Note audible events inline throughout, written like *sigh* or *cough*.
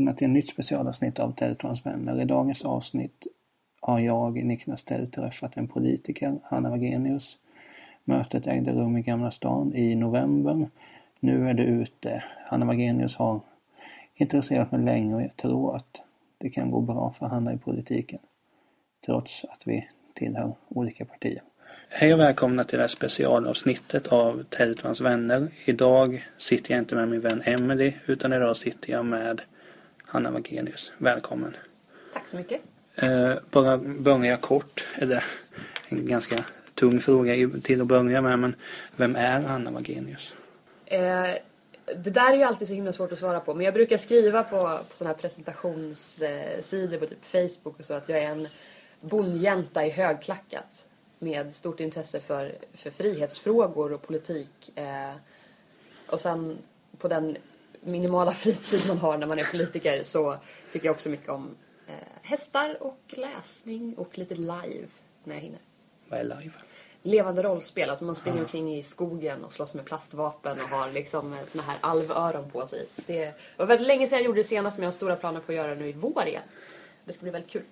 Välkomna till ett nytt specialavsnitt av Teletrons vänner. I dagens avsnitt har jag, Niklas Tell, träffat en politiker, Hanna Wagenius. Mötet ägde rum i Gamla stan i november. Nu är det ute. Hanna Wagenius har intresserat mig länge och jag tror att det kan gå bra för Hanna i politiken. Trots att vi tillhör olika partier. Hej och välkomna till det här specialavsnittet av Teletrons vänner. Idag sitter jag inte med min vän Emily utan idag sitter jag med Hanna Wagenius. Välkommen. Tack så mycket. Eh, bara börja kort, eller en ganska tung fråga till att börja med, men vem är Hanna Wagenius? Eh, det där är ju alltid så himla svårt att svara på, men jag brukar skriva på, på sådana här presentationssidor på typ Facebook och så att jag är en bondjänta i högklackat med stort intresse för, för frihetsfrågor och politik. Eh, och sen på den minimala fritid man har när man är politiker så tycker jag också mycket om eh, hästar och läsning och lite live när jag hinner. Vad är live? Levande rollspel, alltså man springer omkring i skogen och slåss med plastvapen och har liksom eh, såna här alvöron på sig. Det var väldigt länge sedan jag gjorde det senast men jag har stora planer på att göra det nu i vår igen. Det ska bli väldigt kul.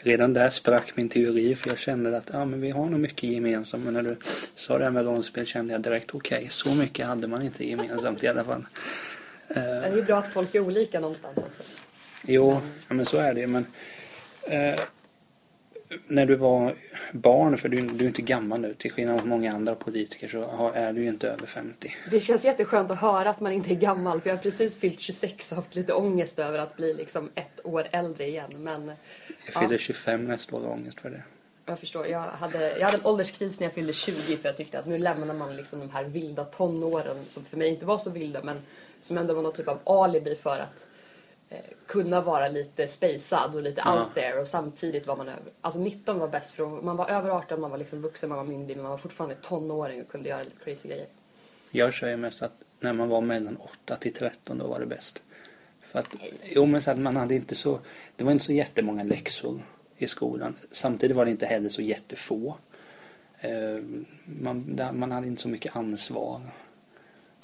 Redan där sprack min teori för jag kände att ja, men vi har nog mycket gemensamt. Men när du sa det här med rollspel kände jag direkt okej, okay, så mycket hade man inte gemensamt i alla fall. Det är bra att folk är olika någonstans också. Jo, ja, men så är det men eh, när du var barn, för du, du är inte gammal nu, till skillnad från många andra politiker så är du ju inte över 50. Det känns jätteskönt att höra att man inte är gammal för jag har precis fyllt 26 och haft lite ångest över att bli liksom ett år äldre igen. Men, jag fyller ja. 25 nästa år och ångest för det. Jag förstår. Jag hade, jag hade en ålderskris när jag fyllde 20 för jag tyckte att nu lämnar man liksom de här vilda tonåren som för mig inte var så vilda men som ändå var någon typ av alibi för att eh, kunna vara lite spacad och lite Ja. out there och samtidigt var man över, alltså 19 var bäst för man var över 18, man var liksom vuxen, man var myndig men man var fortfarande tonåring och kunde göra lite crazy grejer. Jag säger mest att när man var mellan 8 till 13 då var det bäst. För att, jo men så att man hade inte så, det var inte så jättemånga läxor i skolan. Samtidigt var det inte heller så jättefå. Eh, man, där- man hade inte så mycket ansvar.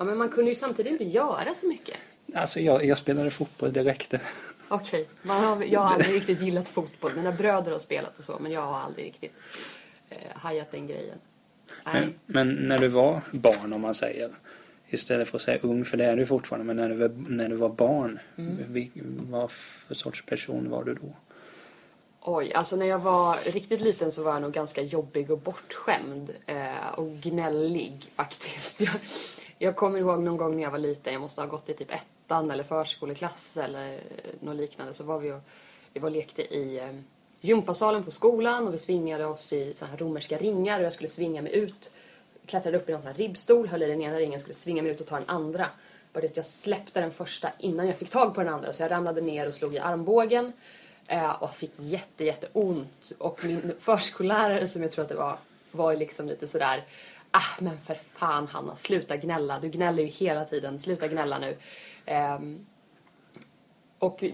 Ja men man kunde ju samtidigt inte göra så mycket. Alltså jag, jag spelade fotboll, det räckte. Okej, har, jag har aldrig riktigt gillat fotboll. Mina bröder har spelat och så men jag har aldrig riktigt eh, hajat den grejen. Men, men när du var barn om man säger, istället för att säga ung, för det är du fortfarande, men när du var, när du var barn, vi, vad för sorts person var du då? Oj, alltså när jag var riktigt liten så var jag nog ganska jobbig och bortskämd. Eh, och gnällig faktiskt. *laughs* Jag, jag kommer ihåg någon gång när jag var liten, jag måste ha gått i typ ettan eller förskoleklass eller eh, något liknande. Så var vi och, vi var och lekte i eh, gympasalen på skolan och vi svingade oss i så här romerska ringar och jag skulle svinga mig ut. Klättrade upp i någon sån här ribbstol, höll i den ena ringen, skulle svinga mig ut och ta den andra. Bara det att jag släppte den första innan jag fick tag på den andra så jag ramlade ner och slog i armbågen. Eh, och fick jätte, jätte ont. Och min förskollärare som jag tror att det var, var ju liksom lite sådär Ah men för fan Hanna, sluta gnälla. Du gnäller ju hela tiden, sluta gnälla nu. Ehm, och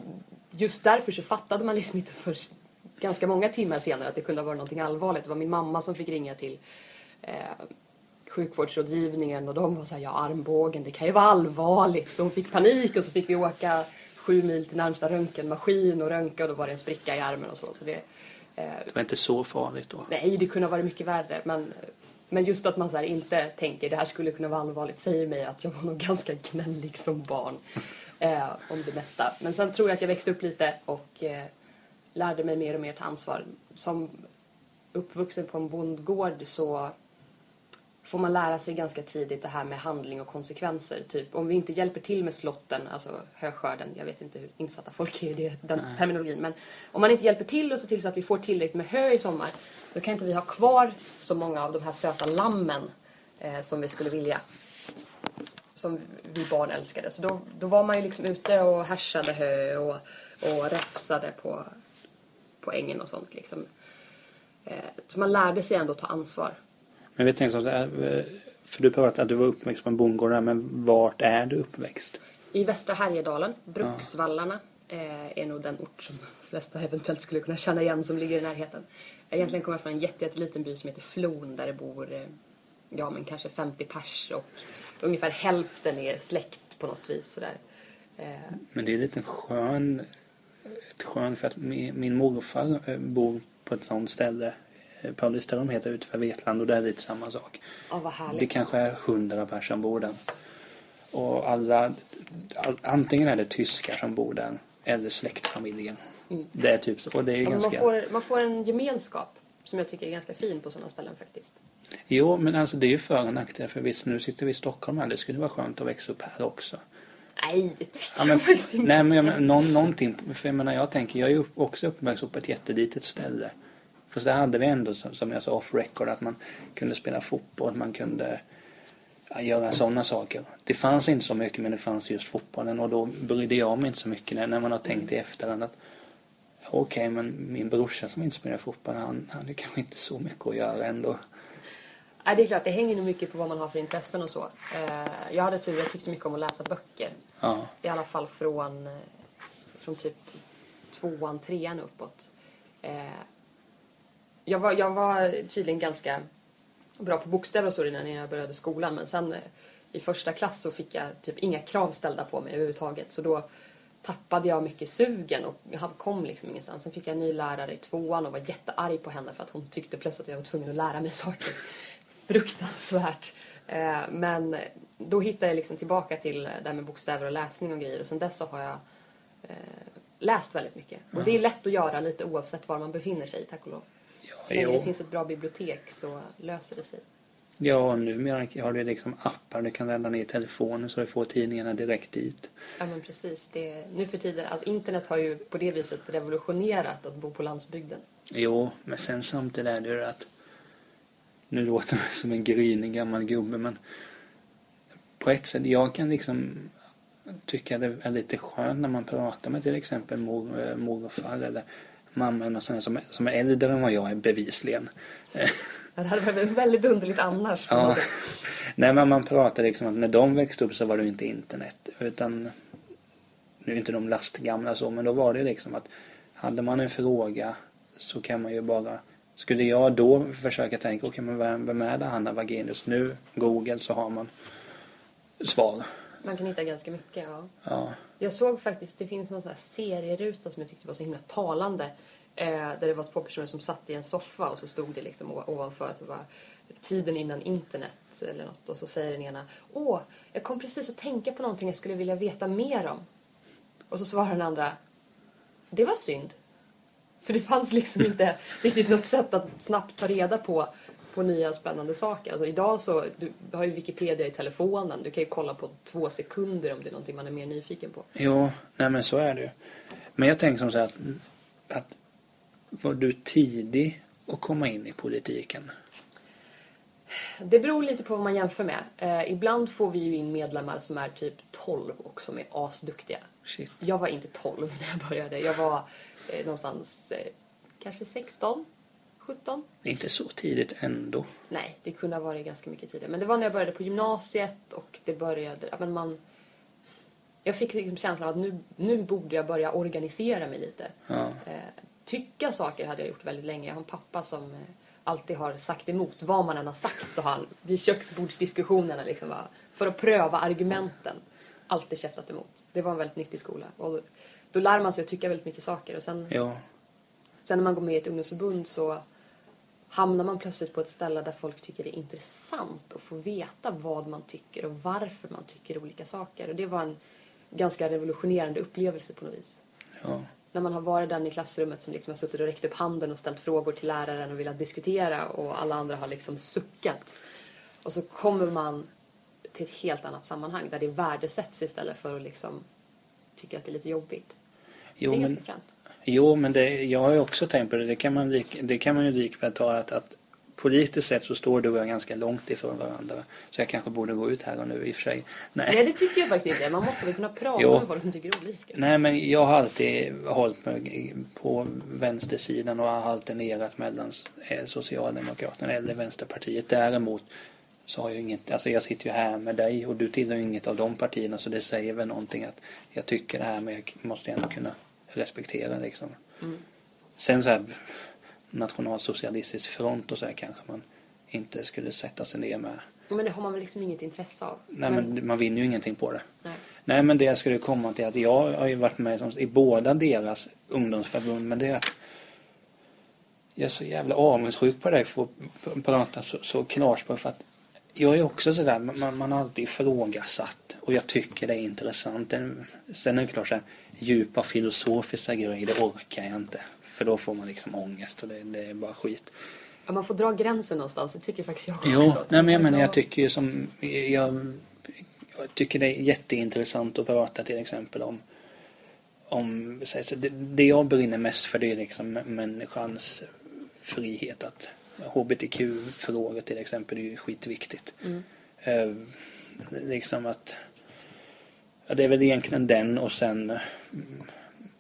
just därför så fattade man liksom inte för ganska många timmar senare att det kunde ha varit någonting allvarligt. Det var min mamma som fick ringa till eh, sjukvårdsrådgivningen och de var såhär, ja armbågen, det kan ju vara allvarligt. Så hon fick panik och så fick vi åka sju mil till närmsta röntgenmaskin och röntga och då var det en spricka i armen och så. så det, eh, Det var inte så farligt då. nej, det kunde ha varit mycket värre. Men, men just att man så inte tänker det här skulle kunna vara allvarligt säger mig att jag var nog ganska gnällig som barn. *laughs* Eh, om det mesta. Men sen tror jag att jag växte upp lite och eh, lärde mig mer och mer ta ansvar. Som uppvuxen på en bondgård så får man lära sig ganska tidigt det här med handling och konsekvenser. Typ om vi inte hjälper till med slotten, alltså höskörden, jag vet inte hur insatta folk är i det, den terminologin, men om man inte hjälper till och ser till så att vi får tillräckligt med hö i sommar, då kan inte vi ha kvar så många av de här söta lammen eh, som vi skulle vilja. Som vi barn älskade. Så då, då var man ju liksom ute och härsade hö och, och räfsade på, på ängen och sånt liksom. Eh, så man lärde sig ändå ta ansvar. Men vi tänkte så eh, för du pratade att du var uppväxt på en bondgård där, men vart är du uppväxt? I västra Härjedalen, Bruksvallarna, eh, är nog den ort som de flesta eventuellt skulle kunna känna igen som ligger i närheten. Egentligen kommer jag från en jätte, jätteliten by som heter Flon där det bor eh, ja, men kanske 50 pers och ungefär hälften är släkt på något vis. Sådär. Men det är lite skön, ett skön för att min, min morfar bor på ett sånt ställe. Eh, Pauliström heter utanför Vetlanda och där är det lite samma sak. ja, vad härligt. Det kanske är hundra personer som bor där. Och alla, all, antingen är det tyskar som bor där eller släktfamiljen. Det är typ. Och det är Ja, ganska... man, får, man får en gemenskap som jag tycker är ganska fin på sådana ställen faktiskt. Jo, men alltså det är ju för och nackdel. För visst, nu sitter vi i Stockholm här. Det skulle vara skönt att växa upp här också. Nej, det tycker Ja, men, jag faktiskt inte. nej, men jag någon, någonting. För jag menar, jag tänker, jag är ju också uppväxt på ett jättelitet ställe. Fast där hade vi ändå, som jag sa, off record, att man kunde spela fotboll, att man kunde ja, göra sådana saker. Det fanns inte så mycket, men det fanns just fotbollen. Och då brydde jag mig inte så mycket när, man har tänkt i efterhand att okej, men min brorsa som inte spelar fotboll, han hade kanske inte så mycket att göra ändå. Nej, det är klart, det hänger nog mycket på vad man har för intressen och så. Eh, jag hade tur, jag tyckte mycket om att läsa böcker. Ja, I alla fall från, eh, från typ tvåan, trean uppåt. Jag, var, jag var tydligen ganska bra på bokstäver och så innan jag började skolan men sen eh, i första klass så fick jag typ inga krav ställda på mig överhuvudtaget så då tappade jag mycket sugen och jag kom liksom ingenstans. Sen fick jag en ny lärare i tvåan och var jättearg på henne för att hon tyckte plötsligt att jag var tvungen att lära mig *laughs* saker. Fruktansvärt. Eh, Men då hittade jag liksom tillbaka till det här med bokstäver och läsning och grejer och sen dess så har jag eh, läst väldigt mycket. Och det är lätt att göra lite oavsett var man befinner sig tack och lov. Så länge det finns ett bra bibliotek så löser det sig. Ja, numera har du liksom appar du kan ladda ner i telefonen så du får tidningarna direkt dit. Ja men precis. Det, nu för tiden, alltså internet har ju på det viset revolutionerat att bo på landsbygden. Jo, men sen samtidigt är det ju att nu låter jag som en grinig gammal gubbe men på ett sätt, jag kan liksom tycka det är lite skönt när man pratar med till exempel mor, eh, morfar eller mamma eller någon sån här som, är- som är äldre än vad jag är bevisligen. Det hade varit väldigt underligt annars. Ja. Nej men man pratar liksom att när de växte upp så var det inte internet utan nu är inte de lastgamla så men då var det liksom att hade man en fråga så kan man ju bara skulle jag då försöka tänka okej men vem, vem är det Hanna Wagenius nu Google så har man svar Man kan hitta ganska mycket, ja. ja Jag såg faktiskt, det finns någon sån här serieruta som jag tyckte var så himla talande. Eh, där det var två personer som satt i en soffa och så stod det liksom ovanför att det var tiden innan internet eller något. Och så säger den ena, åh, jag kom precis att tänka på någonting jag skulle vilja veta mer om. Och så svarar den andra, det var synd. För det fanns liksom inte riktigt något sätt att snabbt ta reda på, på nya spännande saker. Alltså idag så, du har ju Wikipedia i telefonen. Du kan ju kolla på två sekunder om det är någonting man är mer nyfiken på. jo nej men så är det ju men jag tänker som så här att, att var du tidig att komma in i politiken Det beror lite på vad man jämför med. Eh, ibland får vi ju in medlemmar som är typ 12 och som är asduktiga. shit Jag var inte 12 när jag började. Jag var eh, någonstans eh, kanske 16, 17. inte så tidigt ändå Nej, det kunde ha varit ganska mycket tidigare. Men det var när jag började på gymnasiet och det började... Ja, men man, jag fick liksom känslan av att nu, nu borde jag börja organisera mig lite. ja Eh, tycka saker hade jag gjort väldigt länge. Jag har en pappa som eh, alltid har sagt emot. Vad man än har sagt så har han vid köksbordsdiskussionerna liksom bara, för att pröva argumenten alltid käftat emot. Det var en väldigt nyttig skola. Och då lär man sig att tycka väldigt mycket saker. Och sen, ja sen när man går med i ett ungdomsförbund så hamnar man plötsligt på ett ställe där folk tycker det är intressant att få veta vad man tycker och varför man tycker olika saker. Och det var en ganska revolutionerande upplevelse på något vis ja när man har varit den i klassrummet som liksom har suttit och räckt upp handen och ställt frågor till läraren och velat diskutera och alla andra har liksom suckat. Och så kommer man till ett helt annat sammanhang där det värdesätts istället för att liksom tycka att det är lite jobbigt. jo det är men ganska fränt. Jo, men det, jag har ju också tänkt på det. Det kan man, det kan man ju likväl ta att, att politiskt sett så står du och jag ganska långt ifrån varandra. Så jag kanske borde gå ut här och nu i och för sig. Nej, Nej, det tycker jag faktiskt inte. Man måste väl kunna prata Jo. med folk som tycker olika. Nej men jag har alltid hållit mig på vänstersidan och har alternerat mellan eh, Socialdemokraterna eller Vänsterpartiet. Däremot så har jag inget, alltså jag sitter ju här med dig och du tillhör ju inget av de partierna så det säger väl någonting att jag tycker det här men jag måste ändå kunna respektera liksom. Mm. Sen så här nationalsocialistisk front och så här kanske man inte skulle sätta sig ner med. Men det har man väl liksom inget intresse av. Nej, men man vinner ju ingenting på det. nej. Nej, men det jag skulle komma till att jag har ju varit med i båda deras ungdomsförbund, men det är att jag är så jävla avundsjuk på dig för att prata så, så klarspråk för att jag är också sådär, man, man har alltid ifrågasatt och jag tycker det är intressant. Sen är det klart så här, djupa filosofiska grejer, det orkar jag inte. För då får man liksom ångest och det, det är bara skit. Ja, man får dra gränsen någonstans, det tycker faktiskt jag också. Jo, nej men jag menar jag tycker ju som, jag, jag tycker det är jätteintressant att prata till exempel om, om så det, det jag brinner mest för det är liksom människans frihet att HBTQ-frågor till exempel är ju skitviktigt. Mm. Eh, liksom att ja, det är väl egentligen den och sen mm,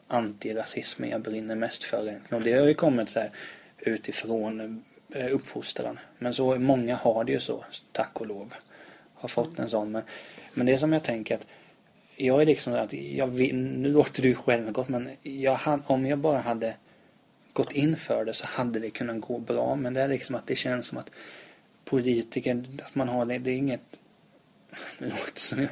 antirasismen jag brinner mest för egentligen. Och det har ju kommit så här utifrån eh, uppfostran. Men så många har det ju så, tack och lov. Har fått en sån. Men, men det är som jag tänker att jag är liksom att jag vill, nu låter det ju självgott men jag, om jag bara hade gått in för det så hade det kunnat gå bra. Men det är liksom att det känns som att politiker, att man har det, det är inget *laughs* det låter som jag,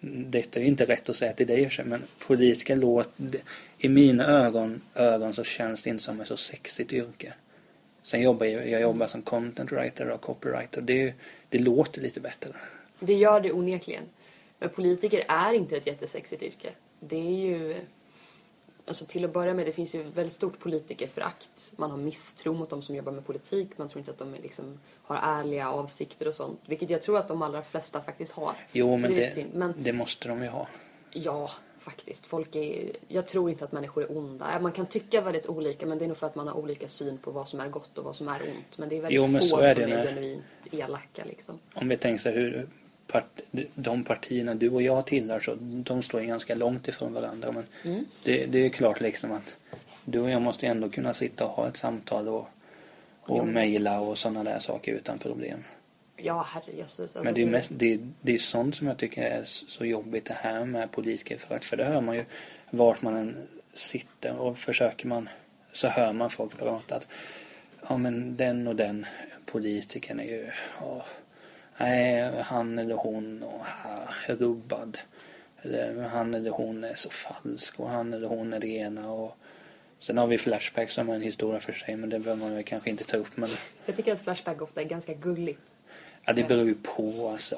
detta är ju inte rätt att säga till dig i och för sig, men politiker låter, i mina ögon, ögon så känns det inte som ett så sexigt yrke. Sen jobbar jag, jag jobbar som content writer och copywriter. Det, det låter lite bättre. Det gör det onekligen. Men politiker är inte ett jättesexigt yrke. Det är ju... Alltså till att börja med, det finns ju väldigt stort politikerförakt. Man har misstro mot de som jobbar med politik. Man tror inte att de liksom, har ärliga avsikter och sånt. Vilket jag tror att de allra flesta faktiskt har. Jo, men det det. Men det måste de ju ha. ja, faktiskt. Folk är... Jag tror inte att människor är onda. Man kan tycka väldigt olika, men det är nog för att man har olika syn på vad som är gott och vad som är ont. Men det är väldigt Jo, få är som är genuint elaka liksom. Om vi tänker så här, hur part, de partierna du och jag tillhör så de står ju ganska långt ifrån varandra. Men Mm. det, det är klart liksom att du och jag måste ändå kunna sitta och ha ett samtal och, och Jo. mejla och sådana där saker utan problem. Ja, herrejösses. Alltså, Men det är mest, det, det är sånt som jag tycker är så jobbigt det här med politiker för att för det hör man ju vart man än sitter och försöker man så hör man folk prata att ja men den och den politikern är ju ja, nej han eller hon är rubbad eller han eller hon är så falsk och han eller hon är det ena och sen har vi Flashback som är en historia för sig men det behöver man väl kanske inte ta upp men Jag tycker att Flashback ofta är ganska gulligt. ja det beror ju på alltså.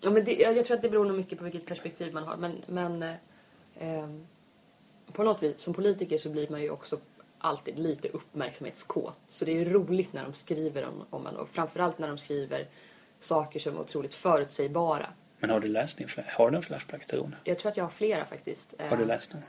Ja, men det, jag, tror att det beror nog mycket på vilket perspektiv man har. Men, men eh, på något vis, som politiker så blir man ju också alltid lite uppmärksamhetskåt. Så det är ju roligt när de skriver om, om en och framförallt när de skriver saker som är otroligt förutsägbara. Men har du läst din har du en Flashback tron? Jag tror att jag har flera faktiskt. Har du Eh, läst den?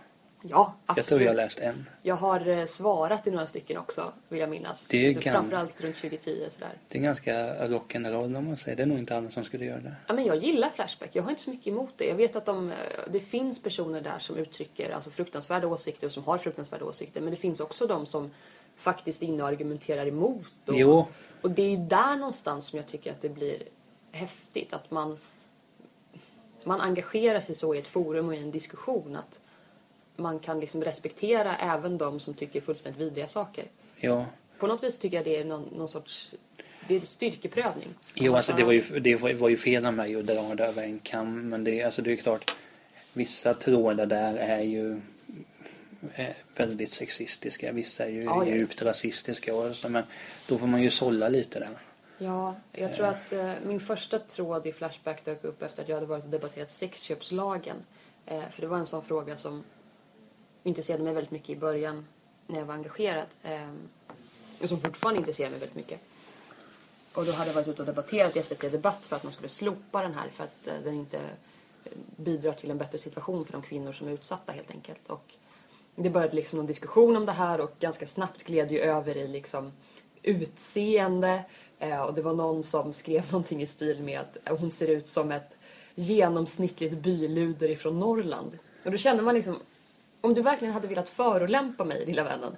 Ja, absolut. Jag tror jag har läst en. Jag har eh, svarat i några stycken också, vill jag minnas. Det är gam- Framförallt runt 2010 sådär. Det är ganska rock'n'roll om man säger. Det är nog inte alla som skulle göra det. Ja, men jag gillar Flashback. Jag har inte så mycket emot det. Jag vet att de, eh, det finns personer där som uttrycker alltså, fruktansvärda åsikter och som har fruktansvärda åsikter. Men det finns också de som faktiskt inne och argumenterar emot. Och, Jo. och det är ju där någonstans som jag tycker att det blir häftigt. Att man, man engagerar sig så i ett forum och i en diskussion. Att man kan liksom respektera även de som tycker fullständigt vidriga saker. Ja. På något vis tycker jag det är någon, någon sorts det är styrkeprövning. Jo, alltså det var ju, det var, ju fel av mig att dra det över en kam. Men det, alltså, det är klart, vissa trådar där är ju väldigt sexistiska. Vissa är ju Ja, ja. djupt rasistiska. Och så, men då får man ju sålla lite där. Ja, jag tror att eh, min första tråd i Flashback dök upp efter att jag hade varit och debatterat sexköpslagen. Eh, för det var en sån fråga som intresserade mig väldigt mycket i början när jag var engagerad. Eh, och som fortfarande intresserar mig väldigt mycket. Och då hade jag varit ute och debatterat i SVT Debatt för att man skulle slopa den här för att eh, den inte eh, bidrar till en bättre situation för de kvinnor som är utsatta helt enkelt. Och det började liksom någon diskussion om det här och ganska snabbt gled ju över i liksom utseende. Eh, och det var någon som skrev *laughs* någonting i stil med att hon ser ut som ett genomsnittligt byluder ifrån Norrland. Och då känner man liksom, om du verkligen hade velat förolämpa mig, lilla vännen,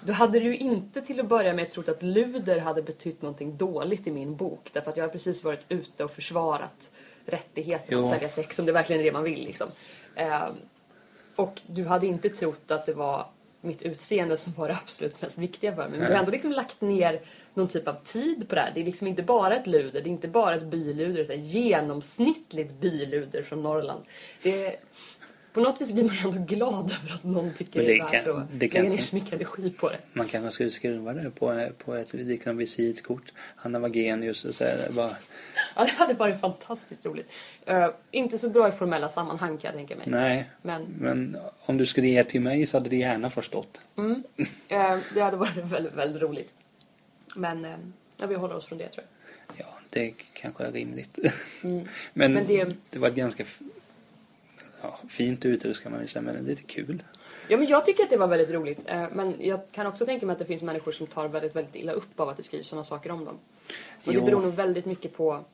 då hade du inte till att börja med trott att luder hade betytt någonting dåligt i min bok. Därför att jag har precis varit ute och försvarat rättigheten att Jo. sälja sex om det verkligen är det man vill. Liksom. Eh, och du hade inte trott att det var mitt utseende som var det absolut mest viktiga för mig. Men jag har ändå liksom lagt ner någon typ av tid på det här. Det är liksom inte bara ett luder, det är inte bara ett byluder, utan genomsnittligt byluder från Norrland. Det är, på något vis blir man ändå glad över att någon tycker Men det det är värt att lägga ner så mycket energi på det. Man kanske skulle skriva det på, på ett liksom visitkort. Hanna Wagenius och så är det bara... Ja, det hade varit fantastiskt roligt. Eh, inte så bra i formella sammanhang kan jag tänka mig. Nej, Men men om du skulle ge till mig så hade det gärna förstått. mm, eh, det hade varit väldigt, väldigt roligt. Men eh, ja, vi håller oss från det tror jag. Ja, det kanske är rimligt. Mm. *laughs* Men, Men det... det- var ett ganska ja, fint uttryck kan man säga, men lite kul. Ja, men jag tycker att det var väldigt roligt. Eh, Men jag kan också tänka mig att det finns människor som tar väldigt, väldigt illa upp av att det skrivs sådana saker om dem. Och det beror nog väldigt mycket på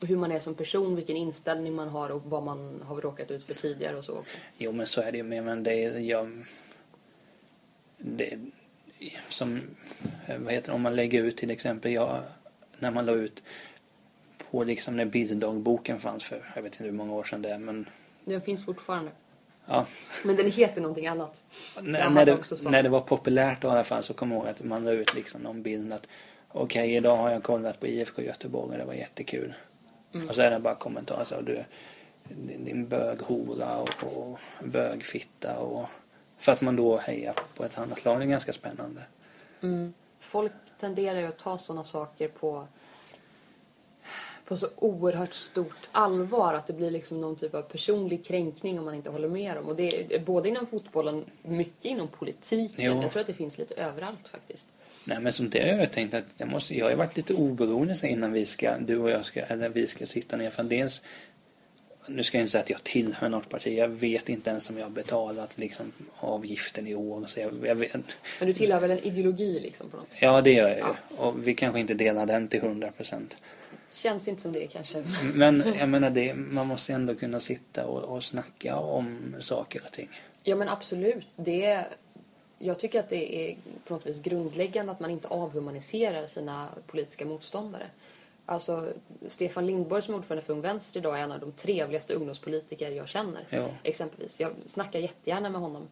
hur man är som person, vilken inställning man har och vad man har råkat ut för tidigare och så också. Jo, men så är det ju med, men det är... Jag, det, som, eh, vad heter det, om man lägger ut till exempel, jag, när man la ut på liksom när bilddagboken fanns för, jag vet inte hur många år sedan det är, men Den finns fortfarande. ja. Men den heter någonting annat. När, när, det, sån. när det var populärt i alla fall så kommer jag ihåg att man la ut liksom någon bild att okej, idag har jag kollat på IFK Göteborg och det var jättekul. Mm. Och så är det bara kommentarer så du, din, din böghora och, och bögfitta och för att man då hejar på ett annat lag. Det är ganska spännande. Mm. Folk tenderar ju att ta sådana saker på, på så oerhört stort allvar att det blir liksom någon typ av personlig kränkning om man inte håller med dem. Och det är både inom fotbollen, mycket inom politiken. Jo. Jag tror att det finns lite överallt faktiskt. Nej men som det har jag tänkt att jag måste, jag har varit lite oberoende innan vi ska, du och jag ska, eller vi ska sitta ner för dels nu ska jag inte säga att jag tillhör något parti. Jag vet inte ens om jag har betalat liksom, avgiften i år. Så jag, jag vet, Men du tillhör väl en ideologi liksom på något ja, det gör jag ju. Ja. Och vi kanske inte delar den till hundra procent. Känns inte som det kanske. Men jag *laughs* menar, det, man måste ändå kunna sitta och, och snacka om saker och ting. Ja men absolut. Det är, jag tycker att det är på något vis grundläggande att man inte avhumaniserar sina politiska motståndare. Alltså, Stefan Lindborg som är ordförande för Ung Vänster idag är en av de trevligaste ungdomspolitiker jag känner. Ja. Exempelvis. Jag snackar jättegärna med honom.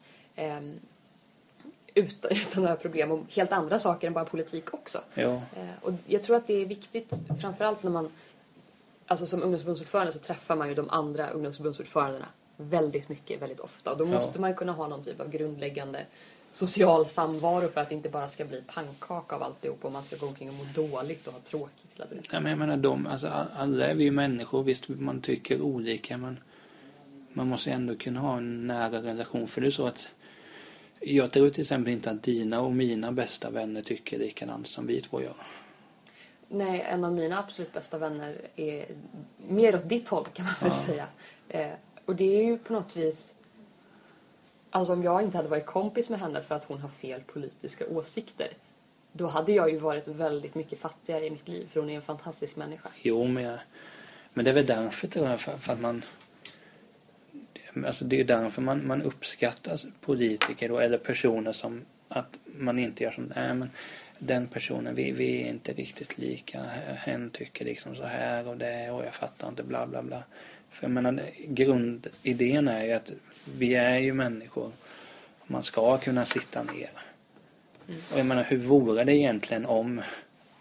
Utan, utan några problem om helt andra saker än bara politik också. Ja, Eh, och jag tror att det är viktigt, framförallt när man... Alltså som ungdomsförbundsordförande så träffar man ju de andra ungdomsförbundsordförandena väldigt mycket, väldigt ofta. Och då Ja. måste man ju kunna ha någon typ av grundläggande social samvaro för att det inte bara ska bli pannkaka av alltihop och man ska gå omkring och må dåligt och ha tråkigt hela tiden. Ja, men jag menar, de, alltså, all- alla är vi ju människor. Visst, man tycker olika, men man måste ändå kunna ha en nära relation. För det är så att jag tror till exempel inte att dina och mina bästa vänner tycker likadant som vi två gör. Nej, en av mina absolut bästa vänner är mer åt ditt håll kan man väl Ja. säga. Eh, och det är ju på något vis... Alltså om jag inte hade varit kompis med henne för att hon har fel politiska åsikter då hade jag ju varit väldigt mycket fattigare i mitt liv för hon är en fantastisk människa. Jo, men, jag, men det är väl därför tror jag, för, för att man... Alltså det är därför man, man uppskattar politiker då, eller personer som att man inte gör som, nej men den personen, vi, vi är inte riktigt lika. Hen tycker liksom så här och det och jag fattar inte bla bla bla. För jag menar, grundidén är ju att vi är ju människor. Man ska kunna sitta ner. Och jag menar, hur vore det egentligen om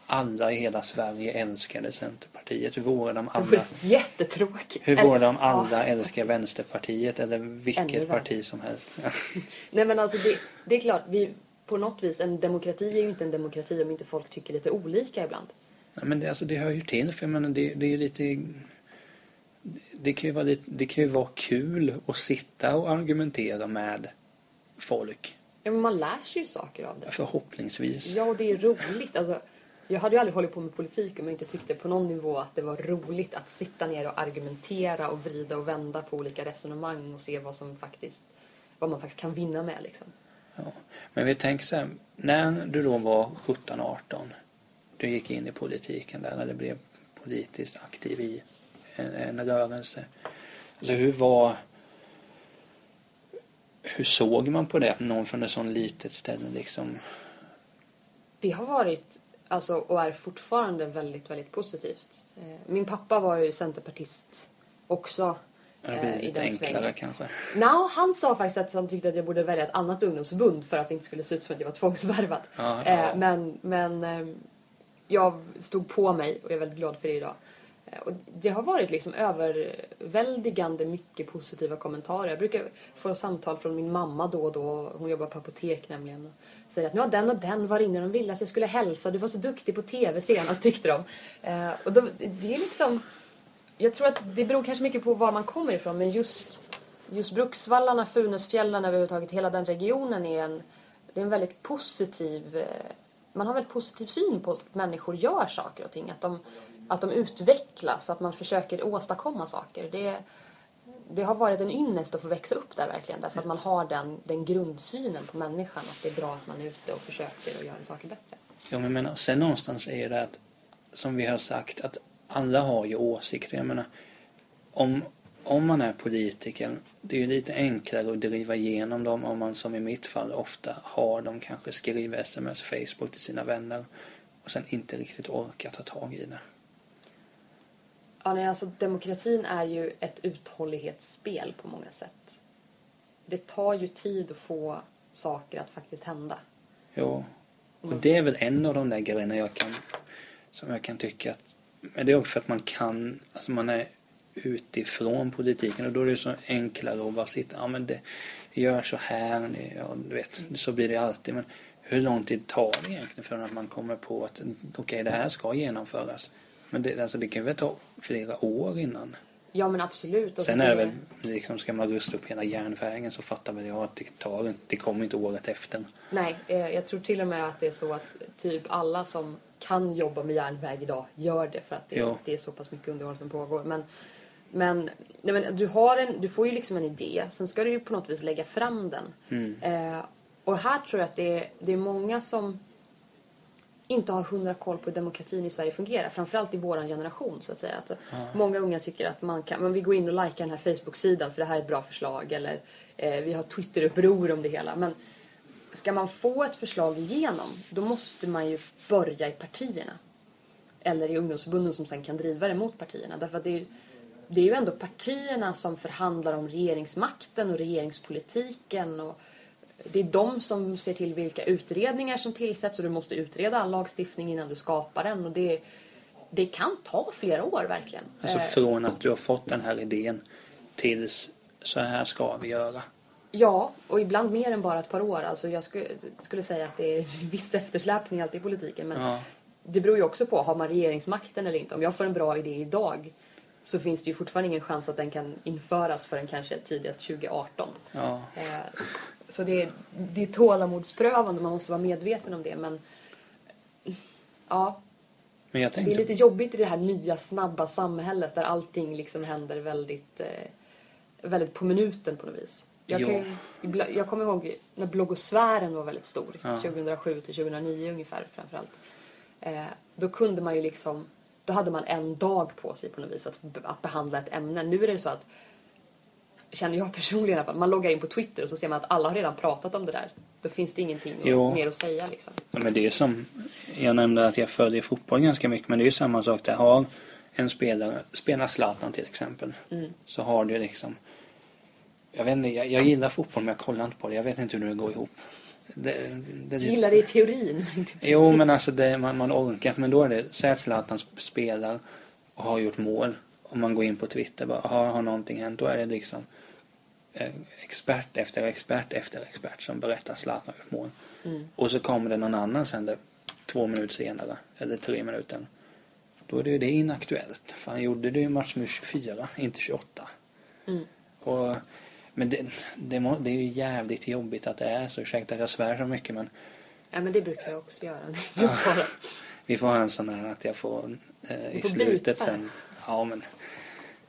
alla i hela Sverige älskade Centerpartiet? Hur vore det om alla, jättetråkigt. hur vore det om ja, alla älskar. Vänsterpartiet eller vilket parti som helst? *laughs* Nej men alltså det, det är klart, vi, på något vis, en demokrati är ju inte en demokrati om inte folk tycker lite olika ibland. Nej, men det, alltså, det hör ju till, för jag menar, det, det är ju lite... Det kan ju, vara lite, det kan ju vara kul att sitta och argumentera med folk. Ja, men man lär sig ju saker av det. Förhoppningsvis. Ja, och det är roligt. Alltså, jag hade ju aldrig hållit på med politik om jag inte tyckte på någon nivå att det var roligt att sitta ner och argumentera och vrida och vända på olika resonemang och se vad som faktiskt vad man faktiskt kan vinna med liksom. Ja. Men vi tänker så här, när du då var 17-18, du gick in i politiken där eller blev politiskt aktiv i en, en rörelse. Alltså hur var... Hur såg man på det? Någon från ett sånt litet ställe liksom... Det har varit, alltså, och är fortfarande väldigt, väldigt positivt. Eh, Min pappa var ju centerpartist också Det blir eh, i lite den enklare svängen. kanske. *laughs* No, han sa faktiskt att han tyckte att jag borde välja ett annat ungdomsförbund för att det inte skulle se ut som att jag var tvångsvärvad. Ja, Eh, ja. Men, men eh, jag stod på mig och jag är väldigt glad för det idag. Eh, och det har varit liksom överväldigande mycket positiva kommentarer. Jag brukar få samtal från min mamma då och då. Hon jobbar på apotek nämligen. Och säger att nu har den och den varit inne och de ville att jag skulle hälsa. Du var så duktig på TV senast *laughs* tyckte de. Eh, och då, det är liksom... Jag tror att det beror kanske mycket på var man kommer ifrån men just, just Bruksvallarna, Funäsfjällen överhuvudtaget, hela den regionen är en, det är en väldigt positiv, eh, man har en väldigt positiv syn på att människor gör saker och ting. Att de, att de utvecklas, att man försöker åstadkomma saker. Det, det har varit en ynnest att få växa upp där verkligen därför att man har den, den grundsynen på människan att det är bra att man är ute och försöker och gör saker bättre. Ja, men menar, sen någonstans är det att, som vi har sagt, att alla har ju åsikter. Jag menar, om, om man är politiker, det är ju lite enklare att driva igenom dem om man som i mitt fall ofta har dem kanske skriva sms, Facebook till sina vänner och sen inte riktigt orkar ta tag i det. Ja, nej, alltså demokratin är ju ett uthållighetsspel på många sätt. Det tar ju tid att få saker att faktiskt hända. Jo, och det är väl en av de där grejerna jag kan, som jag kan tycka att, men det är också för att man kan, alltså man är utifrån politiken och då är det så enklare att bara sitta, ja men det, gör så här, det, ja, du vet, så blir det alltid. Men hur lång tid tar det egentligen för att man kommer på att okej, det här ska genomföras? Men det, alltså, det kan väl ta flera år innan. Ja, men absolut. Och Sen är det väl, liksom, ska man rusta upp hela järnvägen så fattar väl jag att det tar det kommer inte året efter. Nej, eh, jag tror till och med att det är så att typ alla som kan jobba med järnväg idag gör det för att det, det är så pass mycket underhåll som pågår. Men, men, nej, men du, har en, du får ju liksom en idé, sen ska du ju på något vis lägga fram den. Mm. Eh, och här tror jag att det är, det är många som inte har hundra koll på hur demokratin i Sverige fungerar. Framförallt i våran generation så att säga. Att Många unga tycker att man kan, men vi går in och likar den här Facebook-sidan för det här är ett bra förslag. Eller eh, vi har Twitter-uppror om det hela. Men ska man få ett förslag igenom då måste man ju börja i partierna. Eller i ungdomsförbunden som sen kan driva det mot partierna. Därför att det är, det är ju ändå partierna som förhandlar om regeringsmakten och regeringspolitiken. Och det är de som ser till vilka utredningar som tillsätts och du måste utreda all lagstiftning innan du skapar den. Och det, det kan ta flera år verkligen. Alltså Eh, från att du har fått den här idén tills så här ska vi göra. Ja, och ibland mer än bara ett par år. Alltså jag skulle, skulle säga att det är *laughs* viss eftersläpning alltid i politiken. Men Ja. det beror ju också på, har man regeringsmakten eller inte? Om jag får en bra idé idag så finns det ju fortfarande ingen chans att den kan införas förrän kanske tidigast 2018. Ja. Så det är, det är tålamodsprövande, man måste vara medveten om det. Men ja, Men jag det är tänkte, lite jobbigt i det här nya snabba samhället där allting liksom händer väldigt, eh, väldigt på minuten på något vis. Jag, kan, jag kommer ihåg när bloggosfären var väldigt stor, Ja. 2007 till 2009 ungefär framförallt. Eh, då kunde man ju liksom, då hade man en dag på sig på något vis att, att behandla ett ämne. Nu är det så att, känner jag personligen i alla fall, man loggar in på Twitter och så ser man att alla har redan pratat om det där. Då finns det ingenting Jo. mer att säga liksom. ja, men det är som, jag nämnde att jag följer fotboll ganska mycket men det är ju samma sak där. Har en spelare, spelar Zlatan till exempel, Mm. så har du liksom, jag vet inte, jag, jag gillar fotboll men jag kollar inte på det. Jag vet inte hur det går ihop. Det, det, gillar det i teorin. *laughs* Jo, men alltså det, man, man orkar. Men då är det, säg att Zlatan sp- spelar och har gjort mål. Om man går in på Twitter bara, har, har någonting hänt? Då är det liksom expert efter expert efter expert som berättar Zlatan gjort mål. Mm. Och så kommer det någon annan sen där, två minuter senare, eller tre minuter. Då är det ju det inaktuellt. För han gjorde det i match nummer 24, inte 28. Mm. Och, men det, det, må, det är ju jävligt jobbigt att det är så. Ursäkta att jag svär så mycket men Ja, men det brukar jag också göra. *laughs* Vi får ha en sån här att jag får eh, i får slutet blipa sen. Ja men.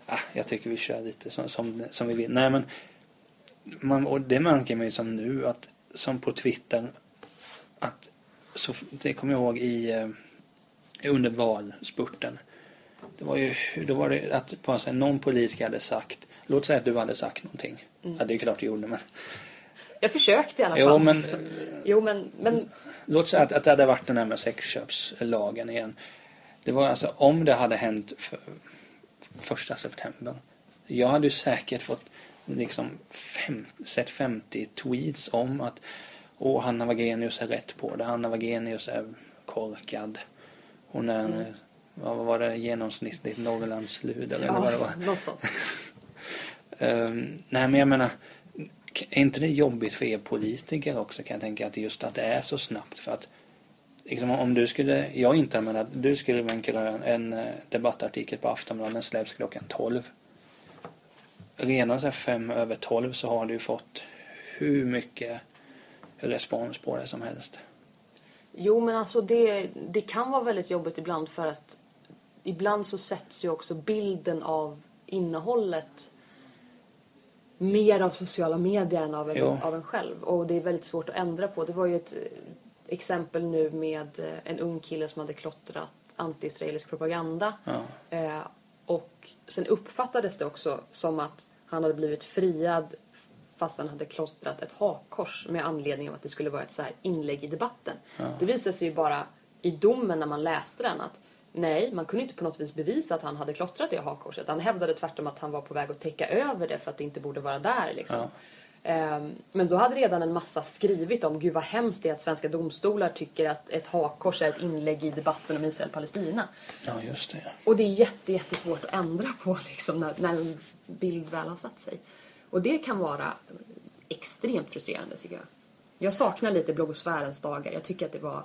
Ah, jag tycker vi kör lite som, som, som vi vill. Nej men. Man, och det märker man ju som nu att som på Twitter. Att så, det kommer jag ihåg i eh, under valspurten. Det var ju då var det att på sig, någon politiker hade sagt. Låt säga att du hade sagt någonting. Ja det är klart du gjorde men. Jag försökte i alla fall. Jo men Jo, men, men Låt säga att, att det hade varit den här med sexköpslagen igen. Det var alltså om det hade hänt för första september Jag hade ju säkert fått liksom fem, sett 50 tweets om att Åh, Hanna Wagenius är rätt på det. Hanna Wagenius är korkad. Hon är, mm. vad var det, genomsnittligt Norrlandsluder ja, eller vad det var. *laughs* något sånt. um, *laughs* nej, men jag menar, är inte det jobbigt för er politiker också kan jag tänka att just att det är så snabbt för att liksom, om du skulle, jag inte menar, du skriver en, en eh, debattartikel på Aftonbladet, den släpps klockan 12. Redan så fem över 12 så har du fått hur mycket respons på det som helst. Jo men alltså det, det kan vara väldigt jobbigt ibland för att ibland så sätts ju också bilden av innehållet mer av sociala medier än av en, av en själv. Och det är väldigt svårt att ändra på. Det var ju ett eh, exempel nu med eh, en ung kille som hade klottrat anti-israelisk propaganda. Ja. Eh, och sen uppfattades det också som att han hade blivit friad fast han hade klottrat ett hakkors med anledning av att det skulle vara ett så inlägg i debatten. Ja. Det visade sig ju bara i domen när man läste den att nej, man kunde inte på något vis bevisa att han hade klottrat det hakkorset. Han hävdade tvärtom att han var på väg att täcka över det för att det inte borde vara där liksom. Ja. Ehm, men då hade redan en massa skrivit om gud vad hemskt det är att svenska domstolar tycker att ett hakkors är ett inlägg i debatten om Israel-Palestina. Ja, just det. Och det är jätte, jättesvårt att ändra på liksom, när, när bild väl har satt sig. Och det kan vara extremt frustrerande tycker jag. Jag saknar lite bloggosfärens dagar. Jag tycker att det var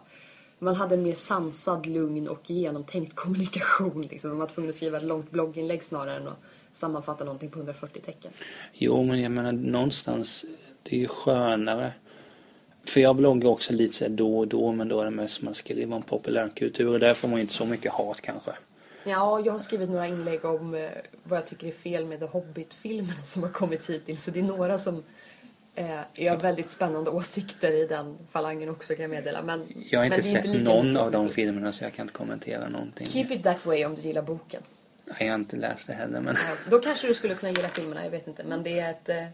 man hade en mer sansad, lugn och genomtänkt *laughs* kommunikation. Liksom. Man var tvungen att skriva ett långt blogginlägg snarare än att sammanfatta någonting på 140 tecken. Jo, men jag menar någonstans, det är ju skönare. För jag bloggar också lite så då och då, men då är det mest man skriver om populärkultur och där får man ju inte så mycket hat kanske. Ja, jag har skrivit några inlägg om eh, vad jag tycker är fel med The Hobbit-filmerna som har kommit hittills. Så det är några som eh, har väldigt spännande åsikter i den falangen också kan jag meddela. Men, jag har inte sett inte någon av de filmerna så jag kan inte kommentera någonting. Keep it that way om du gillar boken. Nej, jag har inte läst det heller. Men... Ja, då kanske du skulle kunna gilla filmerna, jag vet inte. Men det är ett, eh,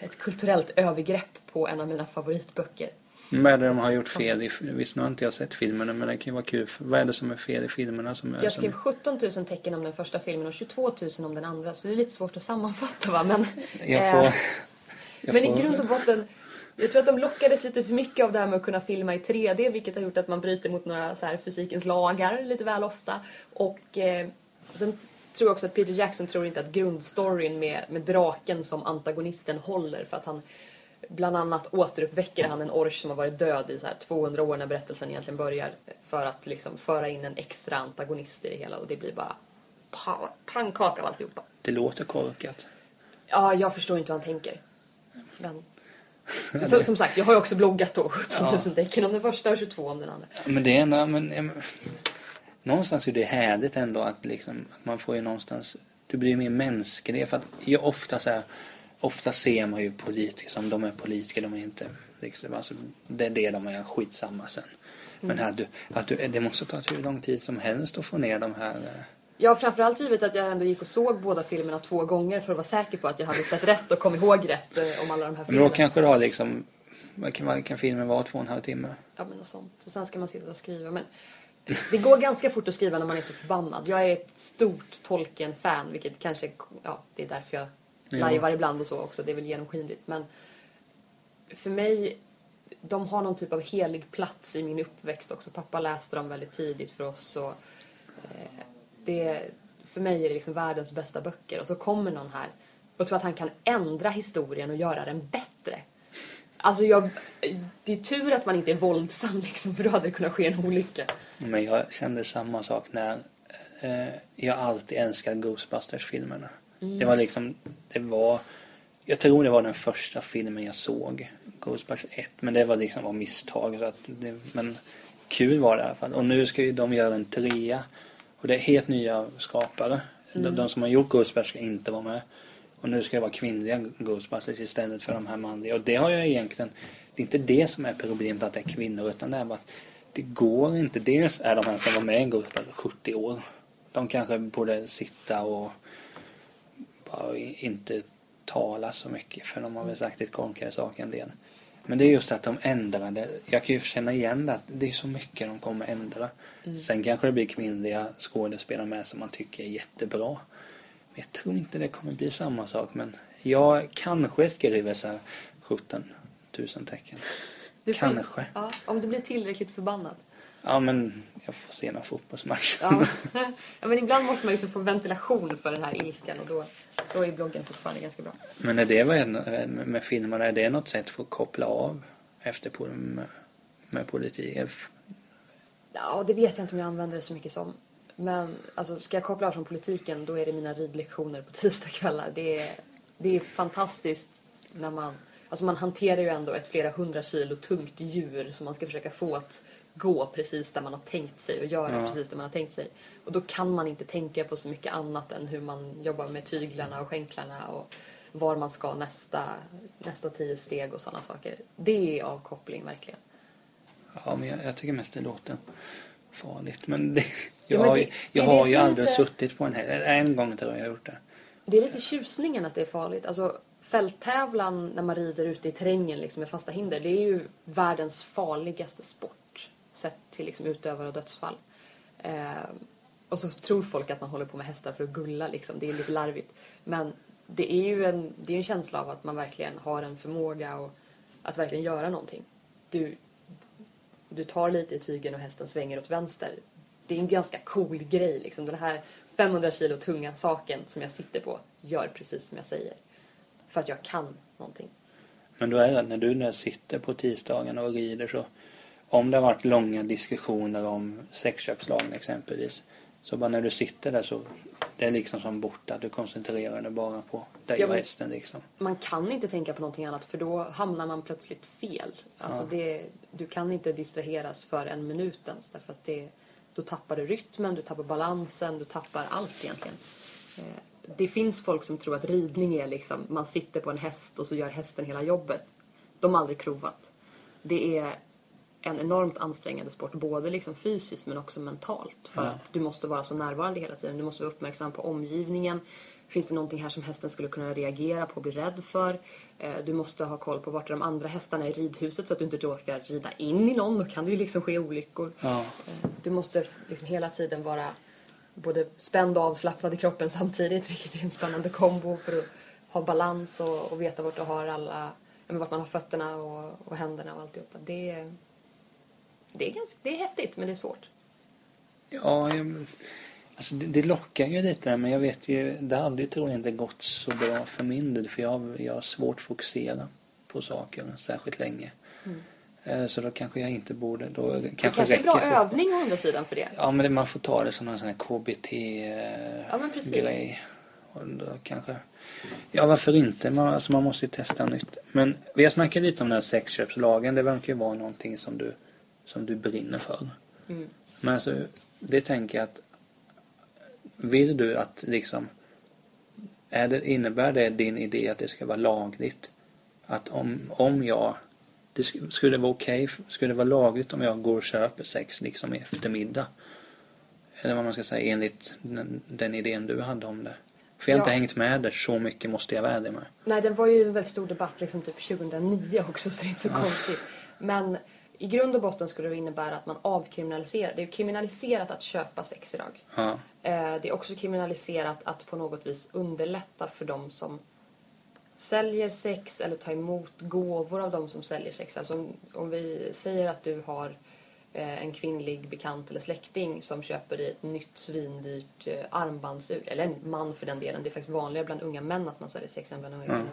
ett kulturellt övergrepp på en av mina favoritböcker. Vad är det de har gjort fel i? Visst, nu har inte jag sett filmerna men det kan ju vara kul. Vad är det som är fel i filmerna? Som är jag skrev 17 000 tecken om den första filmen och 22 000 om den andra. Så det är lite svårt att sammanfatta va. Men, jag får, eh, jag men får... i grund och botten. Jag tror att de lockades lite för mycket av det här med att kunna filma i 3D. Vilket har gjort att man bryter mot några så här fysikens lagar lite väl ofta. Och eh, sen tror jag också att Peter Jackson tror inte att grundstoryn med, med draken som antagonisten håller. För att han bland annat återuppväcker han en orch som har varit död i så här 200 år när berättelsen egentligen börjar. För att liksom föra in en extra antagonist i det hela och det blir bara pannkaka av alltihopa. Det låter korkat. Ja, jag förstår inte hur han tänker. Men... *laughs* Så, som sagt, jag har ju också bloggat då 17 000 ja. tecken om den första och 22 om den andra. Men det är ändå, men, någonstans är det härligt ändå att liksom, att man får ju någonstans, du blir mer mänsklig. För att jag ofta så här, ofta ser man ju politiker som de är politiker, de är inte alltså, det är det de är, skitsamma sen. Men här, du, att du, det måste ta hur lång tid som helst att få ner de här eh, Ja, framförallt givet att jag ändå gick och såg båda filmerna två gånger för att vara säker på att jag hade sett rätt och kom ihåg rätt eh, om alla de här filmerna. Men då kanske du har liksom, vad kan, kan filmen vara, två och en halv timme? Ja, men något sånt. Och sen ska man sitta och skriva. Men det går ganska fort att skriva när man är så förbannad. Jag är ett stort Tolkien-fan, vilket kanske, ja, det är därför jag lajvar ibland och så också. Det är väl genomskinligt. Men för mig, de har någon typ av helig plats i min uppväxt också. Pappa läste dem väldigt tidigt för oss. Och, eh, det, för mig är det liksom världens bästa böcker. Och så kommer någon här och tror att han kan ändra historien och göra den bättre. Alltså jag, det är tur att man inte är våldsam liksom, för då hade det kunnat ske en olycka. Men jag kände samma sak när eh, jag alltid älskade Ghostbusters-filmerna. Mm. Det var liksom, det var, jag tror det var den första filmen jag såg. Ghostbusters 1, men det var liksom av misstag. Så att det, men kul var det i alla fall. Och nu ska ju de göra en trea. Och det är helt nya skapare. Mm. De, de, som har gjort Ghostbusters ska inte vara med. Och nu ska det vara kvinnliga Ghostbusters istället för de här manliga. Och det har jag egentligen, det är inte det som är problemet att det är kvinnor utan det är bara att det går inte. Dels är de här som var med i Ghostbusters 70 år. De kanske borde sitta och bara inte tala så mycket för de har väl sagt ett korkade saker en del. Men det är just att de ändrade. Jag kan ju känna igen det att det är så mycket de kommer ändra. Mm. Sen kanske det blir kvinnliga skådespelare med som man tycker är jättebra. Jag tror inte det kommer bli samma sak men jag kanske skriver så här 17 000 tecken. Du får- Kanske. Ja, om du blir tillräckligt förbannad. Ja men jag får se någon fotbollsmatch. Ja. *laughs* ja, men ibland måste man ju få ventilation för den här ilskan och då, då är bloggen fortfarande ganska bra. Men är det vad är, med, med filmerna, är det något sätt för att koppla av efter på, med, med politik? Ja, det vet jag inte om jag använder det så mycket som. Men alltså, ska jag koppla av från politiken då är det mina ridlektioner på tisdagskvällar. Det är, det är fantastiskt när man... Alltså man hanterar ju ändå ett flera hundra kilo tungt djur som man ska försöka få att gå precis där man har tänkt sig och göra Ja. precis där man har tänkt sig. Och då kan man inte tänka på så mycket annat än hur man jobbar med tyglarna och skänklarna och var man ska nästa, nästa tio steg och sådana saker. Det är avkoppling verkligen. Ja, men jag, jag tycker mest det låter farligt. Men det, Ja, jag, men har, det- jag har ju är aldrig lite- suttit på en häst. En gång tror jag jag gjort det. Det är lite tjusningen att det är farligt. Alltså, fälttävlan när man rider ute i terrängen liksom, med fasta hinder, det är ju världens farligaste sport. Sett till liksom, utövare och dödsfall. Eh, och så tror folk att man håller på med hästar för att gulla liksom. Det är lite larvigt. Men det är ju en, det är en känsla av att man verkligen har en förmåga och att verkligen göra någonting. Du, du tar lite i tygen och hästen svänger åt vänster. Det är en ganska cool grej liksom. Den här 500 kilo tunga saken som jag sitter på gör precis som jag säger. För att jag kan någonting. Men då är det att när du sitter på tisdagen och rider så om det har varit långa diskussioner om sexköpslagen exempelvis så bara när du sitter där så det är liksom som borta. Du koncentrerar dig bara på dig Ja, och hästen liksom. Man kan inte tänka på någonting annat för då hamnar man plötsligt fel. Alltså Ja. det, du kan inte distraheras för en minut ens därför att det, då tappar du rytmen, du tappar balansen, du tappar allt egentligen. Eh, Det finns folk som tror att ridning är liksom, man sitter på en häst och så gör hästen hela jobbet. De har aldrig provat. Det är en enormt ansträngande sport, både liksom fysiskt men också mentalt. För Ja. att du måste vara så närvarande hela tiden. Du måste vara uppmärksam på omgivningen. Finns det någonting här som hästen skulle kunna reagera på och bli rädd för? Eh, Du måste ha koll på vart är de andra hästarna i ridhuset så att du inte råkar rida in i någon. Då kan det ju liksom ske olyckor. Ja. Eh, Du måste liksom hela tiden vara både spänd och avslappnad i kroppen samtidigt, vilket är en spännande kombo för att ha balans och, och veta vart du har alla, ja, vart man har fötterna och, och händerna och alltihopa. Det, är- det, är ganska, det är häftigt, men det är svårt. Ja, jag, alltså det, det lockar ju lite men jag vet ju, det hade ju troligen inte gått så bra för min del för jag, jag har svårt att fokusera på saker särskilt länge. Eh, Så då kanske jag inte borde, då Det kanske kanske är räcker bra för... övning å andra sidan för det. Ja men det, man får ta det som en sån här Ja, men precis. KBT-grej. Och då kanske... Ja varför inte? Man, alltså man måste ju testa nytt. Men vi har snackat lite om den här sexköpslagen. Det verkar ju vara någonting som du, som du brinner för. Mm. Men alltså, det tänker jag att vill du att liksom är det, innebär det din idé att det ska vara lagligt? Att om, om jag det sk- skulle det vara okej, skulle det vara lagligt om jag går och köper sex liksom i eftermiddag? Eller vad man ska säga enligt den, den idén du hade om det. För jag har inte Ja. hängt med där så mycket måste jag vara ärlig med. Nej, det var ju en väldigt stor debatt liksom typ 2009 också, så det är inte så konstigt. Men i grund och botten skulle det innebära att man avkriminaliserar. Det är ju kriminaliserat att köpa sex idag. Ja, Eh, Det är också kriminaliserat att på något vis underlätta för de som säljer sex eller tar emot gåvor av de som säljer sex. Alltså om, om vi säger att du har eh, en kvinnlig bekant eller släkting som köper dig ett nytt svindyrt eh, armbandsur, eller en man för den delen. Det är faktiskt vanligare bland unga män att man säljer sex än bland unga kvinnor.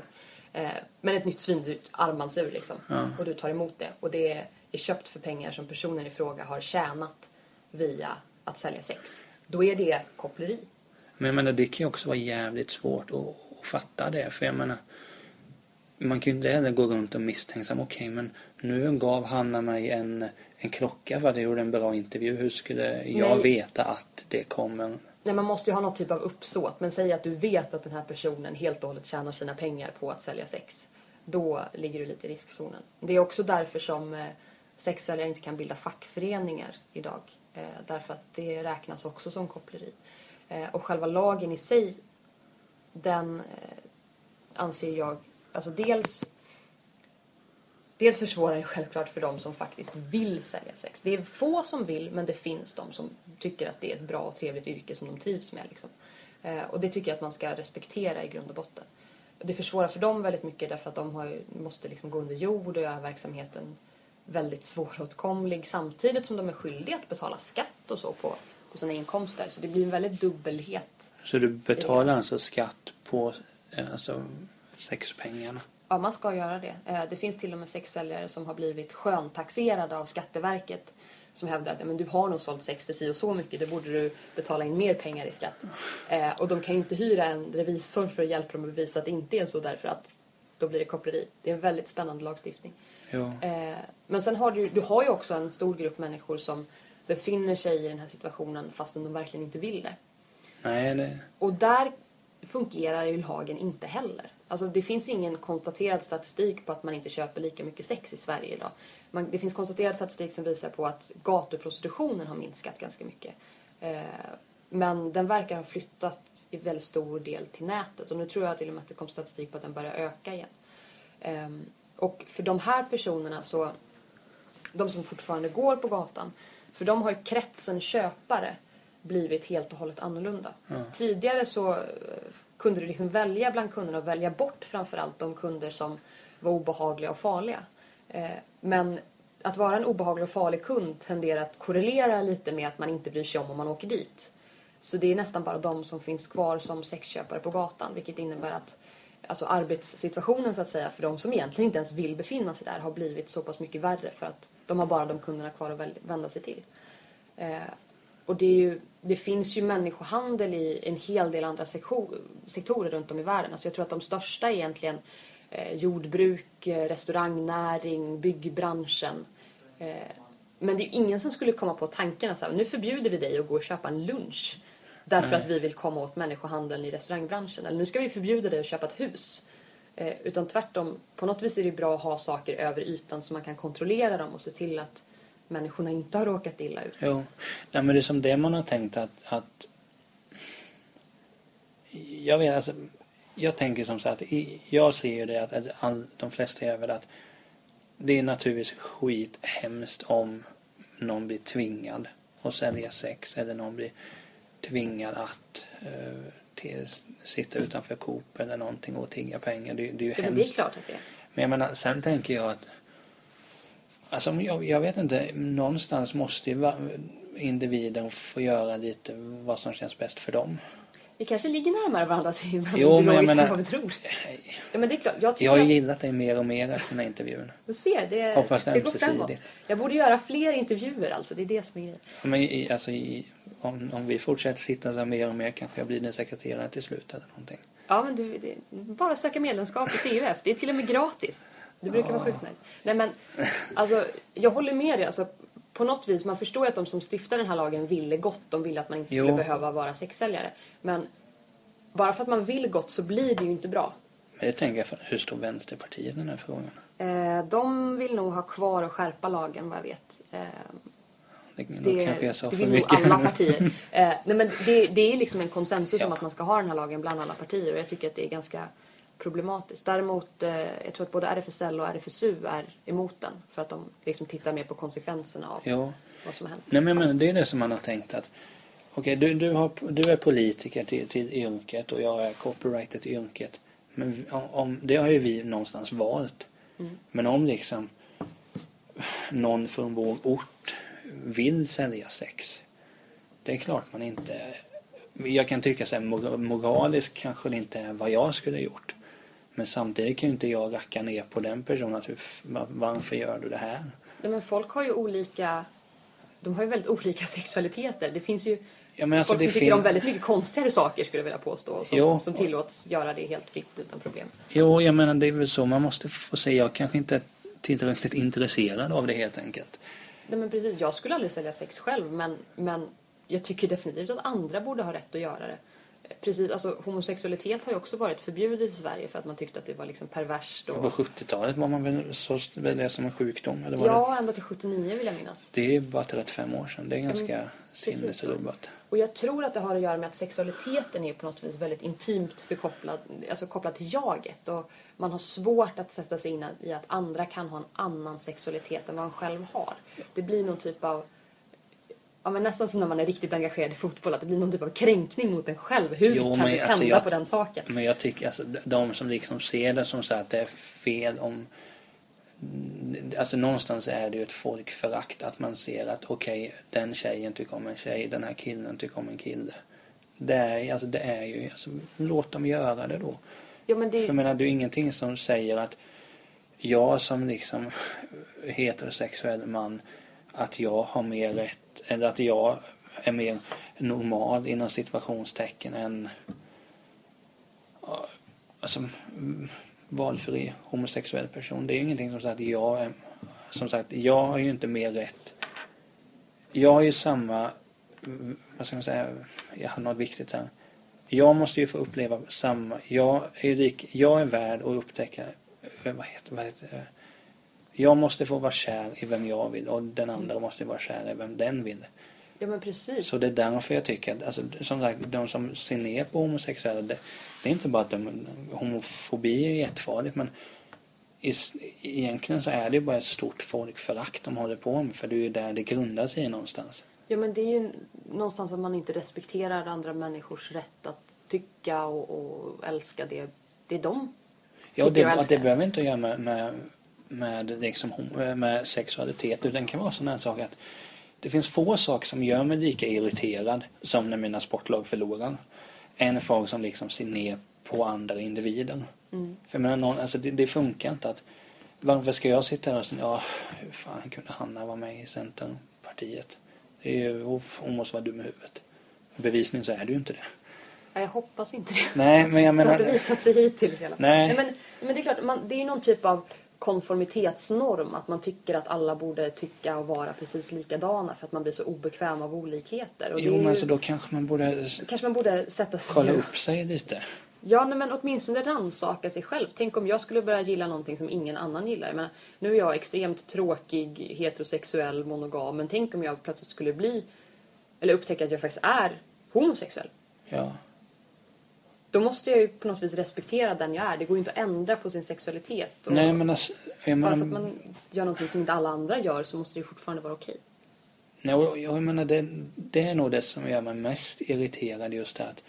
Eh, Men ett nytt svindyrt armbandsur liksom. Ja. Och du tar emot det. Och det är köpt för pengar som personen i fråga har tjänat via att sälja sex. Då är det koppleri. Men jag menar det kan ju också vara jävligt svårt att, att fatta det. För jag menar man kan ju inte heller gå runt och misstänksam. Okej men nu gav Hanna mig en, en klocka för att jag gjorde en bra intervju. Hur skulle jag Nej. veta att det kommer? Nej, man måste ju ha någon typ av uppsåt. Men säg att du vet att den här personen helt och hållet tjänar sina pengar på att sälja sex. Då ligger du lite i riskzonen. Det är också därför som eh, sexsäljare inte kan bilda fackföreningar idag. Eh, därför att det räknas också som koppleri. Eh, och själva lagen i sig, den eh, anser jag, alltså dels Dels försvårar det självklart för de som faktiskt vill sälja sex. Det är få som vill, men det finns de som tycker att det är ett bra och trevligt yrke som de trivs med. Liksom. Eh, och det tycker jag att man ska respektera i grund och botten. Det försvårar för dem väldigt mycket därför att de har, måste liksom gå under jord och göra verksamheten väldigt svåråtkomlig samtidigt som de är skyldiga att betala skatt och så på, på sina inkomster. Så det blir en väldigt dubbelhet. Så du betalar alltså skatt på eh, alltså, sexpengarna? Ja, man ska göra det. Eh, Det finns till och med sexsäljare som har blivit sköntaxerade av Skatteverket som hävdar att men du har nog sålt sex för si och så mycket, då borde du betala in mer pengar i skatt. Eh, och de kan ju inte hyra en revisor för att hjälpa dem att bevisa att det inte är så därför att då blir det koppleri. Det är en väldigt spännande lagstiftning. Ja. Eh, men sen har du, du har ju också en stor grupp människor som befinner sig i den här situationen fastän de verkligen inte vill det. Nej, det... Och där fungerar ju lagen inte heller. Alltså det finns ingen konstaterad statistik på att man inte köper lika mycket sex i Sverige idag. Man, det finns konstaterad statistik som visar på att gatuprostitutionen har minskat ganska mycket. Eh, men den verkar ha flyttat i väldigt stor del till nätet. Och nu tror jag till och med att det kom statistik på att den börjar öka igen. Ehm, och för de här personerna så, de som fortfarande går på gatan, för de har ju kretsen köpare blivit helt och hållet annorlunda. Tidigare så eh, kunde du liksom välja bland kunderna och välja bort framförallt de kunder som var obehagliga och farliga. Eh, Men att vara en obehaglig och farlig kund tenderar att korrelera lite med att man inte bryr sig om om man åker dit. Så det är nästan bara de som finns kvar som sexköpare på gatan vilket innebär att alltså arbetssituationen så att säga för de som egentligen inte ens vill befinna sig där har blivit så pass mycket värre för att de har bara de kunderna kvar att vända sig till. Eh, och det, är ju, det finns ju människohandel i en hel del andra sektorer runt om i världen. Alltså jag tror att de största är egentligen eh, jordbruk, eh, restaurangnäring, byggbranschen. Eh, men det är ju ingen som skulle komma på tanken att nu förbjuder vi dig att gå och köpa en lunch. Därför att vi vill komma åt människohandeln i restaurangbranschen. Eller nu ska vi förbjuda dig att köpa ett hus. Eh, utan tvärtom, på något vis är det bra att ha saker över ytan så man kan kontrollera dem och se till att människorna inte har råkat illa ut. Jo. Nej, men det är som det man har tänkt att, att jag vet alltså, jag tänker som så att jag ser ju det att, att all, de flesta är väl att det är naturligtvis skithemskt om någon blir tvingad att sälja sex eller någon blir tvingad att eh, till, sitta utanför Coop eller någonting och tigga pengar. Det, det är ju Ja, men det är hemskt. klart att det är. Men jag menar, sen tänker jag att Alltså jag, jag vet inte, någonstans måste ju individen få göra lite vad som känns bäst för dem. Vi kanske ligger närmare varandra *laughs* till Jo, men jag menar- vad vi tror. *laughs* Ja, men det är klart. Jag Jag har ju gillat dig mer och mer efter den här intervjun. Du ser, det, Hoppas det går ömsesidigt. framåt. Jag borde göra fler intervjuer alltså, det är det som är grejen. Ja, Men i, alltså i, om, om vi fortsätter sitta så här mer och mer kanske jag blir din sekreterare till slut eller någonting. Ja, men du, det, bara söka medlemskap i CUF. Det är till och med gratis. Du brukar vara sjukt nöjd. Nej, men alltså, jag håller med dig. Alltså, på något vis, man förstår ju att de som stiftar den här lagen ville gott. De ville att man inte skulle Jo. behöva vara sexsäljare. Men bara för att man vill gott så blir det ju inte bra. Men det tänker jag, hur står Vänsterpartiet i den här frågan? Eh, de vill nog ha kvar och skärpa lagen vad jag vet. Eh, Det, det, kanske jag sa det för vill nog mycket. alla partier. *laughs* Eh, nej, men det, det är liksom en konsensus om Ja. att man ska ha den här lagen bland alla partier och jag tycker att det är ganska problematiskt. Däremot, eh, jag tror att både RFSL och RFSU är emot den för att de liksom tittar mer på konsekvenserna av Ja. vad som har hänt. Nej men, men det är det som man har tänkt att Okej, du, du, har, du är politiker till, till yrket och jag är copywriter till yrket. Men om, det har ju vi någonstans valt. Mm. Men om liksom någon från vår ort vill sälja sex. Det är klart man inte... Jag kan tycka så här, mor- moraliskt kanske det inte är vad jag skulle gjort. Men samtidigt kan ju inte jag racka ner på den personen. Att, hur varför gör du det här? Nej, men folk har ju olika de har ju väldigt olika *laughs* sexualiteter. Det finns ju Ja, men alltså, folk som tycker om väldigt mycket konstigare saker skulle jag vilja påstå. Som, Jo. som tillåts göra det helt fritt utan problem. Jo, jag menar det är väl så man måste få se. Jag kanske inte är tillräckligt intresserad av det helt enkelt. Nej, men precis, jag skulle aldrig sälja sex själv men, men jag tycker definitivt att andra borde ha rätt att göra det. Precis, alltså homosexualitet har ju också varit förbjudet i Sverige för att man tyckte att det var liksom perverst. På Och... 70-talet var man väl så det som en sjukdom? Eller var det? Ja, ända till 79 vill jag minnas. det är bara 35 år sedan. Det är ganska Mm, sinnesrubbat. Och jag tror att det har att göra med att sexualiteten är på något vis väldigt intimt förkopplad, alltså kopplad till jaget. Och man har svårt att sätta sig in i att andra kan ha en annan sexualitet än vad man själv har. Det blir någon typ av Ja, men nästan som när man är riktigt engagerad i fotboll, att det blir någon typ av kränkning mot en själv. Hur Jo, kan men vi alltså, tända jag- på den saken? Men jag tycker alltså de som liksom ser det som så att det är fel om Alltså någonstans är det ju ett folkförakt att man ser att okej, den tjejen tycker om en tjej, den här killen tycker om en kille. Det är, alltså, det är ju, alltså, låt dem göra det då. Ja, men För det, jag menar, det är ju ingenting som säger att jag som liksom *laughs* heterosexuell man att jag har mer rätt eller att jag är mer normal inom situationstecken än alltså, mm, valfri homosexuell person. Det är ju ingenting som sagt jag är, som sagt, jag har ju inte mer rätt. Jag har ju samma, mm, vad ska man säga, jag har något viktigt här. Jag måste ju få uppleva samma, jag är ju lik, jag är värd att upptäcka, eh, vad heter, vad heter? Jag måste få vara kär i vem jag vill och den andra måste vara kär i vem den vill. ja, men precis. Så det är därför jag tycker att, alltså, som sagt, de som ser ner på homosexuella, det, det är inte bara att de, homofobi är jättefarligt, men i, egentligen så är det bara ett stort folkförakt de håller på med, för det är ju där det grundar sig någonstans. Ja, men det är ju någonstans att man inte respekterar andra människors rätt att tycka och, och älska det, det är de Ja, det, det behöver inte att göra med, med, med, liksom, hom- med sexualitet, utan det kan vara sån här sak att det finns få saker som gör mig lika irriterad som när mina sportlag förlorar. Än folk som liksom ser ner på andra individer. Mm. För jag menar, någon, alltså det, det funkar inte att varför ska jag sitta här och säga ja, hur fan kunde Hanna vara med i Centerpartiet? Det är ju, hon måste vara dum i huvudet. Bevisligen så är det ju inte det. Ja, jag hoppas inte det. Nej, men jag Det har menar... inte visat sig hittills i alla fall. Nej. men, men det är klart, man, det är ju någon typ av konformitetsnorm. Att man tycker att alla borde tycka och vara precis likadana för att man blir så obekväm av olikheter. Och Jo, men ju, alltså då kanske man borde kanske man borde sätta sig kolla upp sig lite. Ja, nej, men åtminstone rannsaka sig själv. Tänk om jag skulle börja gilla någonting som ingen annan gillar. Menar, nu är jag extremt tråkig, heterosexuell, monogam. Men tänk om jag plötsligt skulle bli, eller upptäcka att jag faktiskt är homosexuell. Ja. Då måste jag ju på något vis respektera den jag är. Det går ju inte att ändra på sin sexualitet. Och Nej, men alltså, jag Bara menar, för att man gör någonting som inte alla andra gör så måste det ju fortfarande vara okej. nej, och jag menar det, det är nog det som gör mig mest irriterad just det att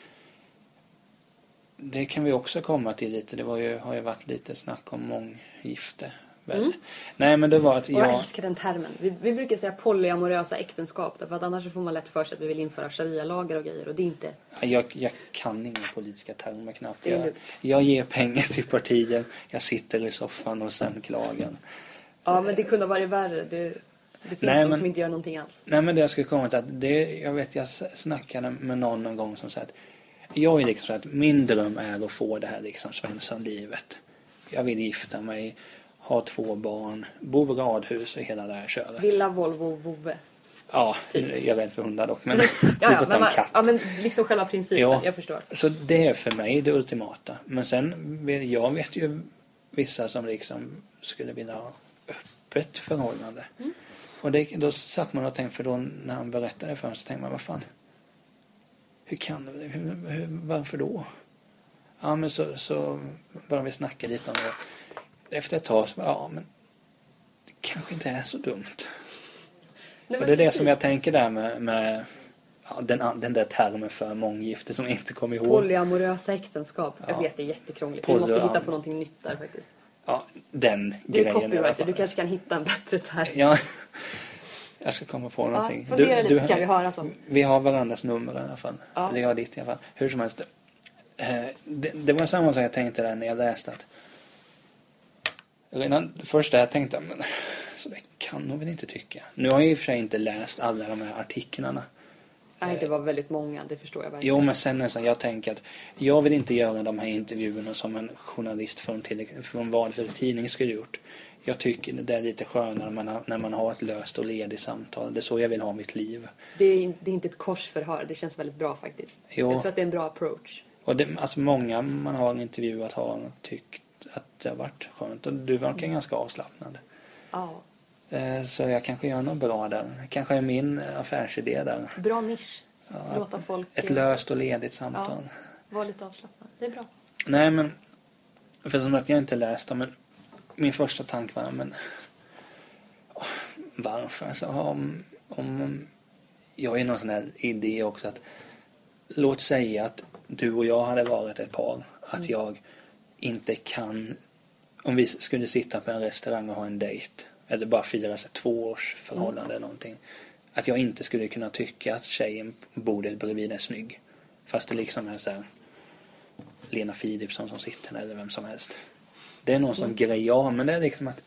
det kan vi också komma till lite. Det var ju, har ju varit lite snack om månggifte. Väl? Mm. Nej, men det var att Och jag jag... älskar den termen. Vi, vi brukar säga polyamorösa äktenskap därför att annars får man lätt för sig att vi vill införa sharia-lagar och grejer och det är inte... Jag, jag kan inga politiska termer knappt. Jag, jag ger pengar till partier, jag sitter i soffan och sen klagar. Ja, men det kunde ha varit värre. Det, det finns Nej, de men- som inte gör någonting alls. Nej men det jag skulle komma till att det, jag vet jag snackade med någon någon gång som sa att jag är liksom så att min dröm är att få det här liksom Svenssonlivet. Jag vill gifta mig, ha två barn, bo i radhus och hela det här köret. Villa, Volvo, vove. Ja, typ. jag är rädd för hundar dock men *laughs* Ja, ja, men, en man, katt. ja, men liksom själva principen. Ja. Jag förstår. Så det är för mig det ultimata. Men sen, jag vet ju vissa som liksom skulle vilja ha öppet förhållande. Mm. Och det, då satt man och tänkte, för då när han berättade det för mig så tänkte man, vad fan. Hur kan det, hur, hur, varför då? Ja men så, så började vi snacka lite om det. Efter ett tag så bara, ja men det kanske inte är så dumt. Nej, Och det är det som jag tänker där med, med ja, den, den där termen för månggifte som jag inte kommer ihåg. Polyamorösa äktenskap. Jag Ja. vet, det är jättekrångligt. Vi måste hitta på någonting nytt där faktiskt. Ja, den Du grejen i alla fall. du kanske kan hitta en bättre term. Ja, *laughs* jag ska komma på Ja, någonting. fundera lite ska vi höra så. Vi har varandras nummer i alla fall. Ja. Jag har ditt i alla fall. Hur som helst. Eh, det, det var samma sak jag tänkte där när jag läste att Redan först där jag tänkte men så det kan hon väl inte tycka. Nu har jag i och för sig inte läst alla de här artiklarna. Nej, det var väldigt många, det förstår jag verkligen. Jo, men sen så jag tänker att jag vill inte göra de här intervjuerna som en journalist från, till, från valfri tidning skulle gjort. Jag tycker det är lite skönare när man, har, när man har ett löst och ledigt samtal. Det är så jag vill ha mitt liv. Det, är, det är inte ett korsförhör, det känns väldigt bra faktiskt. Jo. Jag tror att det är en bra approach. Och det, alltså många man har intervjuat har tyckt att det har varit skönt. Och du verkar ganska avslappnad. Ja, Eh, Så jag kanske gör något bra där. Kanske är min affärsidé där. bra nisch. Ja, Låta folk Ett eh, löst och ledigt samtal. vara lite avslappnade. Det är bra. Nej men, för som sagt jag har inte läst dem men min första tanke var men åh, varför? Alltså, om, om jag har ju någon sån här idé också att låt säga att du och jag hade varit ett par. Att Mm. jag inte kan, om vi skulle sitta på en restaurang och ha en dejt eller bara fira så två års förhållande Mm. eller någonting. Att jag inte skulle kunna tycka att tjejen på bordet bredvid är snygg. Fast det liksom är så här Lena Philipsson som sitter där eller vem som helst. Det är någon sån Mm. grej jag men det är liksom att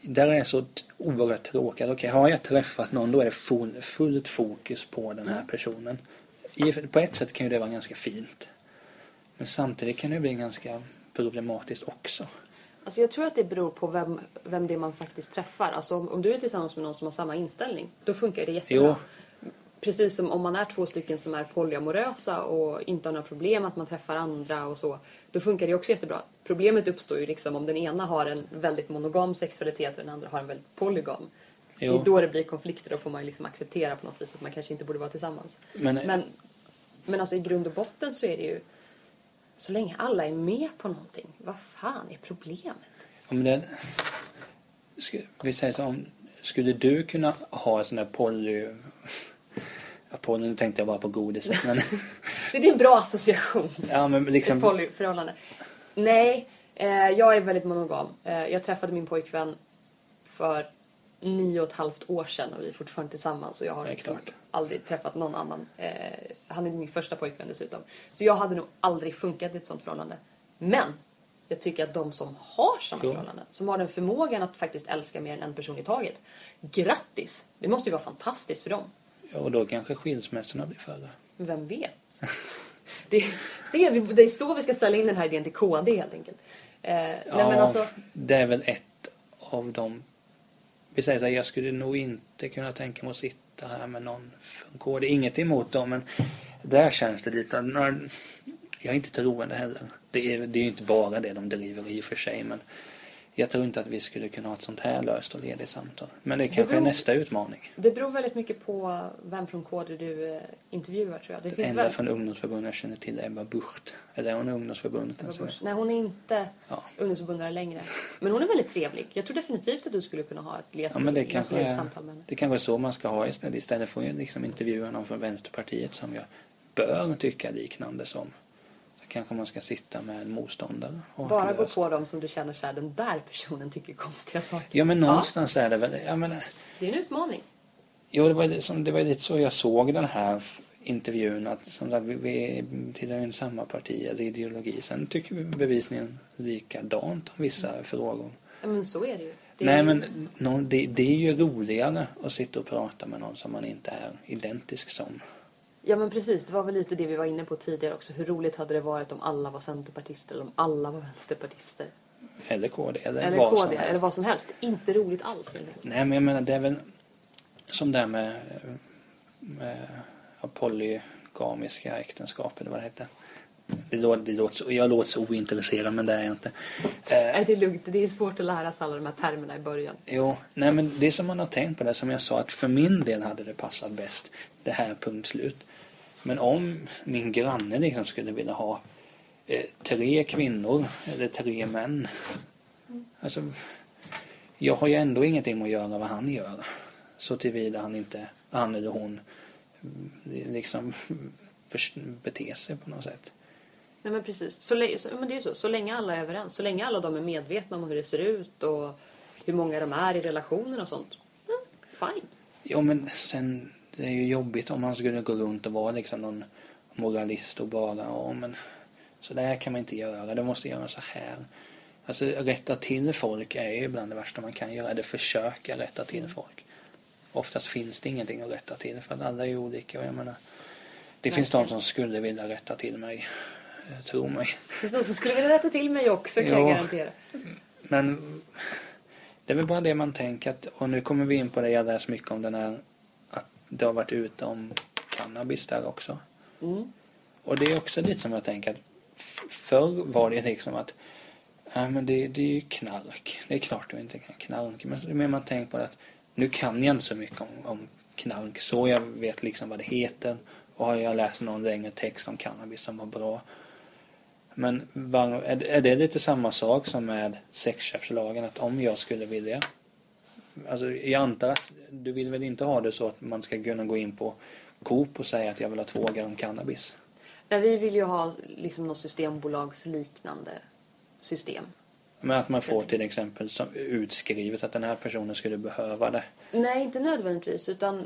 där är så t- oerhört tråkigt. Okej, har jag träffat någon då är det full, fullt fokus på den här personen. I, på ett sätt kan ju det vara ganska fint. Men samtidigt kan det bli ganska problematiskt också. Alltså jag tror att det beror på vem, vem det är man faktiskt träffar. Alltså om, om du är tillsammans med någon som har samma inställning, då funkar det jättebra. Precis som om man är två stycken som är polyamorösa och inte har några problem att man träffar andra och så. Då funkar det också jättebra. Problemet uppstår ju liksom om den ena har en väldigt monogam sexualitet och den andra har en väldigt polygam. Det Jo. är då det blir konflikter. Då får man ju liksom acceptera på något vis att man kanske inte borde vara tillsammans. Men, Men, men alltså i grund och botten så är det ju så länge alla är med på någonting, vad fan är problemet? om det, vi säger så om, skulle du kunna ha en sån där poly... Ja, poly, nu tänkte jag bara på godiset. Men, Så *laughs* det är en bra association. ja, men liksom, polyförhållande. Nej, eh, jag är väldigt monogam. Eh, jag träffade min pojkvän för nio och ett halvt år sedan och vi är fortfarande tillsammans och jag har liksom aldrig träffat någon annan. Eh, han är min första pojkvän dessutom. Så jag hade nog aldrig funkat i ett sånt förhållande. Men jag tycker att de som har sådana Jo. förhållanden, som har den förmågan att faktiskt älska mer än en person i taget. Grattis! Det måste ju vara fantastiskt för dem. ja, och då kanske skilsmässorna blir färre. Vem vet? *laughs* Det, se, vi- det är så vi ska ställa in den här idén till KD helt enkelt. Eh, nej, Ja, men alltså, det är väl ett av de... Vi säger så här, jag skulle nog inte kunna tänka mig att sitta här med någon från KD. Inget emot dem, men där känns det lite... Jag är inte troende heller. Det är, det är ju inte bara det de driver i och för sig, men jag tror inte att vi skulle kunna ha ett sånt här löst och ledigt samtal. Men det kanske är beror- nästa utmaning. det beror väldigt mycket på vem från KD du eh, intervjuar tror jag. Det Den finns enda väl... från ungdomsförbundet jag känner till är Ebba Bucht. Eller är hon ungdomsförbundet? Ebba Alltså? Nej, hon är inte Ja. ungdomsförbundare längre. Men hon är väldigt trevlig. Jag tror definitivt att du skulle kunna ha ett Ja, men det kanske, ledigt är, samtal med henne. det kanske är så man ska ha istället. Istället för att liksom intervjua någon från Vänsterpartiet som jag bör tycka liknande som. Kanske man ska sitta med en motståndare. Bara gå på dem som du känner så här, den där personen tycker konstiga saker. Ja men någonstans är det väl, jag menar, Det är en utmaning. jo det var, ju som, det var lite så jag såg den här intervjun att som sagt, vi, vi tillhör ju samma parti eller ideologi. Sen tycker vi bevisligen likadant om vissa frågor. Ja, men så är det ju. Det Nej är, men nå- det, det är ju roligare att sitta och prata med någon som man inte är identisk som. Ja men precis, det var väl lite det vi var inne på tidigare också. Hur roligt hade det varit om alla var centerpartister eller om alla var vänsterpartister? Eller KD eller, Eller vad som KD, helst. eller vad som helst. Inte roligt alls enkelt. Nej men jag menar det är väl som det här med, med polygamiska äktenskap eller vad det heter. Det låter, det låter jag låter så ointresserad men det är jag inte. Eh, Nej, det är lugnt. Det är svårt att lära sig alla de här termerna i början. jo, nej men det som man har tänkt på det som jag sa att för min del hade det passat bäst det här punkt slut. Men om min granne liksom skulle vilja ha eh, tre kvinnor eller tre män. Alltså, jag har ju ändå ingenting att göra vad han gör. Så tillvida han inte, han eller hon, mm, liksom beter sig på något sätt. Nej men precis. Så, men det är ju så. Så länge alla är överens. Så länge alla de är medvetna om hur det ser ut och hur många de är i relationen och sånt. Mm, fine. Jo men sen, det är ju jobbigt om man skulle gå runt och vara liksom någon moralist och bara, ja men så där kan man inte göra, det måste göra så här. Alltså rätta till folk är ju ibland det värsta man kan göra, eller försöka rätta till folk. Oftast finns det ingenting att rätta till för att alla är olika och jag menar det finns de som skulle vilja rätta till mig, tro mig. Det finns någon som skulle vilja rätta till mig också kan Ja. jag garantera. Men det är väl bara det man tänker att, och nu kommer vi in på det jag läst mycket om den här, att det har varit ute om cannabis där också. Mm. Och det är också lite som jag tänker att förr var det liksom att ja, men det, det är ju knark. Det är klart du inte kan knark. Men mer man tänker på det att nu kan jag inte så mycket om, om knark så jag vet liksom vad det heter. Och har jag läst någon längre text om cannabis som var bra. Men är det lite samma sak som med sexköpslagen? Att om jag skulle vilja Alltså, jag antar att du vill väl inte ha det så att man ska kunna gå in på Coop och säga att jag vill ha två gram cannabis? Nej, vi vill ju ha liksom något systembolagsliknande system. Men att man får till exempel som utskrivet att den här personen skulle behöva det. Nej, inte nödvändigtvis. Utan,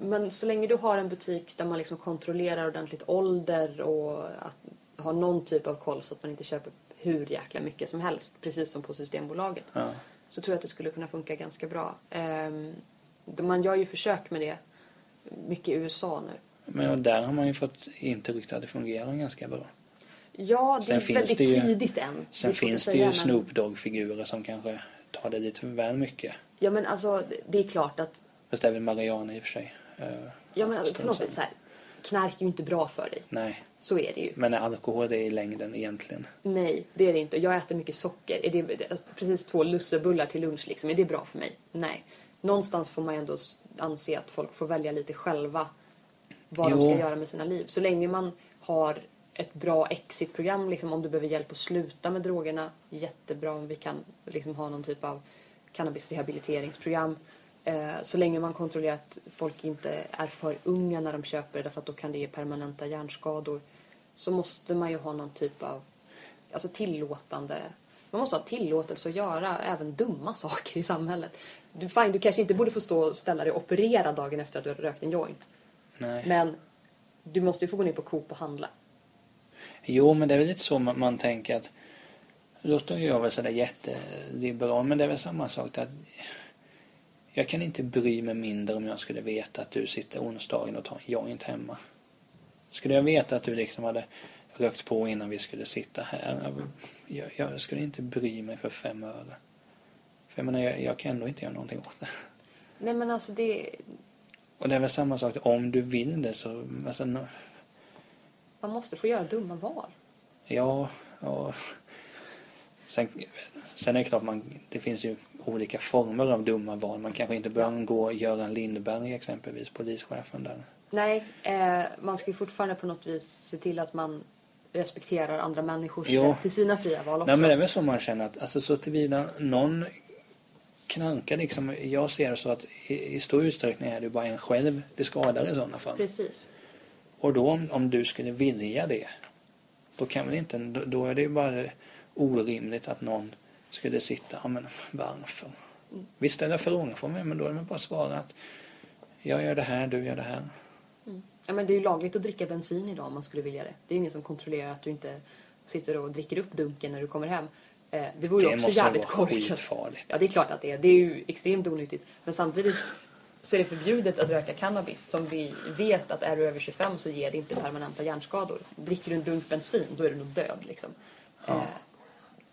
men så länge du har en butik där man liksom kontrollerar ordentligt ålder och att ha någon typ av koll så att man inte köper hur jäkla mycket som helst. Precis som på Systembolaget. Ja. Så tror jag att det skulle kunna funka ganska bra. Ehm, man gör ju försök med det mycket i USA nu. Men där har man ju fått intrycket att det fungerar ganska bra. Ja, det Sen är väldigt det ju- tidigt än. Sen Det finns det ju men- Snoop Dogg-figurer som kanske tar det lite väl mycket. Ja, men alltså det är klart att Fast det är väl Mariana i och för sig. Eh, Ja men på något vis så här, knark är ju inte bra för dig. Nej, Så är det ju. men är alkohol det i längden egentligen? Nej, det är det inte. Jag äter mycket socker. Är det alltså, precis två lussebullar till lunch liksom? Är det bra för mig? Nej. Någonstans får man ändå anse att folk får välja lite själva vad de Jo. ska göra med sina liv. Så länge man har ett bra exitprogram, liksom, om du behöver hjälp att sluta med drogerna, jättebra om vi kan liksom, ha någon typ av cannabisrehabiliteringsprogram. Eh, så länge man kontrollerar att folk inte är för unga när de köper det, därför att då kan det ge permanenta hjärnskador. Så måste man ju ha någon typ av alltså tillåtande... Man måste ha tillåtelse att göra även dumma *laughs* saker i samhället. Du, fine, du kanske inte borde få stå och ställa dig och operera dagen efter att du har rökt en joint. Nej. Men du måste ju få gå ner på Coop och handla. Jo, men det är väl lite så man, man tänker att Låter jag väl sådär jätteliberal, men det är väl samma sak att jag kan inte bry mig mindre om jag skulle veta att du sitter onsdagen och tar en joint hemma. Skulle jag veta att du liksom hade rökt på innan vi skulle sitta här, jag, jag skulle inte bry mig för fem öre. För jag menar, jag, jag kan ändå inte göra någonting åt det. Nej men alltså det... Och det är väl samma sak, om du vill det så, alltså, nå- Man måste få göra dumma val. Ja, ja. Sen, sen är det klart, man, det finns ju olika former av dumma val. Man kanske inte bör gå Göran Lindberg exempelvis, polischefen där. Nej, eh, man ska ju fortfarande på något vis se till att man respekterar andra människors rätt till sina fria val också. Nej men det är väl så man känner att, alltså så tillvida någon knankar liksom, jag ser det så att i, i stor utsträckning är det bara en själv det skadar i sådana fall. Precis. Och då om, om du skulle vilja det, då kan väl inte, då, då är det ju bara orimligt att någon skulle sitta, ja men varför? Mm. Visst ställa frågor för mig, men då är det bara att svara att jag gör det här, du gör det här. Ja, men det är ju lagligt att dricka bensin idag om man skulle vilja det. Det är ingen som kontrollerar att du inte sitter och dricker upp dunken när du kommer hem. Eh, det vore ju Det också måste jävligt vara korkat. skitfarligt. Ja, det är klart att det är. Det är ju extremt onyttigt. Men samtidigt så är det förbjudet att röka cannabis som vi vet att är du över 25 så ger det inte permanenta hjärnskador. Dricker du en dunk bensin då är du nog död liksom. Ja. Eh,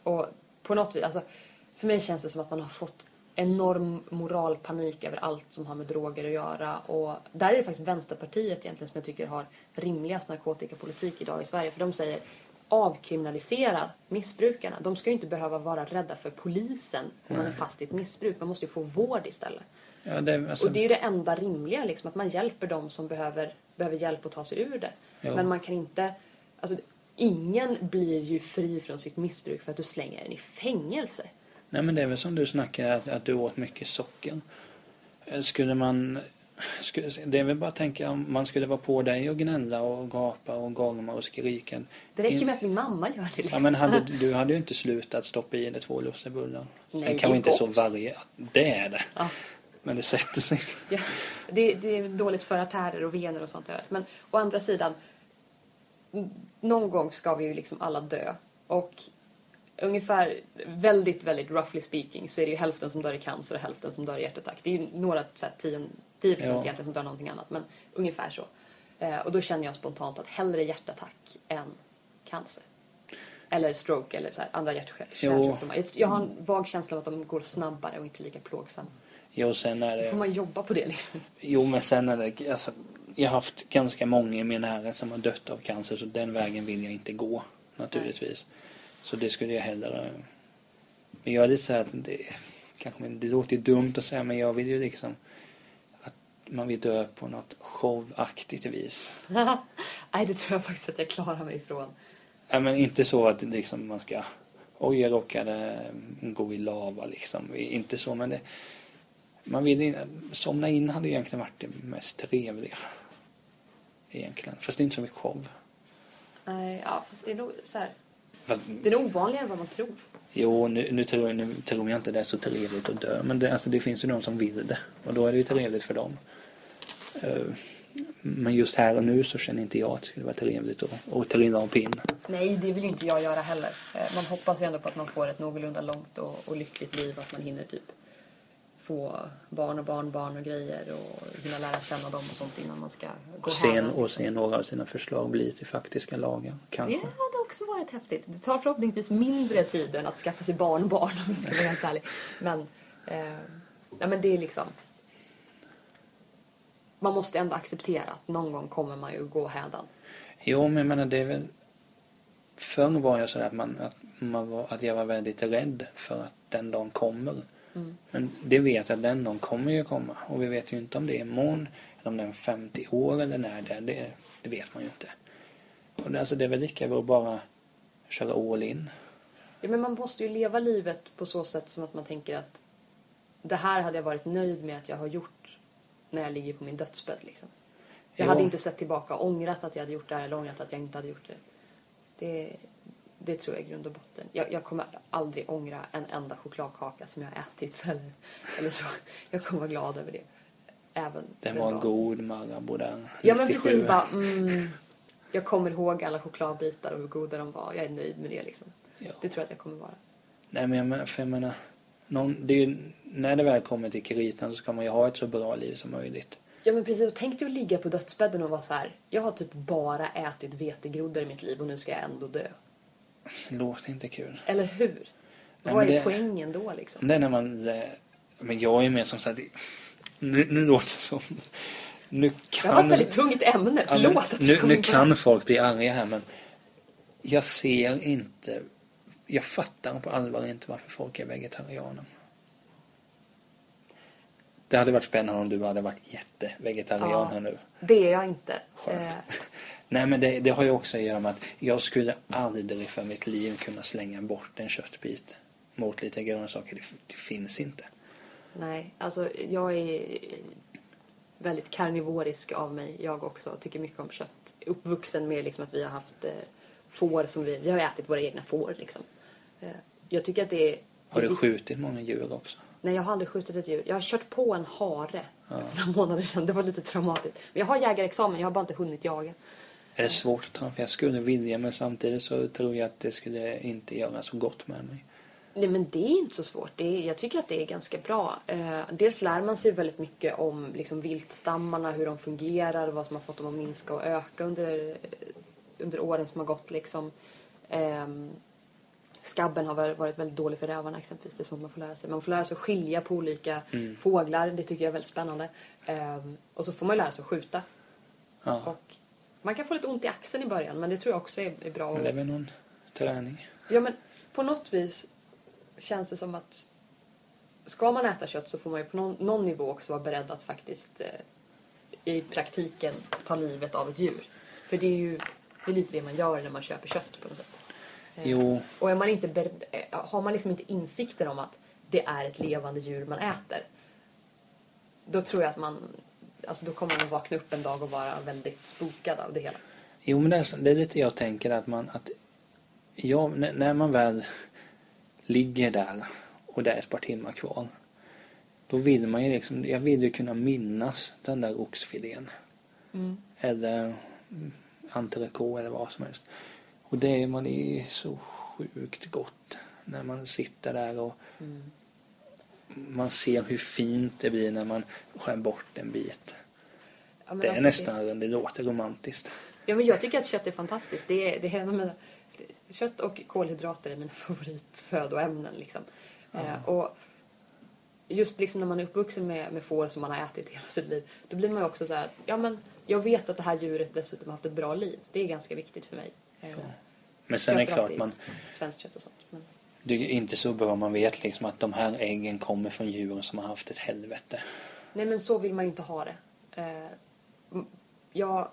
och på något vis, alltså för mig känns det som att man har fått enorm moralpanik över allt som har med droger att göra. Och där är det faktiskt Vänsterpartiet egentligen som jag tycker har rimligast narkotikapolitik idag i Sverige. För de säger avkriminalisera missbrukarna. De ska ju inte behöva vara rädda för polisen om man är fast i ett missbruk. Man måste ju få vård istället. Ja, det, alltså, Och det är ju det enda rimliga, liksom, att man hjälper dem som behöver, behöver hjälp att ta sig ur det. Ja. Men man kan inte... Alltså, ingen blir ju fri från sitt missbruk för att du slänger den i fängelse. Nej men det är väl som du snackade att, att du åt mycket socker. Eh, Skulle man... Skulle, det är väl bara att tänka om man skulle vara på dig och gnälla och gapa och gorma och skrika. Det räcker med att min mamma gör det. Ja Liksom. men hade, du hade ju inte slutat stoppa i dig två lussebullar. Nej, Sen det är kanske inte gott. så varje... Det är det. Ja. Men det sätter sig. Ja, det, det är dåligt för artärer och vener och sånt där. Men å andra sidan, någon gång ska vi ju liksom alla dö. Och ungefär, väldigt, väldigt roughly speaking, så är det ju hälften som dör i cancer och hälften som dör i hjärtattack. Det är ju några, så här, 10, 10 procent Ja. egentligen som dör någonting annat, men ungefär så. Eh, och då känner jag spontant att hellre hjärtattack än cancer. Eller stroke eller så här, andra hjärt-kärlsjukdomar. Jag, jag har en vag känsla av att de går snabbare och inte lika plågsamma. Jo, sen är Då får det... man jobba på det liksom. Jo, men sen är det... Alltså, jag har haft ganska många i min närhet som har dött av cancer så den vägen vill jag inte gå naturligtvis. Så det skulle jag hellre... Men jag är lite så här att det... Kanske, det låter ju dumt att säga men jag vill ju liksom att man vill dö på något showaktigt vis. *laughs* Nej, det tror jag faktiskt att jag klarar mig ifrån. Ja, men inte så att liksom man ska... Oj, jag råkade gå i lava liksom. Inte så, men det... man vill in, somna in hade egentligen varit det mest trevliga. Egentligen. Fast det är inte så mycket show. Nej, ja, fast det är nog så här. Fast, Det är nog ovanligare än vad man tror. jo, nu, nu, tror, nu tror jag inte det är så trevligt att dö. Men det, alltså, det finns ju de som vill det. Och då är det ju trevligt för dem. Eh, men just här och nu så känner inte jag att det skulle vara trevligt att, att trilla av pinn. Nej, det vill ju inte jag göra heller. Eh, Man hoppas ju ändå på att man får ett någorlunda långt och, och lyckligt liv. Att man hinner typ få barn och barnbarn och grejer och hinna lära känna dem och sånt innan man ska gå Och se, hem. och se några av sina förslag bli till faktiska lagar. Det Kanske. hade också varit häftigt. Det tar förhoppningsvis mindre tid än att skaffa sig barnbarn om jag ska vara helt ärlig. Men, eh, ja, men det är liksom... Man måste ändå acceptera att någon gång kommer man ju gå hädan. Jo, men jag menar det är väl... Förr var jag sådär att, man, att, man var, att jag var väldigt rädd för att den dagen kommer. Mm. Men det vet jag att den dagen kommer ju komma. Och vi vet ju inte om det är imorgon, eller om det är om 50 år eller när det är. Det, det vet man ju inte. Och det, alltså, det är väl lika bra att bara köra all in. Ja, men man måste ju leva livet på så sätt som att man tänker att det här hade jag varit nöjd med att jag har gjort när jag ligger på min dödsbädd. Liksom. Jag Jo. hade inte sett tillbaka och ångrat att jag hade gjort det här eller ångrat att jag inte hade gjort det. Det, det tror jag i grund och botten. Jag, jag kommer aldrig ångra en enda chokladkaka som jag har ätit *laughs* eller, eller så. Jag kommer vara glad över det. Även Den den var dagen. god Marabou där. Ja men 97. precis bara, *laughs* mm, jag kommer ihåg alla chokladbitar och hur goda de var. Jag är nöjd med det liksom. Ja. Det tror jag att jag kommer vara. Nej men jag menar, för jag menar någon, det ju, när det väl kommer till kritan så ska man ju ha ett så bra liv som möjligt. Ja men precis, och tänk dig att ligga på dödsbädden och vara så här. Jag har typ bara ätit vetegroddar i mitt liv och nu ska jag ändå dö. Det låter inte kul. Eller hur? Vad är det- poängen då liksom? Det är när man... eh, Men jag är mer som sagt... Nu, nu låter det som... Nu Det här var ett kan... väldigt tungt ämne, Ja, men förlåt att nu, nu kan det. folk bli arga här men jag ser inte... Jag fattar på allvar inte varför folk är vegetarianer. Det hade varit spännande om du hade varit jättevegetarian Ja. här nu. Det är jag inte. Skönt. Eh, *laughs* Nej men det, det har ju också att göra med att jag skulle aldrig för mitt liv kunna slänga bort en köttbit mot lite grönsaker. Det, det finns inte. nej, alltså jag är väldigt karnivorisk av mig. Jag också tycker mycket om kött. Uppvuxen med liksom att vi har haft eh, får som vi... Vi har ätit våra egna får liksom. Eh, jag tycker att det är... Har du skjutit många djur också? Nej, jag har aldrig skjutit ett djur. Jag har kört på en hare för några månader sedan. Det var lite traumatiskt. Men jag har jägarexamen, jag har bara inte hunnit jaga. Är det svårt att ta? För jag skulle vilja men samtidigt så tror jag att det skulle inte göra så gott med mig. Nej, men det är inte så svårt. Det är, jag tycker att det är ganska bra. Eh, dels lär man sig väldigt mycket om liksom, viltstammarna, hur de fungerar, vad som har fått dem att minska och öka under, under åren som har gått. Liksom. Ehm, skabben har varit- väldigt dålig för rävarna exempelvis. Det är sånt man får lära sig. Man får lära sig att skilja på olika fåglar. Det tycker jag är väldigt spännande. Ehm, och så får man lära sig att skjuta. Ja, Och man kan få lite ont i axeln i början men det tror jag också är, är bra. men det är väl någon träning. Ja men på något vis känns det som att ska man äta kött så får man ju på någon, någon nivå också vara beredd att faktiskt eh, i praktiken ta livet av ett djur. För det är ju det är lite det man gör när man köper kött på något sätt. Eh, Jo, Och är man inte beredd, eh, har man liksom inte insikter om att det är ett levande djur man äter. Då tror jag att man, alltså då kommer man att vakna upp en dag och vara väldigt spokad av det hela. jo men det är, det är lite jag tänker att man... Att jag, när, man väl ligger där och det är ett par timmar kvar. Då vill man ju liksom... Jag vill ju kunna minnas den där oxfilén. Eller mm, entrecote eller vad som helst. Och det är, man är så sjukt gott när man sitter där och man ser hur fint det blir när man skär bort en bit. Ja, Det är alltså, nästan, det låter romantiskt. Ja, men jag tycker att kött är fantastiskt. Det är, det är mina, kött och kolhydrater är mina *laughs* favoritfödoämnen. Liksom. Eh, och just liksom när man är uppvuxen med, med får som man har ätit hela sitt liv, då blir man ju också så här, ja men jag vet att det här djuret dessutom har haft ett bra liv. Det är ganska viktigt för mig. Eh, Men sen är det klart man, Svenskt kött och sånt. Men, det är inte så bra om man vet liksom att de här äggen kommer från djur som har haft ett helvete. nej men så vill man ju inte ha det. Eh, ja,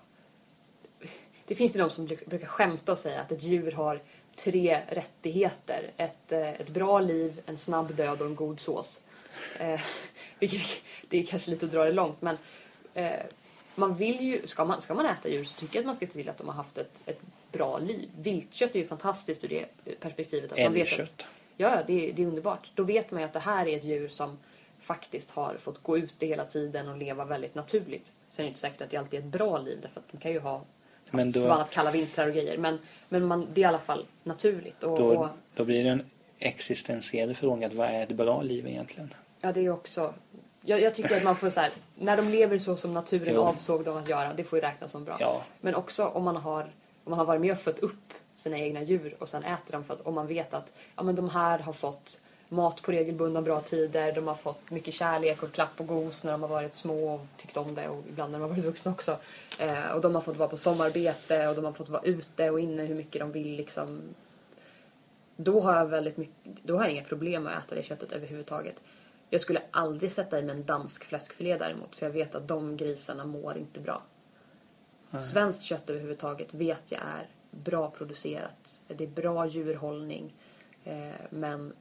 det finns ju de som brukar skämta och säga att ett djur har tre rättigheter. Ett, eh, ett bra liv, en snabb död och en god sås. Eh, *laughs* vilket, det är kanske lite att dra det långt men eh, man vill ju, ska man, ska man äta djur så tycker jag att man ska se till att de har haft ett, ett bra liv. Viltkött är ju fantastiskt ur det perspektivet. Att man vet att, Älgkött. Ja, det, är- det är underbart. Då vet man ju att det här är ett djur som faktiskt har fått gå ute hela tiden och leva väldigt naturligt. Sen är det inte säkert att det alltid är ett bra liv därför att de kan ju ha Men då- förbannat kalla vintrar och grejer. Men, men man, det är i alla fall naturligt. Och, och, Då, då blir det en existentiell fråga. att Vad är ett bra liv egentligen? ja, det är också... Jag, jag tycker att man får så här, när de lever så som naturen *laughs* Jo. avsåg dem att göra, det får ju räknas som bra. Ja. Men också om man har, om man har varit med och fött upp sina egna djur och sen äter dem för att om man vet att ja, men de här har fått mat på regelbundna bra tider, de har fått mycket kärlek och klapp och gos när de har varit små och tyckt om det och ibland när de har varit vuxna också. Eh, och de har fått vara på sommarbete och de har fått vara ute och inne hur mycket de vill liksom. Då har jag väldigt mycket, då har jag inga problem att äta det köttet överhuvudtaget. Jag skulle aldrig sätta i mig en dansk fläskfilé däremot för jag vet att de grisarna mår inte bra. Svenskt kött överhuvudtaget vet jag är bra producerat. Det är bra djurhållning. Eh, men,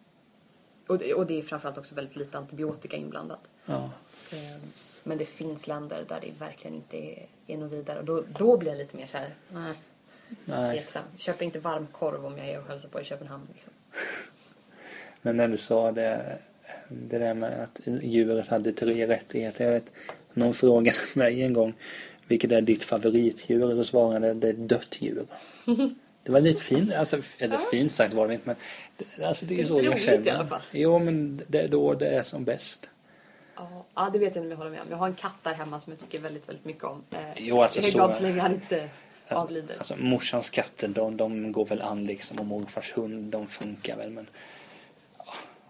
och, det, och det är framförallt också väldigt lite antibiotika inblandat. Ja. Eh, men det finns länder där det verkligen inte är, är något vidare. Och då, då blir jag lite mer såhär, nej, Nej. tveksam. Köper inte varmkorv om jag är och hälsar på i Köpenhamn. Liksom. *laughs* Men när du sa det, det där med att djuret hade tre rättigheter. Jag vet, någon frågade mig en gång vilket är ditt favoritdjur? Och då svarade jag, det är ett dött djur. *laughs* Det var lite fint, alltså, eller fint sagt var det inte men alltså det är Det är så jag känner. i alla fall. Jo men det är då det är som bäst. Ja, ja, det vet jag inte om jag håller med om. Jag har en katt där hemma som jag tycker väldigt, väldigt mycket om. Eh, Jo, alltså jag är så- glad så länge han inte Alltså, avlider. alltså morsans katter de, de går väl an liksom och morfars hund de funkar väl men ja,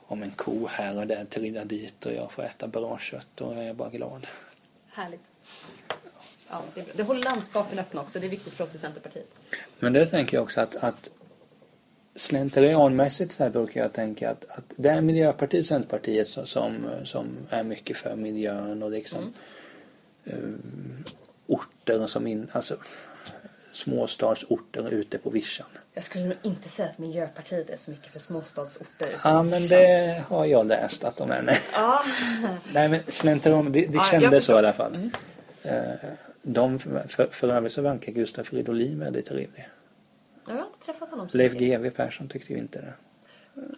om en ko här och där trillar dit och jag får äta bra kött då är jag bara glad. Härligt. Ja, det, det håller landskapen öppna också. Det är viktigt för oss i Centerpartiet. Men det tänker jag också att, att slentrianmässigt så här brukar jag tänka att, att det är Miljöpartiet Centerpartiet som, som, som är mycket för miljön och liksom eh, orter som in, alltså småstadsorter ute på vischan. Jag skulle nog inte säga att Miljöpartiet är så mycket för småstadsorter. Ja men det har jag läst att de är. Nej, Ja, nej men slentrian, det, det Ja, kändes så i alla fall. Eh, De, för, för övrigt så verkar Gustav Fridolin väldigt trevlig. jag har inte träffat honom så Leif mycket. GW Persson tyckte ju inte det.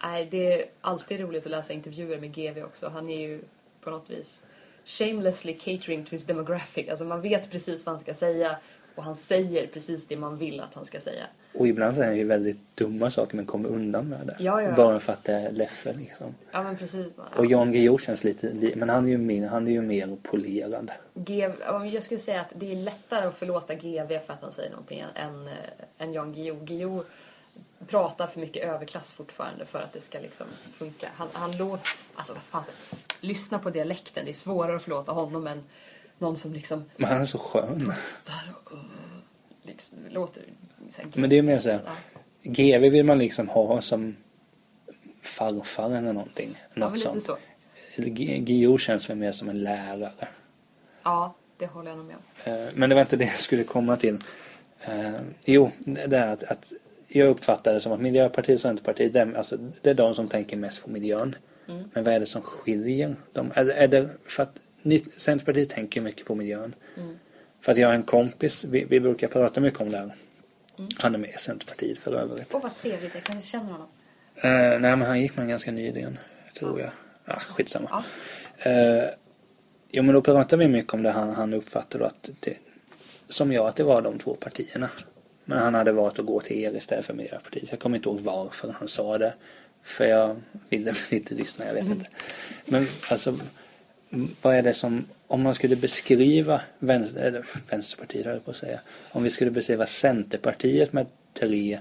Nej, det är alltid roligt att läsa intervjuer med GV också. Han är ju på något vis shamelessly catering to his demographic. Alltså man vet precis vad han ska säga och han säger precis det man vill att han ska säga. Och ibland säger han ju väldigt dumma saker men kommer undan med det. Ja, ja. Bara för att det är Leffe liksom. Ja men precis. Och Jan Guillou känns lite, li- men han är ju mer, han är ju mer polerad. GV, jag skulle säga att det är lättare att förlåta GV för att han säger någonting än, än, eh, än Jan Guillou. Guillou pratar för mycket överklass fortfarande för att det ska liksom funka. Han, han låter... Alltså vad fan. Lyssna på dialekten. Det är svårare att förlåta honom än någon som liksom Men han är så skön. pustar och uh, liksom, låter... Så här, Men det är mer så här. GV vill man liksom ha som farfar eller någonting. Ja, Något sånt. så. G- Guillou känns väl mer som en lärare. Ja, det håller jag nog med om. Eh, Men det var inte det jag skulle komma till. Eh, Jo, det är att, att jag uppfattar det som att Miljöpartiet och Centerpartiet, det är, alltså, det är de som tänker mest på miljön. Mm. Men vad är det som skiljer dem? Är, är det för att Centerpartiet tänker mycket på miljön? Mm. För att jag har en kompis, vi, vi brukar prata mycket om det här. Mm. Han är med i Centerpartiet för övrigt. Åh, vad trevligt. Jag kanske känner honom. Eh, nej men han gick med ganska nyligen, tror jag. Ja, skitsamma. Ja. Eh, jo men då pratar vi mycket om det han, han uppfattade att det, som jag att det var de två partierna. Men han hade valt att gå till er istället för Miljöpartiet. Jag kommer inte ihåg varför han sa det. För jag ville väl inte lyssna, jag vet inte. Men alltså, vad är det som, om man skulle beskriva vänster, eller, Vänsterpartiet höll på att säga. Om vi skulle beskriva Centerpartiet med tre,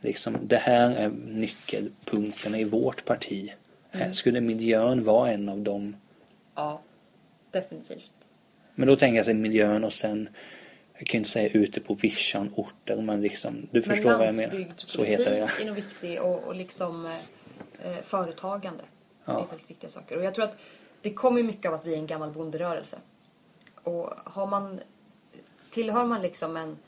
liksom det här är nyckelpunkterna i vårt parti. Eh, Skulle miljön vara en av dem? Ja, definitivt. Men då tänker jag sig miljön och sen jag kan inte säga ute på vischan orter men liksom du förstår vad jag menar. Så heter det ja. är nog viktig och, och liksom eh, eh, företagande. Det är Ja. väldigt viktiga saker. Och jag tror att det kommer mycket av att vi är en gammal bonderörelse. Och har man, tillhör man liksom en,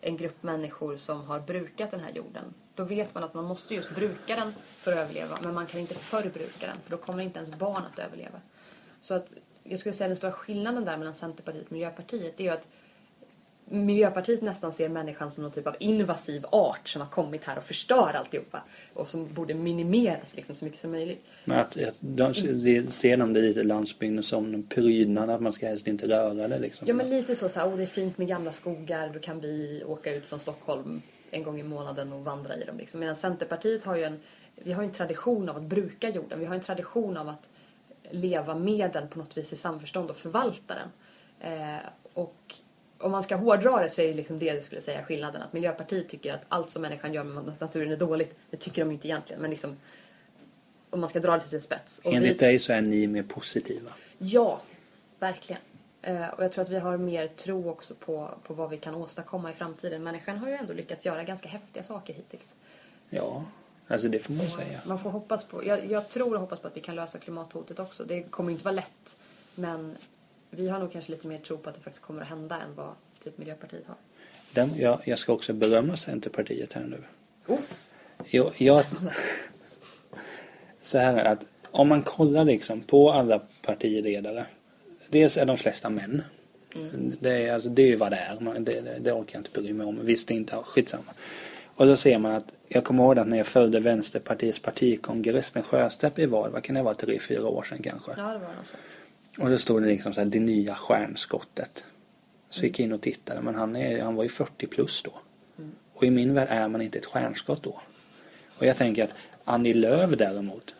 en grupp människor som har brukat den här jorden då vet man att man måste just bruka den för att överleva men man kan inte förbruka den för då kommer inte ens barn att överleva. Så att jag skulle säga den stora skillnaden där mellan Centerpartiet och Miljöpartiet det är ju att Miljöpartiet nästan ser människan som någon typ av invasiv art som har kommit här och förstör alltihopa. Och som borde minimeras liksom så mycket som möjligt. Men att, att de, de, ser de det lite landsbygden som en prydnad, att man ska helst inte röra det liksom? Ja men lite så, så här, oh, det är fint med gamla skogar, då kan vi åka ut från Stockholm en gång i månaden och vandra i dem. Liksom. Medan Centerpartiet har ju en, vi har en tradition av att bruka jorden. Vi har en tradition av att leva med den på något vis i samförstånd och förvalta den. Eh, och om man ska hårdra det så är det liksom det jag skulle säga skillnaden. Att Miljöpartiet tycker att allt som människan gör med naturen är dåligt. Det tycker de inte egentligen. Men liksom, om man ska dra det till sin spets. Och Enligt vi... dig så är ni mer positiva? Ja, verkligen. Eh, och jag tror att vi har mer tro också på, på vad vi kan åstadkomma i framtiden. Människan har ju ändå lyckats göra ganska häftiga saker hittills. Ja, alltså det får man säga. Man får hoppas på, jag, jag tror och hoppas på att vi kan lösa klimathotet också. Det kommer inte vara lätt. Men vi har nog kanske lite mer tro på att det faktiskt kommer att hända än vad typ Miljöpartiet har. Den, jag, jag ska också berömma Centerpartiet här nu. Oh. Jag, jag, så här är det att om man kollar liksom på alla partiledare. Dels är de flesta män. Mm. Det, är, alltså, det är ju vad det är. Man, det, det, det orkar jag inte bry mig om. Visst inte, skitsamma. Och så ser man att, jag kommer ihåg att när jag följde Vänsterpartiets partikongress när Sjöstedt blev vald, vad kan det vara, tre, fyra år sedan kanske? Ja, det var det så. Och då stod det liksom så här, det nya stjärnskottet. Så gick jag in och tittade, men han, är, han var ju 40 plus då. Mm. Och i min värld är man inte ett stjärnskott då. Och jag tänker att Annie Lööf däremot,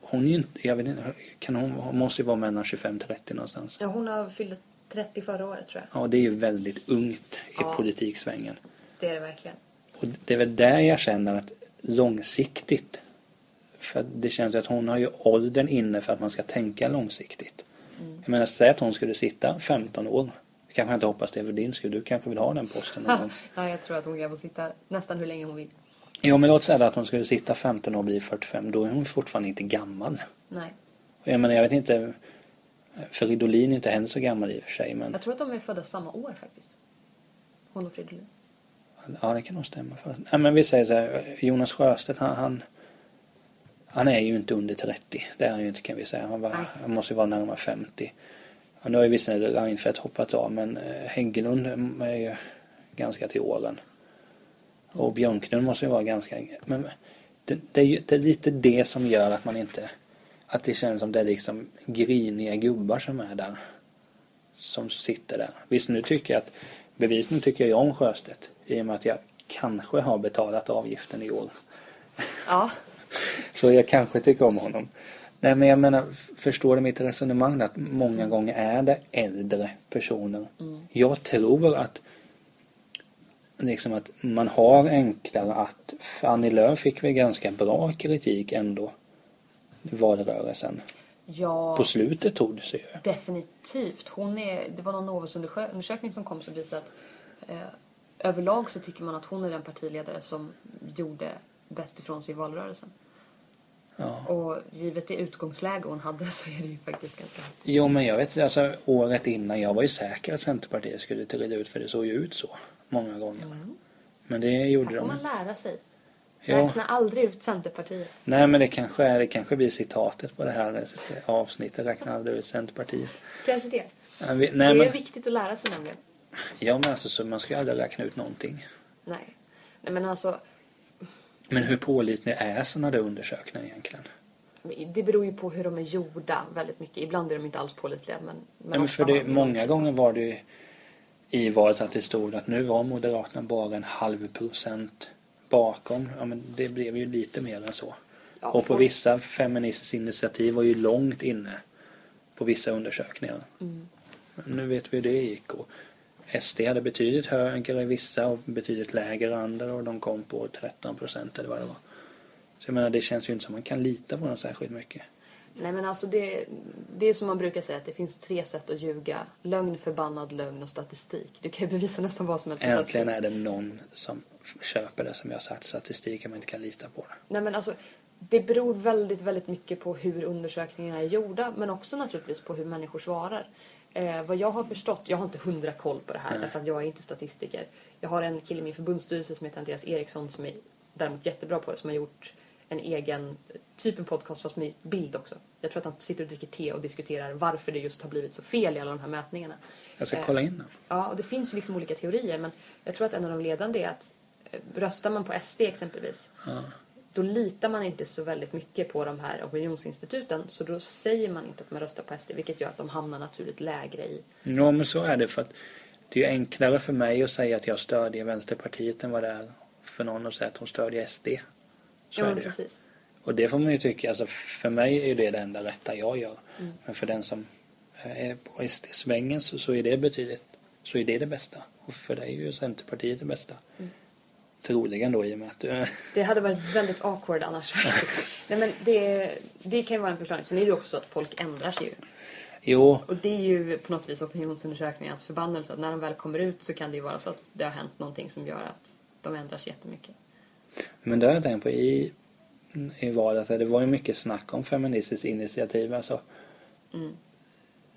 hon är ju inte, jag vet inte, kan hon, hon måste ju vara mellan 25-30 någonstans. Ja, hon har fyllt 30 förra året tror jag. Ja, det är ju väldigt ungt i ja, politiksvängen. Det är det verkligen. Och det är väl där jag känner att långsiktigt, för det känns att hon har ju åldern inne för att man ska tänka långsiktigt. Mm. Jag menar, säg att hon skulle sitta 15 år. Kanske inte hoppas det för din skull. Du kanske vill ha den posten någon *laughs* gång. ja, jag tror att hon kan få sitta nästan hur länge hon vill. Ja, men låt säga att hon skulle sitta 15 år och bli 45. Då är hon fortfarande inte gammal. Nej. Jag menar, jag vet inte. Fridolin är inte heller så gammal i och för sig. Men... Jag tror att de är födda samma år faktiskt. Hon och Fridolin. Ja, det kan nog stämma. Nej, men vi säger så här. Jonas Sjöstedt, han, han han är ju inte under 30. Det är han ju inte kan vi säga. Han, var, han måste ju vara närmare 50. Och nu har ju visserligen Reinfeldt hoppat av men eh, Hägglund är ju ganska till åren. Och Björklund måste ju vara ganska... Men det, det, är ju det är lite det som gör att man inte... Att det känns som det är liksom griniga gubbar som är där. Som sitter där. Visst nu tycker jag att... Bevisligen tycker jag om Sjöstedt. I och med att jag kanske har betalat avgiften i år. Ja. *laughs* Så jag kanske tycker om honom. Nej men jag menar, förstår du mitt resonemang att många gånger är det äldre personer. Mm. Jag tror att liksom att man har enklare att, Annie Lööf fick väl ganska bra kritik ändå i valrörelsen. Ja, på slutet tog det sig ju. Definitivt. Hon är, det var någon Novus-undersökning som kom som visade att eh, överlag så tycker man att hon är den partiledare som gjorde bäst ifrån sig i valrörelsen. Ja. Och givet det utgångsläge hon hade så är det ju faktiskt ganska Jo men jag vet alltså året innan jag var ju säker att Centerpartiet skulle trilla ut för det såg ju ut så många gånger. Mm. Men det gjorde de. får man lära sig. Räkna ja. aldrig ut Centerpartiet. Nej men det kanske är, det kanske blir citatet på det här avsnittet. Räkna aldrig ut Centerpartiet. Kanske det. Vi, nej, det är men, viktigt att lära sig nämligen. Ja men alltså så man ska ju aldrig räkna ut någonting. Nej. Nej men alltså men hur pålitliga är sådana där undersökningar egentligen? Det beror ju på hur de är gjorda väldigt mycket. Ibland är de inte alls pålitliga. Men, men, men för det, många gånger var det ju i valet att det stod att nu var Moderaterna bara en halv procent bakom. Ja, men det blev ju lite mer än så. Ja, och på för... vissa feministiskt initiativ var ju långt inne på vissa undersökningar. Mm. Nu vet vi hur det gick. Och SD hade betydligt högre i vissa och betydligt lägre andra och de kom på 13 procent eller vad det var. Så jag menar det känns ju inte som man kan lita på dem särskilt mycket. Nej men alltså det, det är som man brukar säga att det finns tre sätt att ljuga. Lögn, förbannad lögn och statistik. Du kan ju bevisa nästan vad som helst. Äntligen är det någon som köper det som jag sagt statistik man inte kan lita på det. Nej men alltså det beror väldigt, väldigt mycket på hur undersökningarna är gjorda men också naturligtvis på hur människor svarar. Eh, vad jag har förstått, jag har inte hundra koll på det här därför att jag är inte statistiker. Jag har en kille i min förbundsstyrelse som heter Andreas Eriksson som är däremot jättebra på det som har gjort en egen, typ en podcast fast med bild också. Jag tror att han sitter och dricker te och diskuterar varför det just har blivit så fel i alla de här mätningarna. Jag ska Eh, kolla in den. Ja, och det finns ju liksom olika teorier men jag tror att en av de ledande är att eh, röstar man på SD exempelvis Ja. Då litar man inte så väldigt mycket på de här opinionsinstituten så då säger man inte att man röstar på SD vilket gör att de hamnar naturligt lägre i... Ja, men så är det för att det är enklare för mig att säga att jag stödjer Vänsterpartiet än vad det är för någon att säga att hon stödjer SD. Så ja, är det precis. Och det får man ju tycka, alltså för mig är det det enda rätta jag gör. Mm. Men för den som är på SD-svängen så, så är det betydligt, så är det det bästa. Och för dig är ju Centerpartiet det bästa. Mm. Troligen då i och med att du... Det hade varit väldigt awkward annars. *laughs* Nej, men det, det kan ju vara en förklaring. Sen är det ju också så att folk ändrar sig ju. Jo, Och det är ju på något vis opinionsundersökningarnas förbannelse. Att när de väl kommer ut så kan det ju vara så att det har hänt någonting som gör att de ändrar sig jättemycket. men det har jag tänkt på i, i valet. Det var ju mycket snack om Feministiskt initiativ. Alltså, Mm.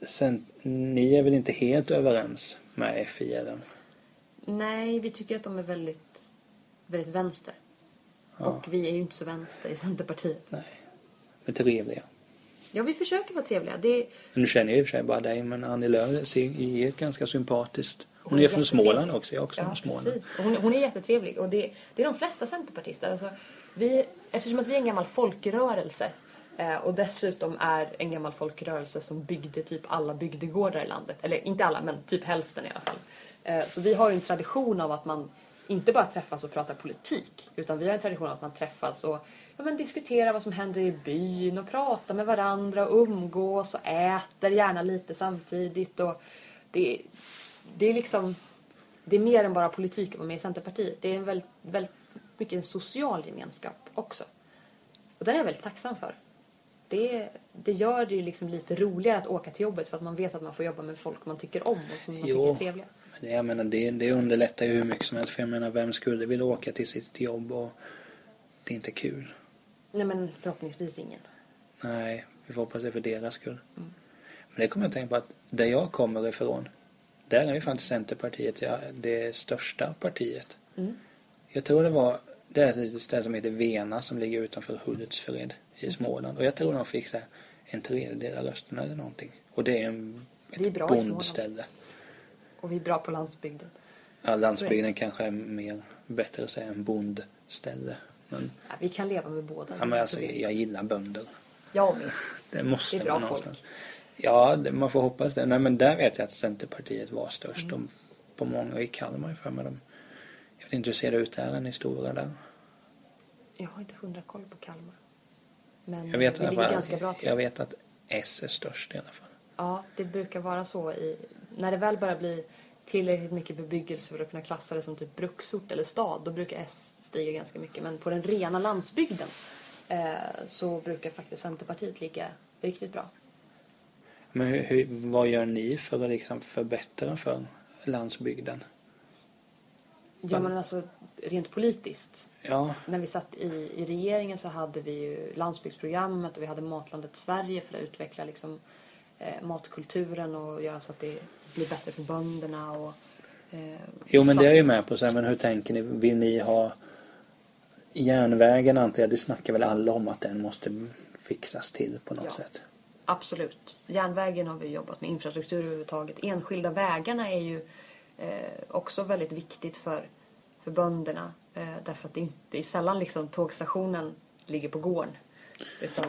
sen, ni är väl inte helt överens med FI eller? Nej, vi tycker att de är väldigt, väldigt vänster. Ja. Och vi är ju inte så vänster i Centerpartiet. Nej. Men trevliga. Ja, vi försöker vara trevliga. Det, Nu känner jag i och för sig bara dig, men Annie Lööf ser- är ganska sympatiskt. Hon, Hon är är från. Småland också. Jag också Ja, från Småland. Hon, hon är jättetrevlig och det, det är de flesta centerpartister. Alltså, vi, eftersom att vi är en gammal folkrörelse eh, och dessutom är en gammal folkrörelse som byggde typ alla bygdegårdar i landet. Eller inte alla, men typ hälften i alla fall. Eh, så vi har ju en tradition av att man inte bara träffas och pratar politik utan vi har en tradition att man träffas och ja, men diskuterar vad som händer i byn och pratar med varandra och umgås och äter gärna lite samtidigt. Och det, det är liksom det är mer än bara politik att vara med i Centerpartiet. Det är en väldigt, väldigt mycket en social gemenskap också. Och den är jag väldigt tacksam för. Det, det gör det ju liksom lite roligare att åka till jobbet för att man vet att man får jobba med folk man tycker om och som man Jo. tycker är trevliga. Det, jag menar, det, det underlättar ju hur mycket som helst. För jag menar, vem skulle vilja åka till sitt jobb och det är inte kul? Nej men förhoppningsvis ingen. Nej, vi får hoppas det för deras skull. Mm. Men det kommer jag att tänka på att där jag kommer ifrån, där är ju faktiskt Centerpartiet ja, det största partiet. Mm. Jag tror det var, det är ett litet ställe som heter Vena som ligger utanför Hultsfred i Småland. Och jag tror de fick så här, en tredjedel av rösterna eller någonting. Och det är en, är ett i Småland. bondställe. Och vi är bra på landsbygden. Ja, landsbygden kanske är mer bättre att säga än bondställe. Men, Ja, vi kan leva med båda. ja, men alltså, jag gillar bönder. Jag med. *laughs* Det måste Det är bra man folk. någonstans. Ja, det, man får hoppas det. Nej, men där vet jag att Centerpartiet var störst. Mm. De, på många, i Kalmar för mig. De, jag vet inte hur ser det ut där, är ni stora där? Jag har inte hundra koll på Kalmar. Men Jag vet, vi i alla ligger ganska bra till. jag vet att S är störst i alla fall. Ja, det brukar vara så i... När det väl börjar bli tillräckligt mycket bebyggelse för att kunna klassa det som typ bruksort eller stad, då brukar S stiga ganska mycket. Men på den rena landsbygden eh, så brukar faktiskt Centerpartiet ligga riktigt bra. Men hur, hur, vad gör ni för att liksom förbättra för landsbygden? Ja, men alltså rent politiskt. Ja, När vi satt i, i regeringen så hade vi ju landsbygdsprogrammet och vi hade Matlandet Sverige för att utveckla liksom, eh, matkulturen och göra så att det blir bättre för bönderna. Och, eh, jo men det är jag ju med på. Så här, men hur tänker ni? Vill ni ha järnvägen antar jag, det snackar väl alla om att den måste fixas till på något Ja. sätt. Absolut. Järnvägen har vi jobbat med, infrastruktur överhuvudtaget. Enskilda vägarna är ju eh, också väldigt viktigt för, för bönderna. Eh, därför att det, inte, det är sällan liksom tågstationen ligger på gården. Utan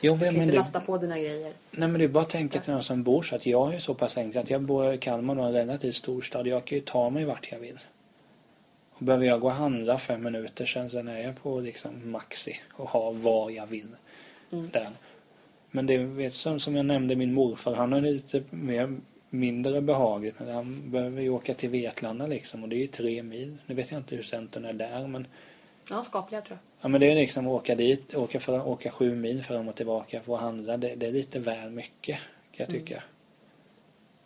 Jo, du kan men inte det, lasta på dina grejer. nej men du bara tänker till någon som bor så att jag är så pass enkelt att jag bor i Kalmar och en relativt stor stad. Jag kan ju ta mig vart jag vill. Och behöver jag gå och handla fem minuter sen, sen är jag på liksom Maxi och har vad jag vill Mm. där. Men det vet som, som jag nämnde min morfar, han är lite mer mindre behagligt. Men han behöver ju åka till Vetlanda liksom och det är ju tre mil. Nu vet jag inte hur centern är där men Ja, skapliga tror jag. Ja men det är liksom att åka dit, åka, för, åka sju mil fram och tillbaka för att handla. Det, det är lite väl mycket kan jag tycka.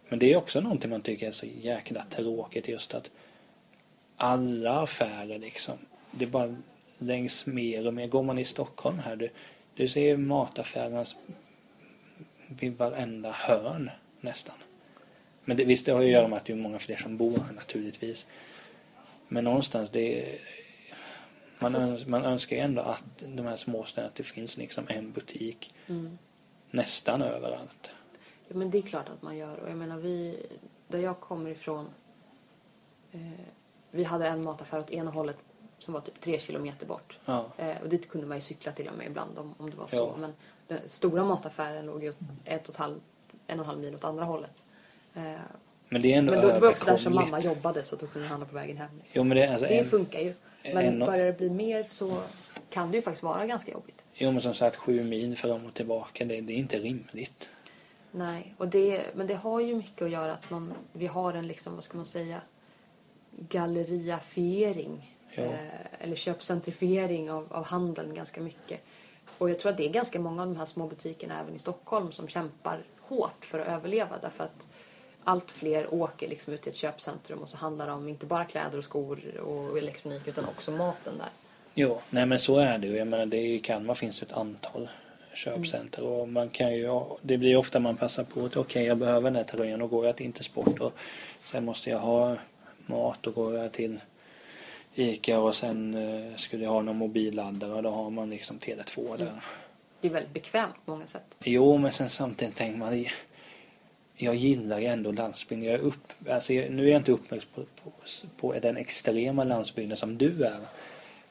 Men det är också någonting man tycker är så jäkla tråkigt just att alla affärer liksom, det är bara längs mer och mer. Går man i Stockholm här, du, du ser mataffärerna vid varenda hörn nästan. Men det, visst, det har ju att göra med att det är många fler som bor här naturligtvis. Men någonstans, det Man, öns man önskar ju ändå att de här småstäderna, att det finns liksom en butik Mm. nästan överallt. Ja, men det är klart att man gör. Och jag menar, vi, där jag kommer ifrån, eh, vi hade en mataffär åt ena hållet som var typ tre kilometer bort. Ja. Eh, och dit kunde man ju cykla till och med ibland om, om det var så. Ja. Men den stora mataffären låg ju ett och ett halv, en och en halv mil åt andra hållet. Eh, Men det är ändå men då, det var också där som mamma jobbade så då kunde jag handla på vägen hem. Jo, men det, alltså Det en, funkar ju. Men en- börjar det bli mer så kan det ju faktiskt vara ganska jobbigt. jo, men som sagt sju mil fram och tillbaka, det, det är inte rimligt. Nej, och det, men det har ju mycket att göra att man, vi har en liksom, vad ska man säga, galleriafiering. Ja. Eh, eller köpcentrifiering av, av handeln ganska mycket. Och jag tror att det är ganska många av de här små butikerna även i Stockholm som kämpar hårt för att överleva därför att allt fler åker liksom ut till ett köpcentrum och så handlar det om inte bara kläder och skor och elektronik utan också maten där. Jo, nej men så är det ju. Jag menar, det I Kalmar finns ett antal köpcenter och man kan ju, det blir ofta man passar på att okej jag behöver den här tröjan och går jag till Intersport och sen måste jag ha mat och går jag till Ica och sen eh, skulle jag ha någon mobilladdare och då har man liksom Tele2 där. Det är väldigt bekvämt på många sätt. Jo, men sen samtidigt tänker man jag gillar ju ändå landsbygden. Jag är upp, alltså jag, nu är jag inte uppväxt på, på, på den extrema landsbygden som du är.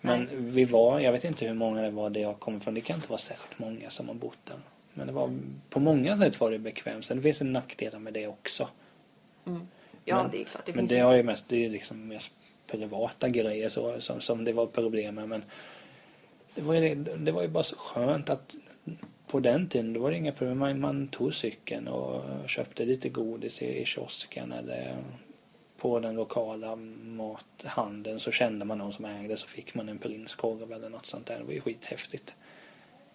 Men Nej. vi var, jag vet inte hur många det var där jag kommer ifrån. Det kan inte vara särskilt många som har bott där. Men det var, på många sätt var det bekvämt. Sen det finns en nackdelar med det också. Mm. Ja, Men- det är klart. Det men det har ju mest, det är liksom mest privata grejer så, som, som det var problem med. Men det var, ju, det var ju bara så skönt att på den tiden då var det inga problem. Man, man tog cykeln och köpte lite godis i, i kiosken eller på den lokala mathandeln så kände man någon som ägde så fick man en prinskorv eller något sånt där. Det var ju skithäftigt.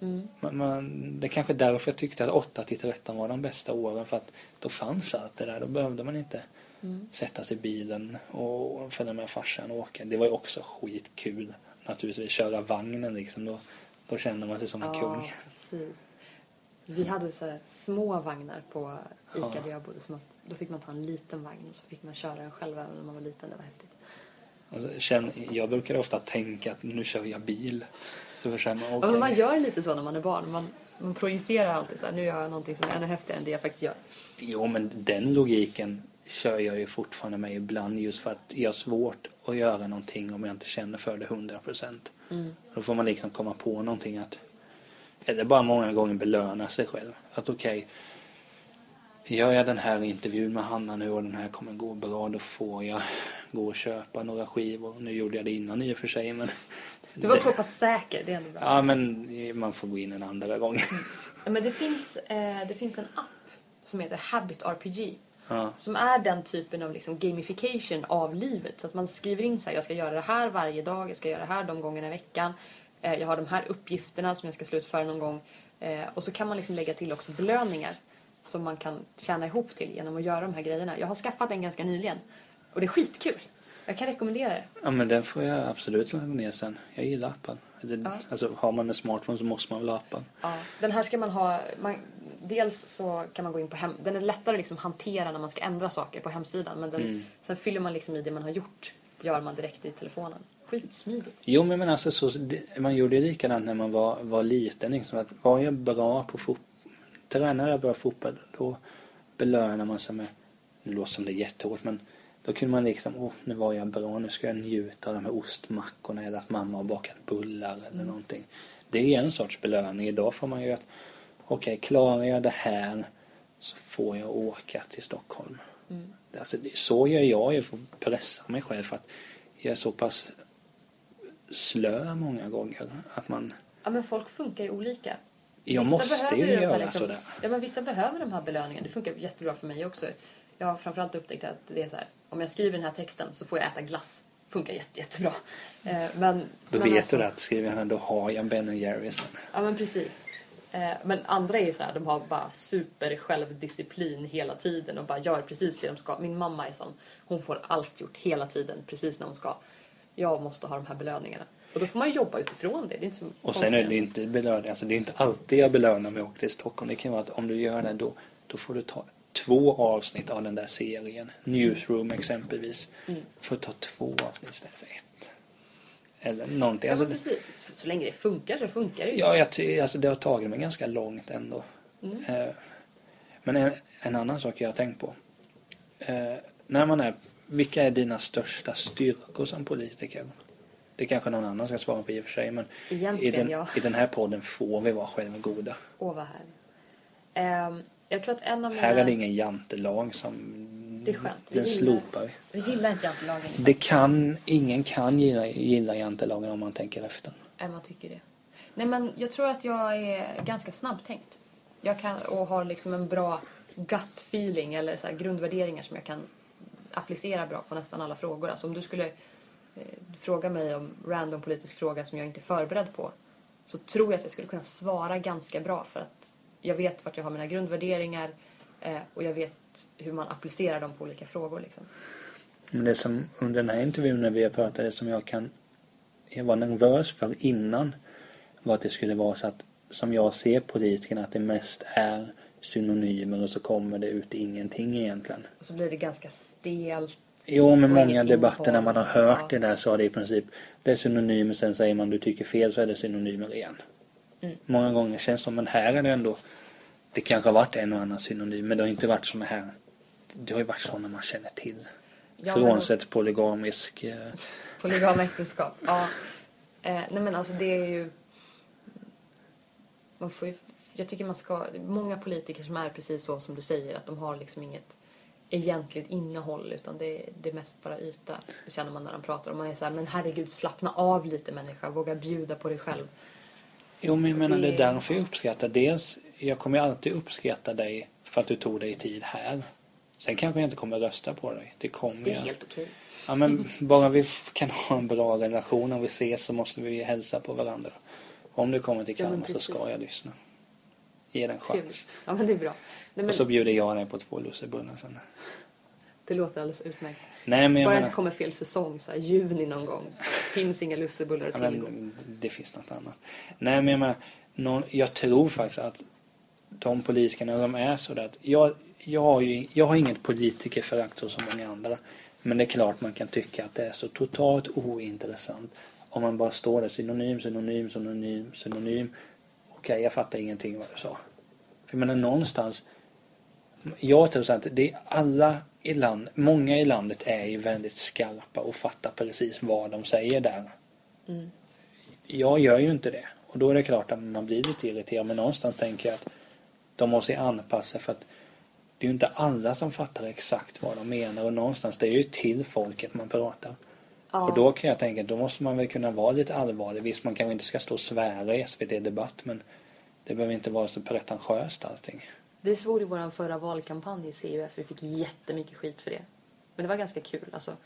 Mm. Man, man, det är kanske därför jag tyckte att 8 till 13 var de bästa åren för att då fanns allt det där. Då behövde man inte Mm. sätta sig i bilen och följa med farsan och åka. Det var ju också skitkul naturligtvis. Köra vagnen liksom. Då, då kände man sig som en kung. precis. Vi hade så här små vagnar på Ica Ja. där jag bodde. Så man, då fick man ta en liten vagn och så fick man köra den själv även när man var liten. Det var häftigt. Känn, jag brukade ofta tänka att nu kör jag bil. Så känner man, Ja, okej. men man gör lite så när man är barn. Man, man projicerar alltid så här, nu gör jag någonting som är ännu häftigare än det jag faktiskt gör. Jo, men den logiken kör jag ju fortfarande med ibland just för att jag har svårt att göra någonting om jag inte känner för det 100 procent. Mm. Då får man liksom komma på någonting att eller bara många gånger belöna sig själv. Att okej, gör jag den här intervjun med Hanna nu och den här kommer gå bra då får jag gå och köpa några skivor. Nu gjorde jag det innan i och för sig men *laughs* Du var så pass säker, det är ändå bra. Ja men man får gå in en andra gång. Ja, Men det finns, eh, det finns en app som heter Habit RPG. Ja. Som är den typen av liksom gamification av livet. Så att man skriver in så här, jag ska göra det här varje dag, jag ska göra det här de gångerna i veckan. Eh, jag har de här uppgifterna som jag ska slutföra någon gång. Eh, och så kan man liksom lägga till också belöningar som man kan tjäna ihop till genom att göra de här grejerna. Jag har skaffat en ganska nyligen. Och det är skitkul. Jag kan rekommendera det. ja men den får jag absolut ladda ner sen. Jag gillar appen. Det, Ja. Alltså har man en smartphone så måste man väl ha appen. Ja, den här ska man ha... Man, dels så kan man gå in på hem... Den är lättare att liksom hantera när man ska ändra saker på hemsidan. Men den, Mm. sen fyller man liksom i det man har gjort. Gör man direkt i telefonen. Skitsmidigt. Jo men, men alltså så, man gjorde ju likadant när man var, var liten. Liksom, att var jag bra på fotboll, tränade jag bra fotboll då belönar man sig med, nu låter som det är jättehårt men då kunde man liksom, åh nu var jag bra, nu ska jag njuta av de här ostmackorna eller att mamma har bakat bullar eller någonting. Det är en sorts belöning. Idag får man ju att, okej klarar jag det här så får jag åka till Stockholm. Mm. Alltså, så gör jag ju för att pressa mig själv för att jag är så pass slö många gånger att man Ja, men folk funkar ju olika. jag Vissa måste ju göra liksom- sådär. Ja, men vissa behöver de här belöningarna. Det funkar jättebra för mig också. Jag har framförallt upptäckt att det är så här. Om jag skriver den här texten så får jag äta glass. Funkar jätte, jättebra. Eh, men, Då men vet alltså- du det att skriver jag den då har jag Ben Jerrys. Ja men precis. Eh, Men andra är ju så här, de har bara super självdisciplin hela tiden och bara gör precis det de ska. Min mamma är sån. Hon får allt gjort hela tiden, precis när hon ska. Jag måste ha de här belöningarna. Och då får man jobba utifrån det. Det är inte så Och sen är det inte belöning, alltså det är inte alltid jag belönar mig och åker till Stockholm. Det kan vara att om du gör det då, då får du ta två avsnitt av den där serien. Newsroom exempelvis. Mm. Får ta två avsnitt istället för ett. Eller någonting. Ja, Alltså. Så länge det funkar så funkar det ju. ja, jag alltså det har tagit mig ganska långt ändå. Mm. Eh, men en, en annan sak jag har tänkt på. Eh, när man är, vilka är dina största styrkor som politiker? Det kanske någon annan ska svara på i och för sig. Men i den, ja. i den här podden får vi vara självgoda. Åh, vad härligt. Ehm, jag tror att en av mina... Här är det ingen jantelag som... Det är skönt. Vi Den gillar- slopar vi. Vi gillar inte jantelagen. Det kan, ingen kan gilla, gilla jantelagen om man tänker efter. Nej, man tycker det. Nej, men jag tror att jag är ganska snabbtänkt. Jag kan, och har liksom en bra gut feeling eller så grundvärderingar som jag kan applicera bra på nästan alla frågor. Alltså om du skulle eh, fråga mig om random politisk fråga som jag inte är förberedd på så tror jag att jag skulle kunna svara ganska bra för att jag vet vart jag har mina grundvärderingar eh, och jag vet hur man applicerar dem på olika frågor. Liksom. Men det som under den här intervjun när vi har pratat, det som jag kan jag var nervös för innan var att det skulle vara så att som jag ser politikerna att det mest är synonymer och så kommer det ut ingenting egentligen. Och så blir det ganska stelt. Jo, med Och många debatter när man har hört Ja. det där så har det i princip det är synonymer sen säger man du tycker fel så är det synonymer igen. Mm. Många gånger känns det som, men här är det ändå det kanske har varit en och annan synonym men det har inte varit såna här det har ju varit sådana man känner till. Ja, Frånsett polygamisk eh, *laughs* Polygama äktenskap, ja. Eh, nej men alltså det är ju... Man får ju... Jag tycker man ska... Många politiker som är precis så som du säger, att de har liksom inget egentligt innehåll utan det, det är mest bara yta. Det känner man när de pratar och man är så här, men herregud slappna av lite människa, våga bjuda på dig själv. Jo, men jag menar det är därför jag uppskattar. Dels, jag kommer alltid uppskatta dig för att du tog dig tid här. Sen kanske jag inte kommer rösta på dig. Det kommer Det är jag. helt okej. Ja, men *laughs* bara vi kan ha en bra relation. Om vi ses så måste vi hälsa på varandra. Om du kommer till Ja, men Kalmar så precis. ska jag lyssna. Ge den en chans. Ja men det är bra. Nej, men Och så bjuder jag dig på två lussebullar sen. Det låter alldeles utmärkt. Nej, men jag Bara det menar... inte kommer fel säsong, så här, juni någon gång. Finns inga lussebullar att Ja, tillgå. det finns något annat. Nej, men jag menar, någon, jag tror faktiskt att de politikerna, de är sådär att jag, jag, har ju, jag har inget politikerförakt så som många andra. Men det är klart man kan tycka att det är så totalt ointressant om man bara står där synonym, synonym, synonym, synonym. Okej, jag fattar ingenting vad du sa. För jag menar någonstans, jag tror så att det är alla i land, många i landet är ju väldigt skarpa och fattar precis vad de säger där. Mm. Jag gör ju inte det. Och då är det klart att man blir lite irriterad. Men någonstans tänker jag att de måste anpassa för att det är ju inte alla som fattar exakt vad de menar. Och någonstans, det är ju till folket man pratar. Ja. Och då kan jag tänka då måste man väl kunna vara lite allvarlig. Visst, man kanske inte ska stå och svära i SVT-debatt. Men det behöver inte vara så pretentiöst allting. Vi svor i vår förra valkampanj i CUF. Vi fick jättemycket skit för det. Men det var ganska kul. Alltså,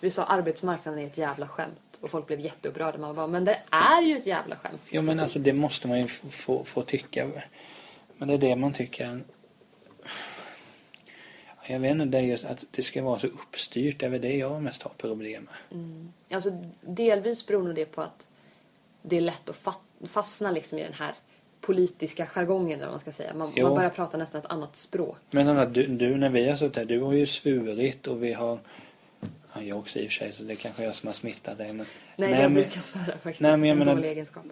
vi sa arbetsmarknaden är ett jävla skämt. Och folk blev jätteupprörda. Man bara, men det är ju ett jävla skämt. Jo men alltså det måste man ju få, få tycka. Men det är det man tycker. Jag vet inte, det är just att det ska vara så uppstyrt. Det är väl det jag mest har problem med. Mm. Alltså, delvis beror nog det på att det är lätt att fa- fastna liksom i den här politiska jargongen, eller man ska säga. Man, Jo. man börjar prata nästan ett annat språk. Men att du, du, när vi har suttit här, du har ju svurit och vi har... Ja, jag också i och för sig, så det kanske jag som har smittat dig. Men, Nej, Nej, jag men- brukar svära faktiskt. Nej, men jag en menar- dålig egenskap.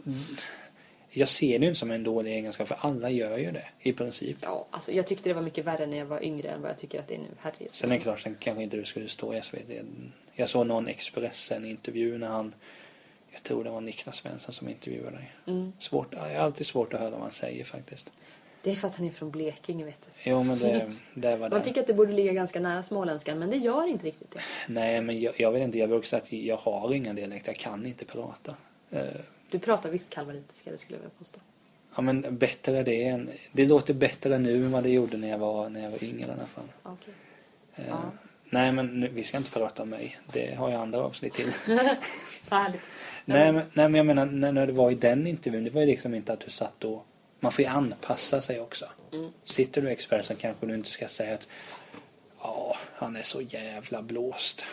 Jag ser det inte som en dålig egenskap, för alla gör ju det i princip. Ja, alltså, jag tyckte det var mycket värre när jag var yngre än vad jag tycker att det är nu. Herregud. Sen är det klart, sen kanske inte du skulle stå i SVT. Jag såg någon Expressen-intervju när han... Jag tror det var Niklas Svensson som intervjuade dig. Mm. Svårt, ja, jag har alltid svårt att höra vad han säger faktiskt. Det är för att han är från Blekinge, vet du. Jo men det, *laughs* det var Man det. tycker att det borde ligga ganska nära småländskan, men det gör inte riktigt det. Nej men jag, jag vet inte, jag brukar säga att jag har inga dialekter, jag kan inte prata. Du pratar visst kalmaritiska, det skulle jag vilja påstå. Ja men bättre det än, det låter bättre nu än vad det gjorde när jag var, när jag var yngre i alla fall. Okej. Eh, Ja. Nej men nu, vi ska inte prata om mig, det har jag andra avsnitt till. *laughs* Nej, men, nej men jag menar när, när det var i den intervjun, det var ju liksom inte att du satt och man får ju anpassa sig också. Mm. Sitter du i Expressen kanske du inte ska säga att ja, han är så jävla blåst.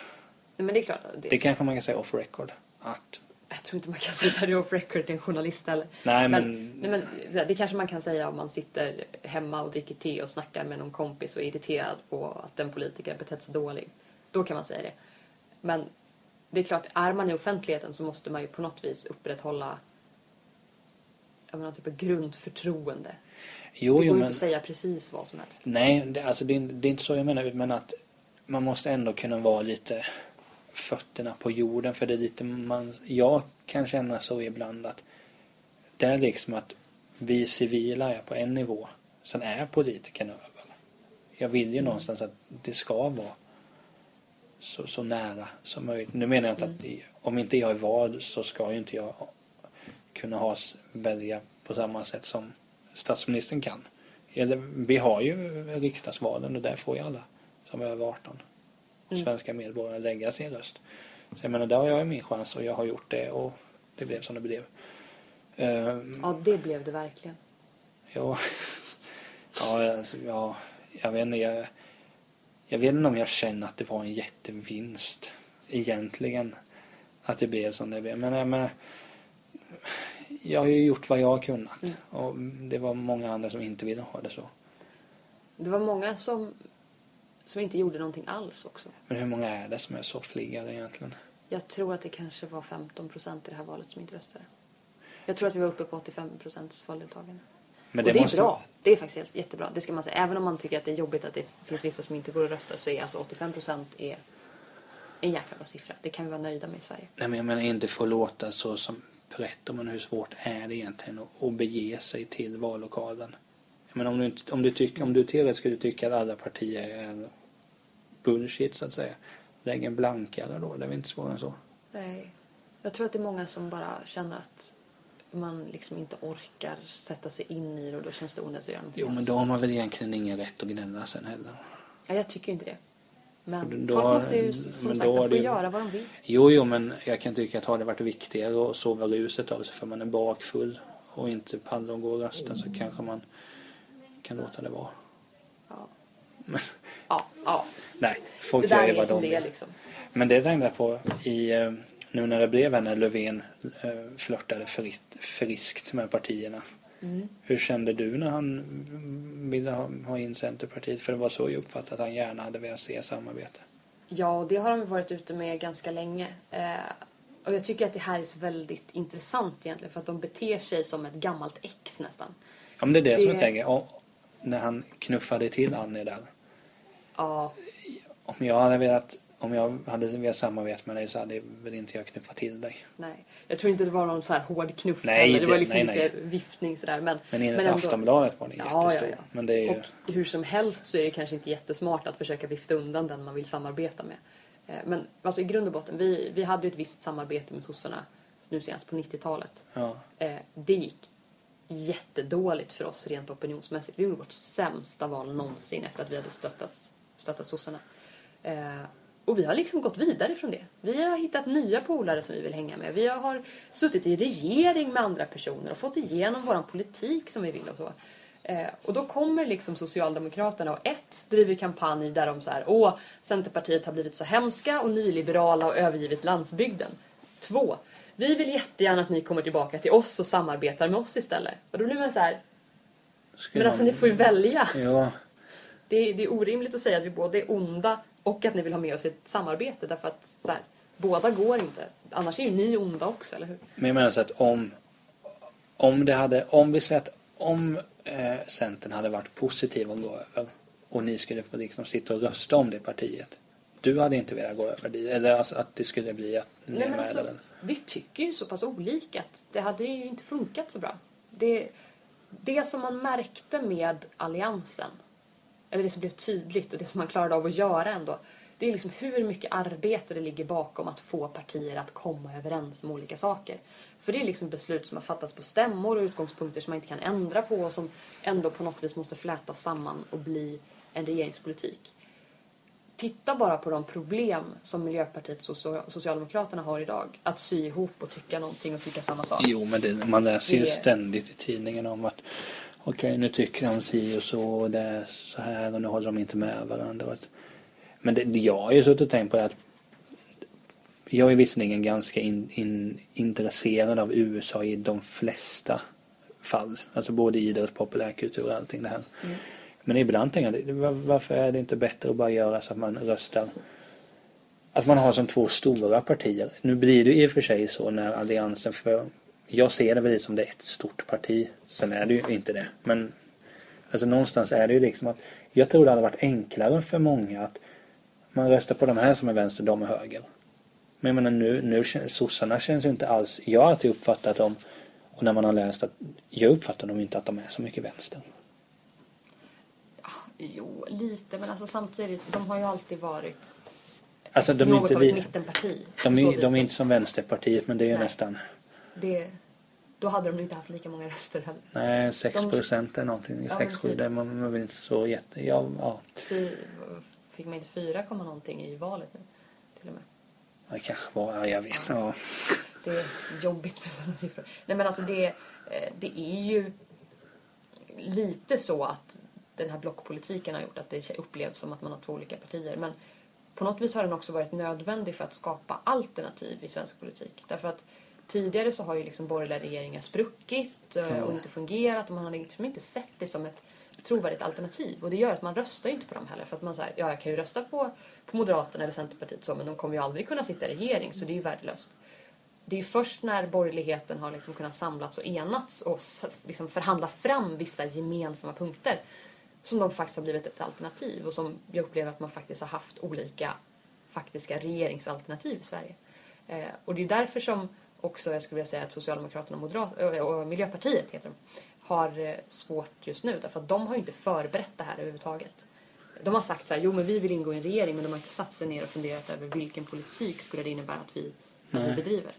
Nej, men det är klart det, Det kanske man kan säga off record. Att, Jag tror inte man kan *laughs* säga det off record till en journalist eller. nej men, Men, nej, men det kanske man kan säga om man sitter hemma och dricker te och snackar med någon kompis och är irriterad på att en politiker betett sig dålig. Då kan man säga det. Men det är klart, är man i offentligheten så måste man ju på något vis upprätthålla jag menar, typ av grundförtroende. Jo, det går ju inte att säga precis vad som helst. Nej, det, alltså det, är- det är inte så jag menar, men att man måste ändå kunna vara lite fötterna på jorden. För det är lite man, jag kan känna så ibland att det är liksom att vi civila är på en nivå. Sen är politikerna över. Jag vill ju någonstans att det ska vara så, så nära som möjligt. Nu menar jag inte att i- om inte jag är vald så ska ju inte jag kunna ha, välja på samma sätt som statsministern kan. Eller, vi har ju riksdagsvalen och där får ju alla som är över 18 Mm. svenska medborgare lägga sin röst. Så jag menar, där har jag min chans och jag har gjort det och det blev som det blev. Ehm, Ja, det blev det verkligen. *laughs* Ja, ja, alltså, ja jag vet inte. Jag, jag vet inte om jag känner att det var en jättevinst egentligen. Att det blev som det blev. Men jag menar, jag har ju gjort vad jag har kunnat. Mm. Och det var många andra som inte ville ha det så. Det var många som, som inte gjorde någonting alls också. Men hur många är det som är soffliggare egentligen? Jag tror att det kanske var 15 procent i det här valet som inte röstade. Jag tror att vi var uppe på 85 procents valdeltagande. Men och det är bra. Det är faktiskt helt, jättebra. Det ska man säga. Även om man tycker att det är jobbigt att det finns vissa som inte går och röstar så är alltså 85 procent är en jäkla bra siffra. Det kan vi vara nöjda med i Sverige. Nej, men jag menar inte få låta så som pretto, men hur svårt är det egentligen att, att bege sig till vallokalen? Menar, om du, om du, tycker, om du teoretiskt skulle tycka att alla partier är bullshit så att säga, lägg en blankare då, det är väl inte svårare än så. Nej. Jag tror att det är många som bara känner att man liksom inte orkar sätta sig in i det och då känns det onödigt att göra Jo, men då har man väl egentligen ingen rätt att gnälla sen heller. Ja, jag tycker inte det. Men Då folk har- måste ju som men sagt då får det- göra vad de vill. Jo, jo, men jag kan tycka att har det varit viktigare att sova ruset av sig för man är bakfull och inte pallar att gå och rösta så kanske man kan låta det vara. Ja. Men, Ja, ja. nej, folk Det gör ju är vad som de vill. liksom. Men det tänkte jag på i, eh, nu när det blev när Löfven eh, flörtade friskt, friskt med partierna. Mm. Hur kände du när han ville ha, ha in Centerpartiet? För det var så jag uppfattade att han gärna hade velat se samarbete. Ja, det har de varit ute med ganska länge. Eh, och jag tycker att det här är så väldigt intressant egentligen för att de beter sig som ett gammalt ex nästan. Ja, men det är det, som Det- jag tänker. Och, när han knuffade till Annie där. Ja, Om jag hade velat, om jag hade velat samarbeta med dig så hade väl inte jag knuffat till dig. nej. Jag tror inte det var någon så här hård knuff Nej, heller. Det var det- liksom nej, lite viftning sådär. Men, Men enligt ändå- Aftonbladet var det Ja, jättestor. ja, ja. Men det är ju... Och hur som helst så är det kanske inte jättesmart att försöka vifta undan den man vill samarbeta med. Eh, Men alltså i grund och botten, vi, vi hade ju ett visst samarbete med sossarna nu senast på 90-talet. Ja. Eh, Det gick jättedåligt för oss rent opinionsmässigt. Vi gjorde vårt sämsta val någonsin efter att vi hade stöttat, stöttat sossarna. Eh, och vi har liksom gått vidare från det. Vi har hittat nya polare som vi vill hänga med. Vi har suttit i regering med andra personer och fått igenom vår politik som vi vill och så. Eh, och då kommer liksom Socialdemokraterna och ett driver kampanj där de så här, åh, Centerpartiet har blivit så hemska och nyliberala och övergivit landsbygden. Två, vi vill jättegärna att ni kommer tillbaka till oss och samarbetar med oss istället. Och då blir man så här, men alltså ni får ju välja. Ja, Det är, det är orimligt att säga att vi både är onda och att ni vill ha med oss ett samarbete därför att så här, båda går inte. Annars är ju ni onda också, eller hur? men jag menar så att om, om det hade, om vi säger att om eh, Centern hade varit positiv att gå över och ni skulle få liksom sitta och rösta om det partiet. Du hade inte velat gå över dit, eller alltså att det skulle bli att ni Nej, är med alltså, eller? Vi tycker ju så pass olika att det hade ju inte funkat så bra. Det, det som man märkte med alliansen, eller det som blev tydligt och det som man klarade av att göra ändå, det är liksom hur mycket arbete det ligger bakom att få partier att komma överens om olika saker. För det är liksom beslut som har fattats på stämmor och utgångspunkter som man inte kan ändra på och som ändå på något vis måste flätas samman och bli en regeringspolitik. Titta bara på de problem som Miljöpartiet och Socia- Socialdemokraterna har idag. Att sy ihop och tycka någonting och tycka samma sak. Jo, men det, man läser ju Det- ständigt i tidningen om att okej, nu tycker de si och så och det är så här och nu håller de inte med varandra. Men det, jag har ju suttit och tänkt på det att jag är visserligen ganska in, in, intresserad av USA i de flesta fall. Alltså både idrott, populärkultur och allting det här. Mm. Men ibland tänker jag, varför är det inte bättre att bara göra så att man röstar att man har som två stora partier. Nu blir det i och för sig så när alliansen för jag ser det väl som det är ett stort parti. Sen är det ju inte det. Men alltså någonstans är det ju liksom att jag tror det hade varit enklare för många att man röstar på de här som är vänster, de är höger. Men jag menar nu, nu sossarna känns ju inte alls, jag har alltid uppfattat dem och när man har läst att jag uppfattar dem inte att de är så mycket vänster. Jo, lite, men alltså samtidigt, de har ju alltid varit alltså, de något inte av ett mittenparti. De, är, de är inte som Vänsterpartiet, men det är ju Nej. nästan. Det, då hade de inte haft lika många röster heller. Nej, 6 De- procent är någonting. Ja, 6 7 men det är man, man vill inte så jätte... Ja, ja, fick man inte 4, någonting i valet nu? Till och med. det kanske var... Ja, jag vet. Ja. Det är jobbigt med sådana siffror. Nej men alltså det, eh, det är ju lite så att den här blockpolitiken har gjort att det upplevs som att man har två olika partier. Men på något vis har den också varit nödvändig för att skapa alternativ i svensk politik. Därför att tidigare så har ju liksom borgerliga regeringar spruckit eh, och inte fungerat och man har liksom inte sett det som ett trovärdigt alternativ. Och det gör att man röstar inte på dem heller. För att man säger, ja jag kan ju rösta på, på Moderaterna eller Centerpartiet så men de kommer ju aldrig kunna sitta i regering så det är ju värdelöst det är först när borgerligheten har liksom kunnat samlats och enats och liksom förhandla fram vissa gemensamma punkter som de faktiskt har blivit ett alternativ och som jag upplever att man faktiskt har haft olika faktiska regeringsalternativ i Sverige. Eh, och det är därför som också jag skulle vilja säga att Socialdemokraterna och, Moderat- ö, och Miljöpartiet heter de, har eh, svårt just nu därför att de har ju inte förberett det här överhuvudtaget. De har sagt så här, jo men vi vill ingå i en regering men de har inte satt sig ner och funderat över vilken politik skulle det innebära att vi, att vi bedriver.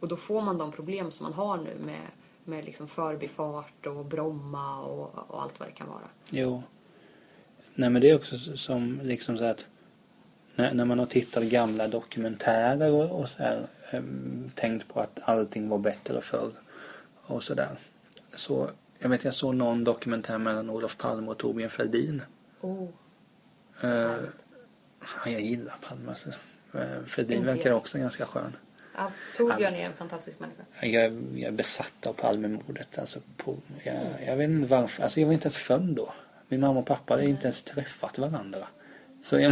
Och då får man de problem som man har nu med, med liksom förbifart och Bromma och, och allt vad det kan vara. Jo. Nej, men det är också som liksom så att när, när man har tittat gamla dokumentärer och, och så här, em, tänkt på att allting var bättre förr och så där. Så jag vet jag såg någon dokumentär mellan Olof Palme och Torbjörn Fälldin. Oh. Ja, jag gillar Palme. Alltså. Eh, Fälldin verkar också ganska skön. Ja, Torbjörn är en fantastisk människa. Jag, är- jag är besatt av Palmemordet. Alltså på, jag, jag vet inte varför. Alltså jag var inte ens född då. Min mamma och pappa hade inte ens träffat varandra. Så jag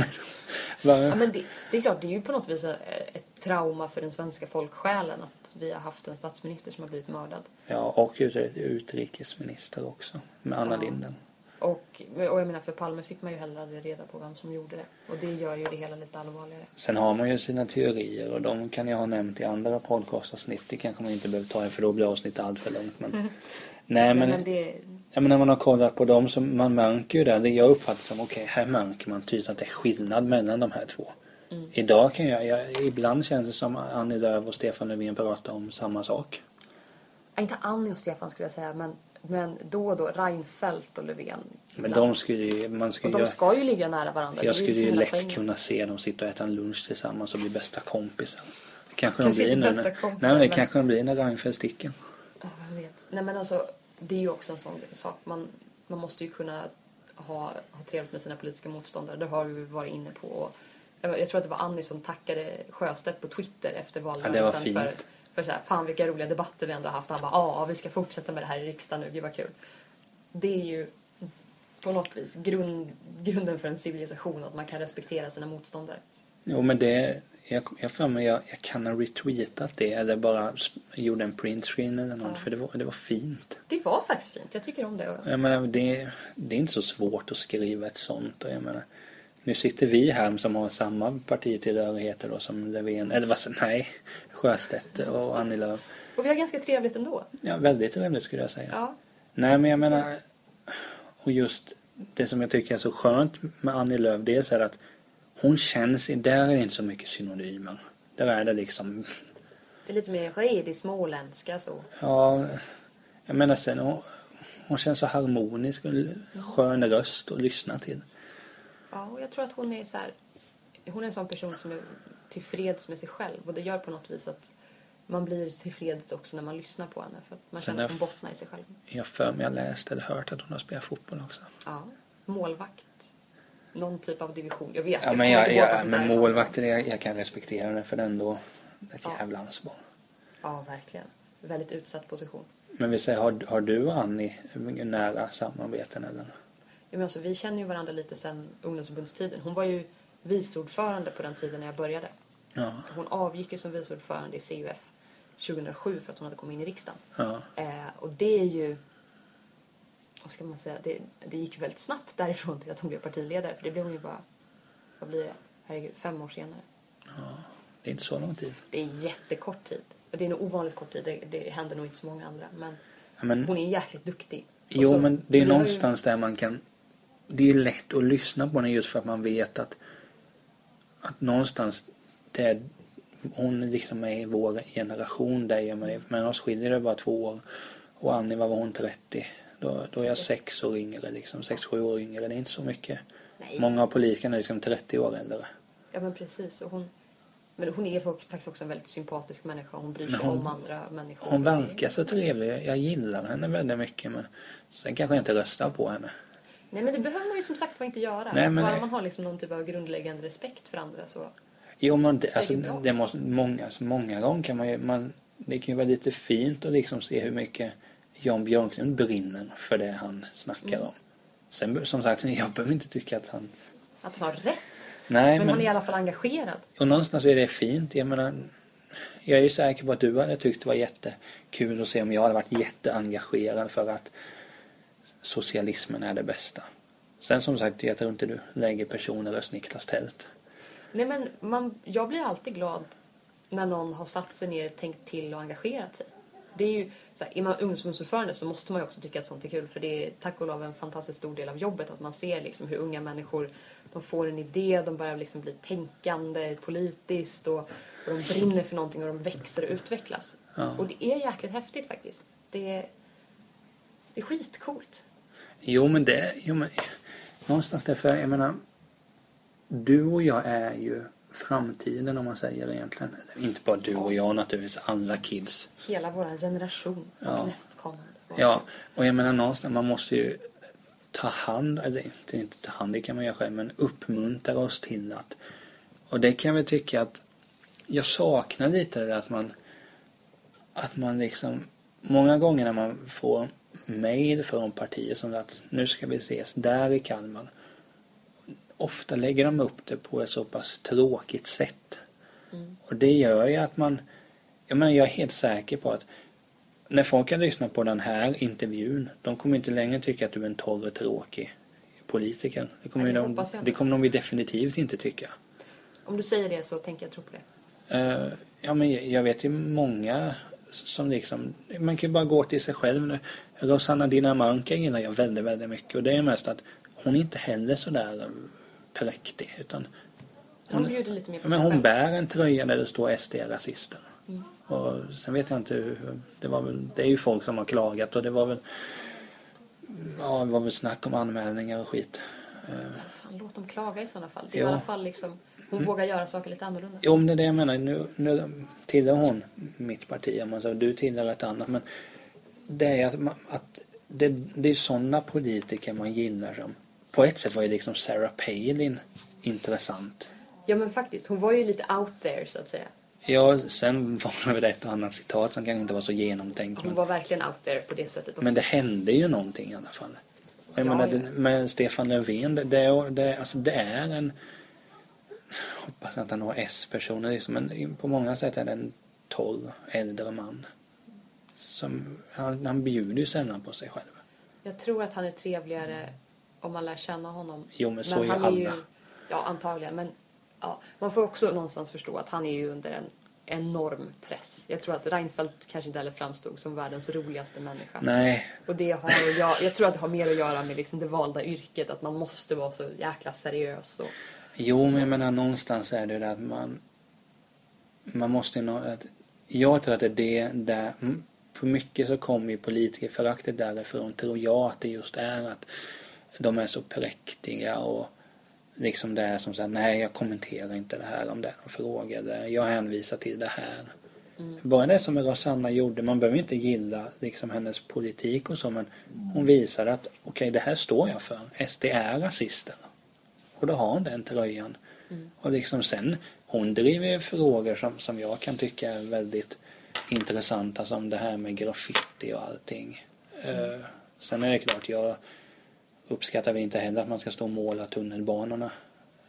menar, *laughs* Ja, men det, det är klart, det är ju på något vis ett, trauma för den svenska folksjälen att vi har haft en statsminister som har blivit mördad. ja, och ut- utrikesminister också. Med Anna Ja. Linden. Och, och jag menar, för Palme fick man ju heller aldrig reda på vem som gjorde det. Och det gör ju det hela lite allvarligare. Sen har man ju sina teorier och de kan jag ha nämnt i andra podcastavsnitt. Det kanske man inte behöver ta i för då blir avsnittet allt för långt. Men, *laughs* nej men, men det, ja, men när man har kollat på dem så man märker ju det. Det jag uppfattar som okej här märker man tydligt att det är skillnad mellan de här två. Mm. Idag kan jag, jag, ibland känns det som Annie Lööf och Stefan Löfven pratar om samma sak. ja, inte Annie och Stefan skulle jag säga, men, men då och då Reinfeldt och Löfven. Men de skulle ju, man och skulle de ju, ska ju ligga nära varandra. jag Det skulle ju lätt poängen. kunna se dem sitta och äta en lunch tillsammans och bli bästa kompisar. Det kanske, Kanske de blir nu. när- kompisar, Nej men det kanske de blir när Reinfeldt sticker. Ja, vem vet. Nej men alltså, det är ju också en sån sak. Man, man måste ju kunna ha, ha trevligt med sina politiska motståndare. Det har vi varit inne på. Och Jag, jag tror att det var Annie som tackade Sjöstedt på Twitter efter valrörelsen fint. för, för så här, fan vilka roliga debatter vi ändå har haft. Han bara, ja vi ska fortsätta med det här i riksdagen nu, gud vad kul. Det är ju på något vis grund, grunden för en civilisation, att man kan respektera sina motståndare. Jo men det, jag jag för mig jag, jag kan ha retweetat det eller bara gjorde en printscreen eller något Ja. för det var, det var fint. Det var faktiskt fint, jag tycker om det. Jag menar det, det är inte så svårt att skriva ett sånt och jag menar nu sitter vi här som har samma partitillhörigheter då som Löfven, eller vad nej, Sjöstedt och Annie Lööf. Och vi har ganska trevligt ändå. Ja, väldigt trevligt skulle jag säga. Ja, Nej men jag menar, och just det som jag tycker är så skönt med Annie Lööf, dels är att hon känns, där är det inte så mycket synonymer. Där är det liksom, det är lite mer redig småländska så. ja, jag menar sen hon, hon känns så harmonisk och skön röst att lyssna till. Ja, och jag tror att hon är så här, hon är en sån person som är tillfreds med sig själv och det gör på något vis att man blir tillfreds också när man lyssnar på henne för man Sen känner att hon bottnar i sig själv. Jag för mig jag läst eller hört att hon har spelat fotboll också. Ja, målvakt. Någon typ av division. Jag vet Ja jag men, jag, jag, sånt men målvakter, jag, jag kan respektera det för det är ändå ett Ja. jävla ansvar. Ja, verkligen. Väldigt utsatt position. Men vi säger, har, har du och Annie nära samarbeten eller? Ja, men alltså, vi känner ju varandra lite sen ungdomsförbundstiden. Hon var ju viceordförande på den tiden när jag började. Ja. Hon avgick ju som viceordförande i CUF 2007 för att hon hade kommit in i riksdagen. Ja. Eh, och det är ju... Vad ska man säga? Det, det gick väldigt snabbt därifrån till att hon blev partiledare. För det blev hon ju bara... Vad blir det? Herregud, fem år senare. Det är inte så lång tid. Det är jättekort tid. Det är nog ovanligt kort tid. Det, det händer nog inte så många andra. Men Ja, men, hon är jäkligt duktig. Jo, så- men det är har ju- någonstans där man kan... Det är lätt att lyssna på henne just för att man vet att, att någonstans det hon liksom är i vår generation, dig och mig. Men oss skiljer det bara två år. Och Annie, vad var hon, 30? Då, då är jag sex år yngre, liksom. Sex, sju år yngre. Det är inte så mycket. Nej. Många av politikerna är liksom 30 år äldre. Ja, men precis. Och hon, men hon är faktiskt också en väldigt sympatisk människa. Hon bryr sig hon- om andra människor. Hon verkar så trevlig. Jag gillar henne väldigt mycket. Men sen kanske jag inte röstar på henne. Nej, men det behöver man ju som sagt inte göra. Nej, men Bara nej. man har liksom någon typ av grundläggande respekt för andra så... Jo men det, alltså, det måste, många, alltså, många gånger kan man ju, man, det kan ju vara lite fint att liksom se hur mycket Jan Björklund brinner för det han snackar Mm. om. Sen som sagt, *laughs* jag behöver inte tycka att han... Att han har rätt. Nej men, men, han är i alla fall engagerad. och någonstans är det fint. Jag menar, jag är ju säker på att du hade tyckt det var jättekul att se om jag hade varit jätteengagerad för att socialismen är det bästa. Sen som sagt, jag tror inte du lägger personer röst Niklas Tält. Nej, men man, jag blir alltid glad när någon har satt sig ner, tänkt till och engagerat sig. Det är ju, så här, är man ungdomsförbundsordförande så måste man ju också tycka att sånt är kul för det är tack och lov en fantastiskt stor del av jobbet att man ser liksom hur unga människor de får en idé, de börjar liksom bli tänkande politiskt och, och de brinner för någonting och de växer och utvecklas. Ja. Och det är jäkligt häftigt faktiskt. Det är, det är skitcoolt. Jo men det, jo men någonstans därför, jag menar du och jag är ju framtiden om man säger egentligen. Inte bara du och jag naturligtvis, alla kids. Hela vår generation och Ja. nästkommande. Ja, och jag menar någonstans, man måste ju ta hand, eller inte, inte ta hand, det kan man göra själv, men uppmuntra oss till att, och det kan väl tycka att jag saknar lite det där att man, att man liksom, många gånger när man får mail från partier som att nu ska vi ses där i Kalmar. Ofta lägger de upp det på ett så pass tråkigt sätt. Mm. Och det gör ju att man, jag menar jag är helt säker på att när folk har lyssnat på den här intervjun, de kommer inte längre tycka att du är en torr och tråkig politiker. Det kommer, Nej, det ju de, det kommer de definitivt inte tycka. Om du säger det så tänker jag tro på det. Eh, ja, men jag vet ju många som liksom, man kan ju bara gå till sig själv nu. Rosanna Dinamarca gillar jag väldigt, väldigt mycket och det är mest att hon är inte heller sådär eh, präktig utan Hon Hon- bjuder lite mer på men hon bär en tröja där det står SD-rasister. Mm. Och sen vet jag inte hur, det var väl, det är ju folk som har klagat och det var väl, ja det var väl snack om anmälningar och skit. Fan, låt dem klaga i sådana fall. Det är Ja. i alla fall liksom, hon vågar göra saker lite annorlunda. Jo men det är det jag menar, nu, nu tillhör hon mitt parti, om man säger, du tillhör ett annat men det är att, man, att det, det är sådana politiker man gillar som, på ett sätt var ju liksom Sarah Palin intressant. Ja men faktiskt, hon var ju lite out there så att säga. Ja, sen var det väl ett och annat citat som kanske inte var så genomtänkt. Hon Men, var verkligen out there på det sättet också. men det hände ju någonting i alla fall. Jag Ja, menar, ja. med Stefan Löfven, det, det, det, alltså, det är en... Hoppas att han har S-personer liksom, men på många sätt är det en torr äldre man. Som, han, han bjuder ju sällan på sig själv. Jag tror att han är trevligare om man lär känna honom. Jo, men så är ju alla. ja, antagligen. Men ja, man får också någonstans förstå att han är ju under en enorm press. Jag tror att Reinfeldt kanske inte heller framstod som världens roligaste människa. Nej, Och det har göra, jag tror att det har mer att göra med liksom det valda yrket, att man måste vara så jäkla seriös. Och, Jo, men jag menar någonstans är det där att man... Man måste nå... Att, jag tror att det är det där... mm, På mycket så kommer ju politikerföraktet därifrån, tror jag att det just är att de är så präktiga och liksom det är som säger nej jag kommenterar inte det här om det är någon fråga. eller Jag hänvisar till det här. Bara det som Rosanna gjorde, man behöver inte gilla liksom hennes politik och så men hon visade att okej det här står jag för. SD är rasister. Och då har hon den tröjan. Och liksom sen, hon driver ju frågor som, som jag kan tycka är väldigt intressanta som det här med graffiti och allting. Eh, sen är det klart, jag uppskattar väl inte heller att man ska stå och måla tunnelbanorna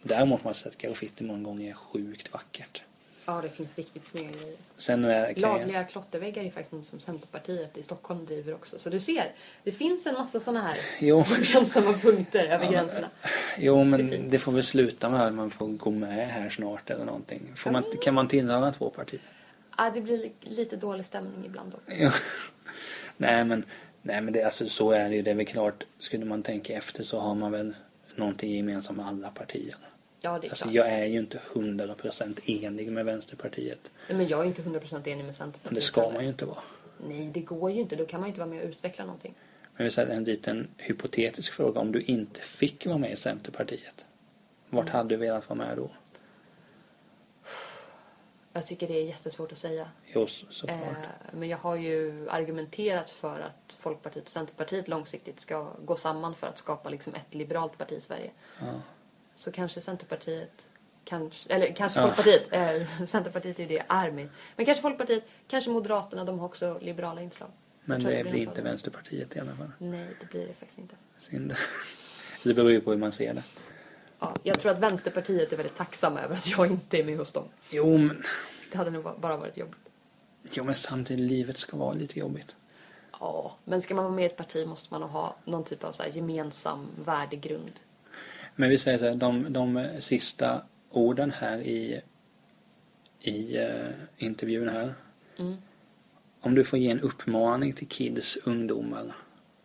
Däremot har man sett graffiti många gånger är sjukt vackert. Ja, det finns riktigt snygga grejer. Sen är, kan jag, Lagliga klotterväggar är faktiskt något som Centerpartiet i Stockholm driver också. Så du ser, det finns en massa sådana här Jo. gemensamma punkter över gränserna. Jo, Det men fint. det får väl sluta med att man får gå med här snart eller någonting. Får man, kan man tillhöra två partier? Ja, det blir li- lite dålig stämning ibland då. Jo. *laughs* nej, men, nej, men det, alltså, så är det ju. Det är väl klart, skulle man tänka efter så har man väl någonting gemensamt med alla partier. Ja, det är Alltså, klart. jag är ju inte 100% enig med Vänsterpartiet. Nej, Men jag är inte 100% enig med Centerpartiet. Men det ska man ju inte vara. Nej, det går ju inte. Då kan man ju inte vara med och utveckla någonting. Men vi säger en liten hypotetisk fråga. Om du inte fick vara med i Centerpartiet, vart Mm. hade du velat vara med då? Jag tycker det är jättesvårt att säga. Jo, så- såklart. Eh, men jag har ju argumenterat för att Folkpartiet och Centerpartiet långsiktigt ska gå samman för att skapa liksom ett liberalt parti i Sverige. Ja. Så kanske Centerpartiet, kanske, eller kanske Ja. Folkpartiet, eh, *laughs* Centerpartiet är ju det med. Men kanske Folkpartiet, kanske Moderaterna, de har också liberala inslag. Men tror det blir inte. Vänsterpartiet i alla fall. Nej, det blir det faktiskt inte. Synd. *laughs* Det beror ju på hur man ser det. Ja, jag tror att Vänsterpartiet är väldigt tacksamma över att jag inte är med hos dem. Jo, men, Det hade nog bara varit jobbigt. jo, men samtidigt, livet ska vara lite jobbigt. Ja, men ska man vara med i ett parti måste man ha någon typ av så gemensam värdegrund. Men vi säger så här, de, de sista orden här i, i eh, intervjun här. Mm. Om du får ge en uppmaning till kids, ungdomar,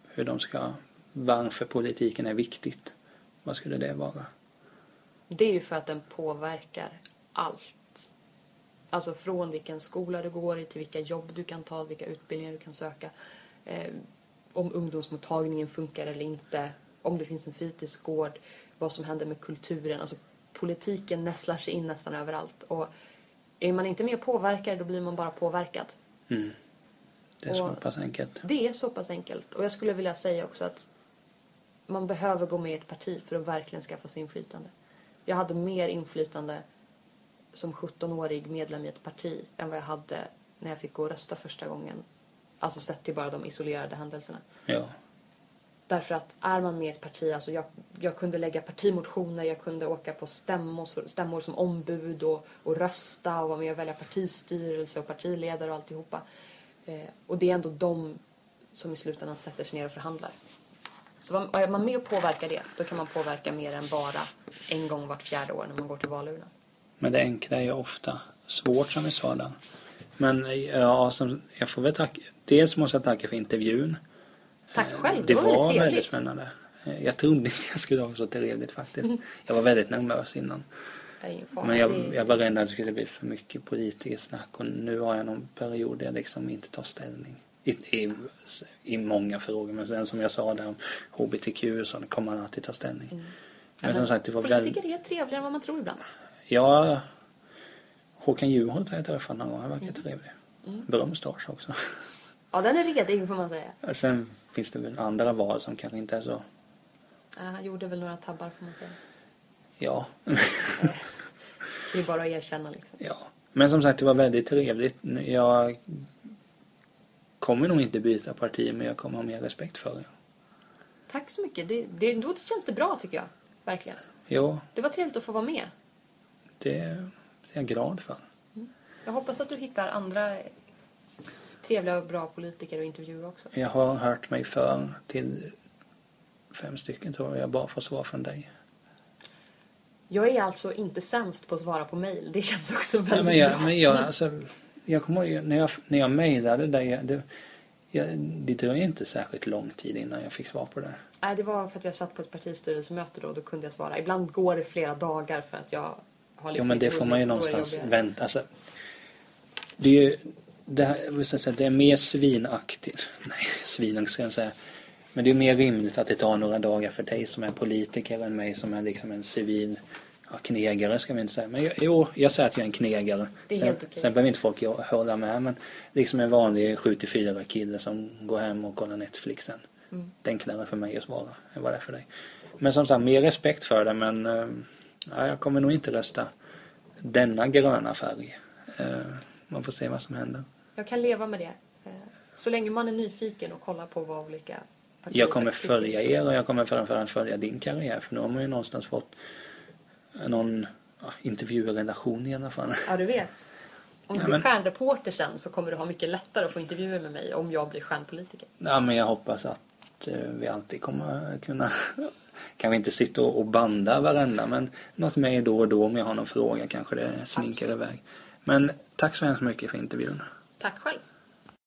hur de ska, varför politiken är viktigt. Vad skulle det vara? Det är ju för att den påverkar allt. Alltså från vilken skola du går i till vilka jobb du kan ta, vilka utbildningar du kan söka. Eh, om ungdomsmottagningen funkar eller inte. Om det finns en fritidsgård. Vad som händer med kulturen. Alltså politiken nästlar sig in nästan överallt. Och är man inte med och påverkar då blir man bara påverkad. Mm. Det är så Och- pass enkelt. Det är så pass enkelt. Och jag skulle vilja säga också att man behöver gå med i ett parti för att verkligen skaffa sig inflytande. Jag hade mer inflytande som 17-årig medlem i ett parti än vad jag hade när jag fick gå och rösta första gången. Alltså sett till bara de isolerade händelserna. Ja. Därför att är man med i ett parti, alltså jag, jag kunde lägga partimotioner, jag kunde åka på stämmor, stämmor som ombud och, och rösta och vara med och välja partistyrelse och partiledare och alltihopa. Eh, och det är ändå de som i slutändan sätter sig ner och förhandlar. Så är man med och påverkar det, då kan man påverka mer än bara en gång vart fjärde år när man går till valurnan. Men det enkla är ju ofta svårt som vi sa där. Men ja, som, jag får väl tacka. Dels måste jag tacka för intervjun. Tack själv, Det det var, var väldigt spännande. Jag trodde inte jag skulle ha så trevligt faktiskt. Jag var väldigt nervös innan. Men jag, jag var rädd att det skulle bli för mycket politikersnack och nu har jag någon period där jag liksom inte tar ställning. I, i, I många frågor. Men sen som jag sa där om HBTQ så kommer man alltid ta ställning. Mm. Men som sagt, det var väldigt... Politiker är trevligare än vad man tror ibland. Ja, Håkan Juholt har jag träffat någon gång. Han verkar Mm. trevlig. Bra mustasch också. Ja, den är redig får man säga. Sen finns det väl andra val som kanske inte är så... Ja, Han gjorde väl några tabbar får man säga. Ja. *laughs* Det är bara att erkänna liksom. ja. Men som sagt, det var väldigt trevligt. Jag kommer nog inte byta parti, men jag kommer ha mer respekt för det. Tack så mycket. Det, det, då känns det bra tycker jag. Verkligen. Ja, Det var trevligt att få vara med. det är jag glad för. Jag hoppas att du hittar andra trevliga och bra politiker och intervjuer också. Jag har hört mig för till fem stycken tror jag, bara får svar från dig. Jag är alltså inte sämst på att svara på mejl. Det känns också väldigt Nej, men jag, bra. men jag, alltså, jag kommer ihåg när jag, när jag mejlade dig, det, jag, det dröjde inte särskilt lång tid innan jag fick svar på det. Nej, det var för att jag satt på ett partistyrelsemöte då och då kunde jag svara. Ibland går det flera dagar för att jag har liksom Jo men det får man ju någonstans vänta. Alltså, det är ju, det, här, jag säga, det är mer svinaktigt, *laughs* nej svinaktigt ska jag säga. Men det är mer rimligt att det tar några dagar för dig som är politiker än mig som är liksom en civil ja, knegare ska vi inte säga. Men jag, jo, jag säger att jag är en knegare. Är sen, okej. sen behöver inte folk hålla med men liksom en vanlig 7-4 kille som går hem och kollar Netflix sen. Mm. Det är enklare för mig att svara än vad det är för dig. Men som sagt, mer respekt för det men eh, ja, jag kommer nog inte rösta denna gröna färg. Eh, man får se vad som händer. Jag kan leva med det. Eh, Så länge man är nyfiken och kollar på vad olika partier Jag kommer följa er och jag kommer framförallt följa din karriär för nu har man ju någonstans fått någon ja, intervjuredaktion i alla fall. Ja, du vet. Om du blir stjärnreporter sen så kommer du ha mycket lättare att få intervjuer med mig om jag blir stjärnpolitiker. Ja, men jag hoppas att eh, vi alltid kommer kunna *laughs* kan vi inte sitta och och banda varenda men något med då och då om jag har någon fråga kanske det slinker iväg. Men tack så hemskt mycket för intervjun. Tack själv.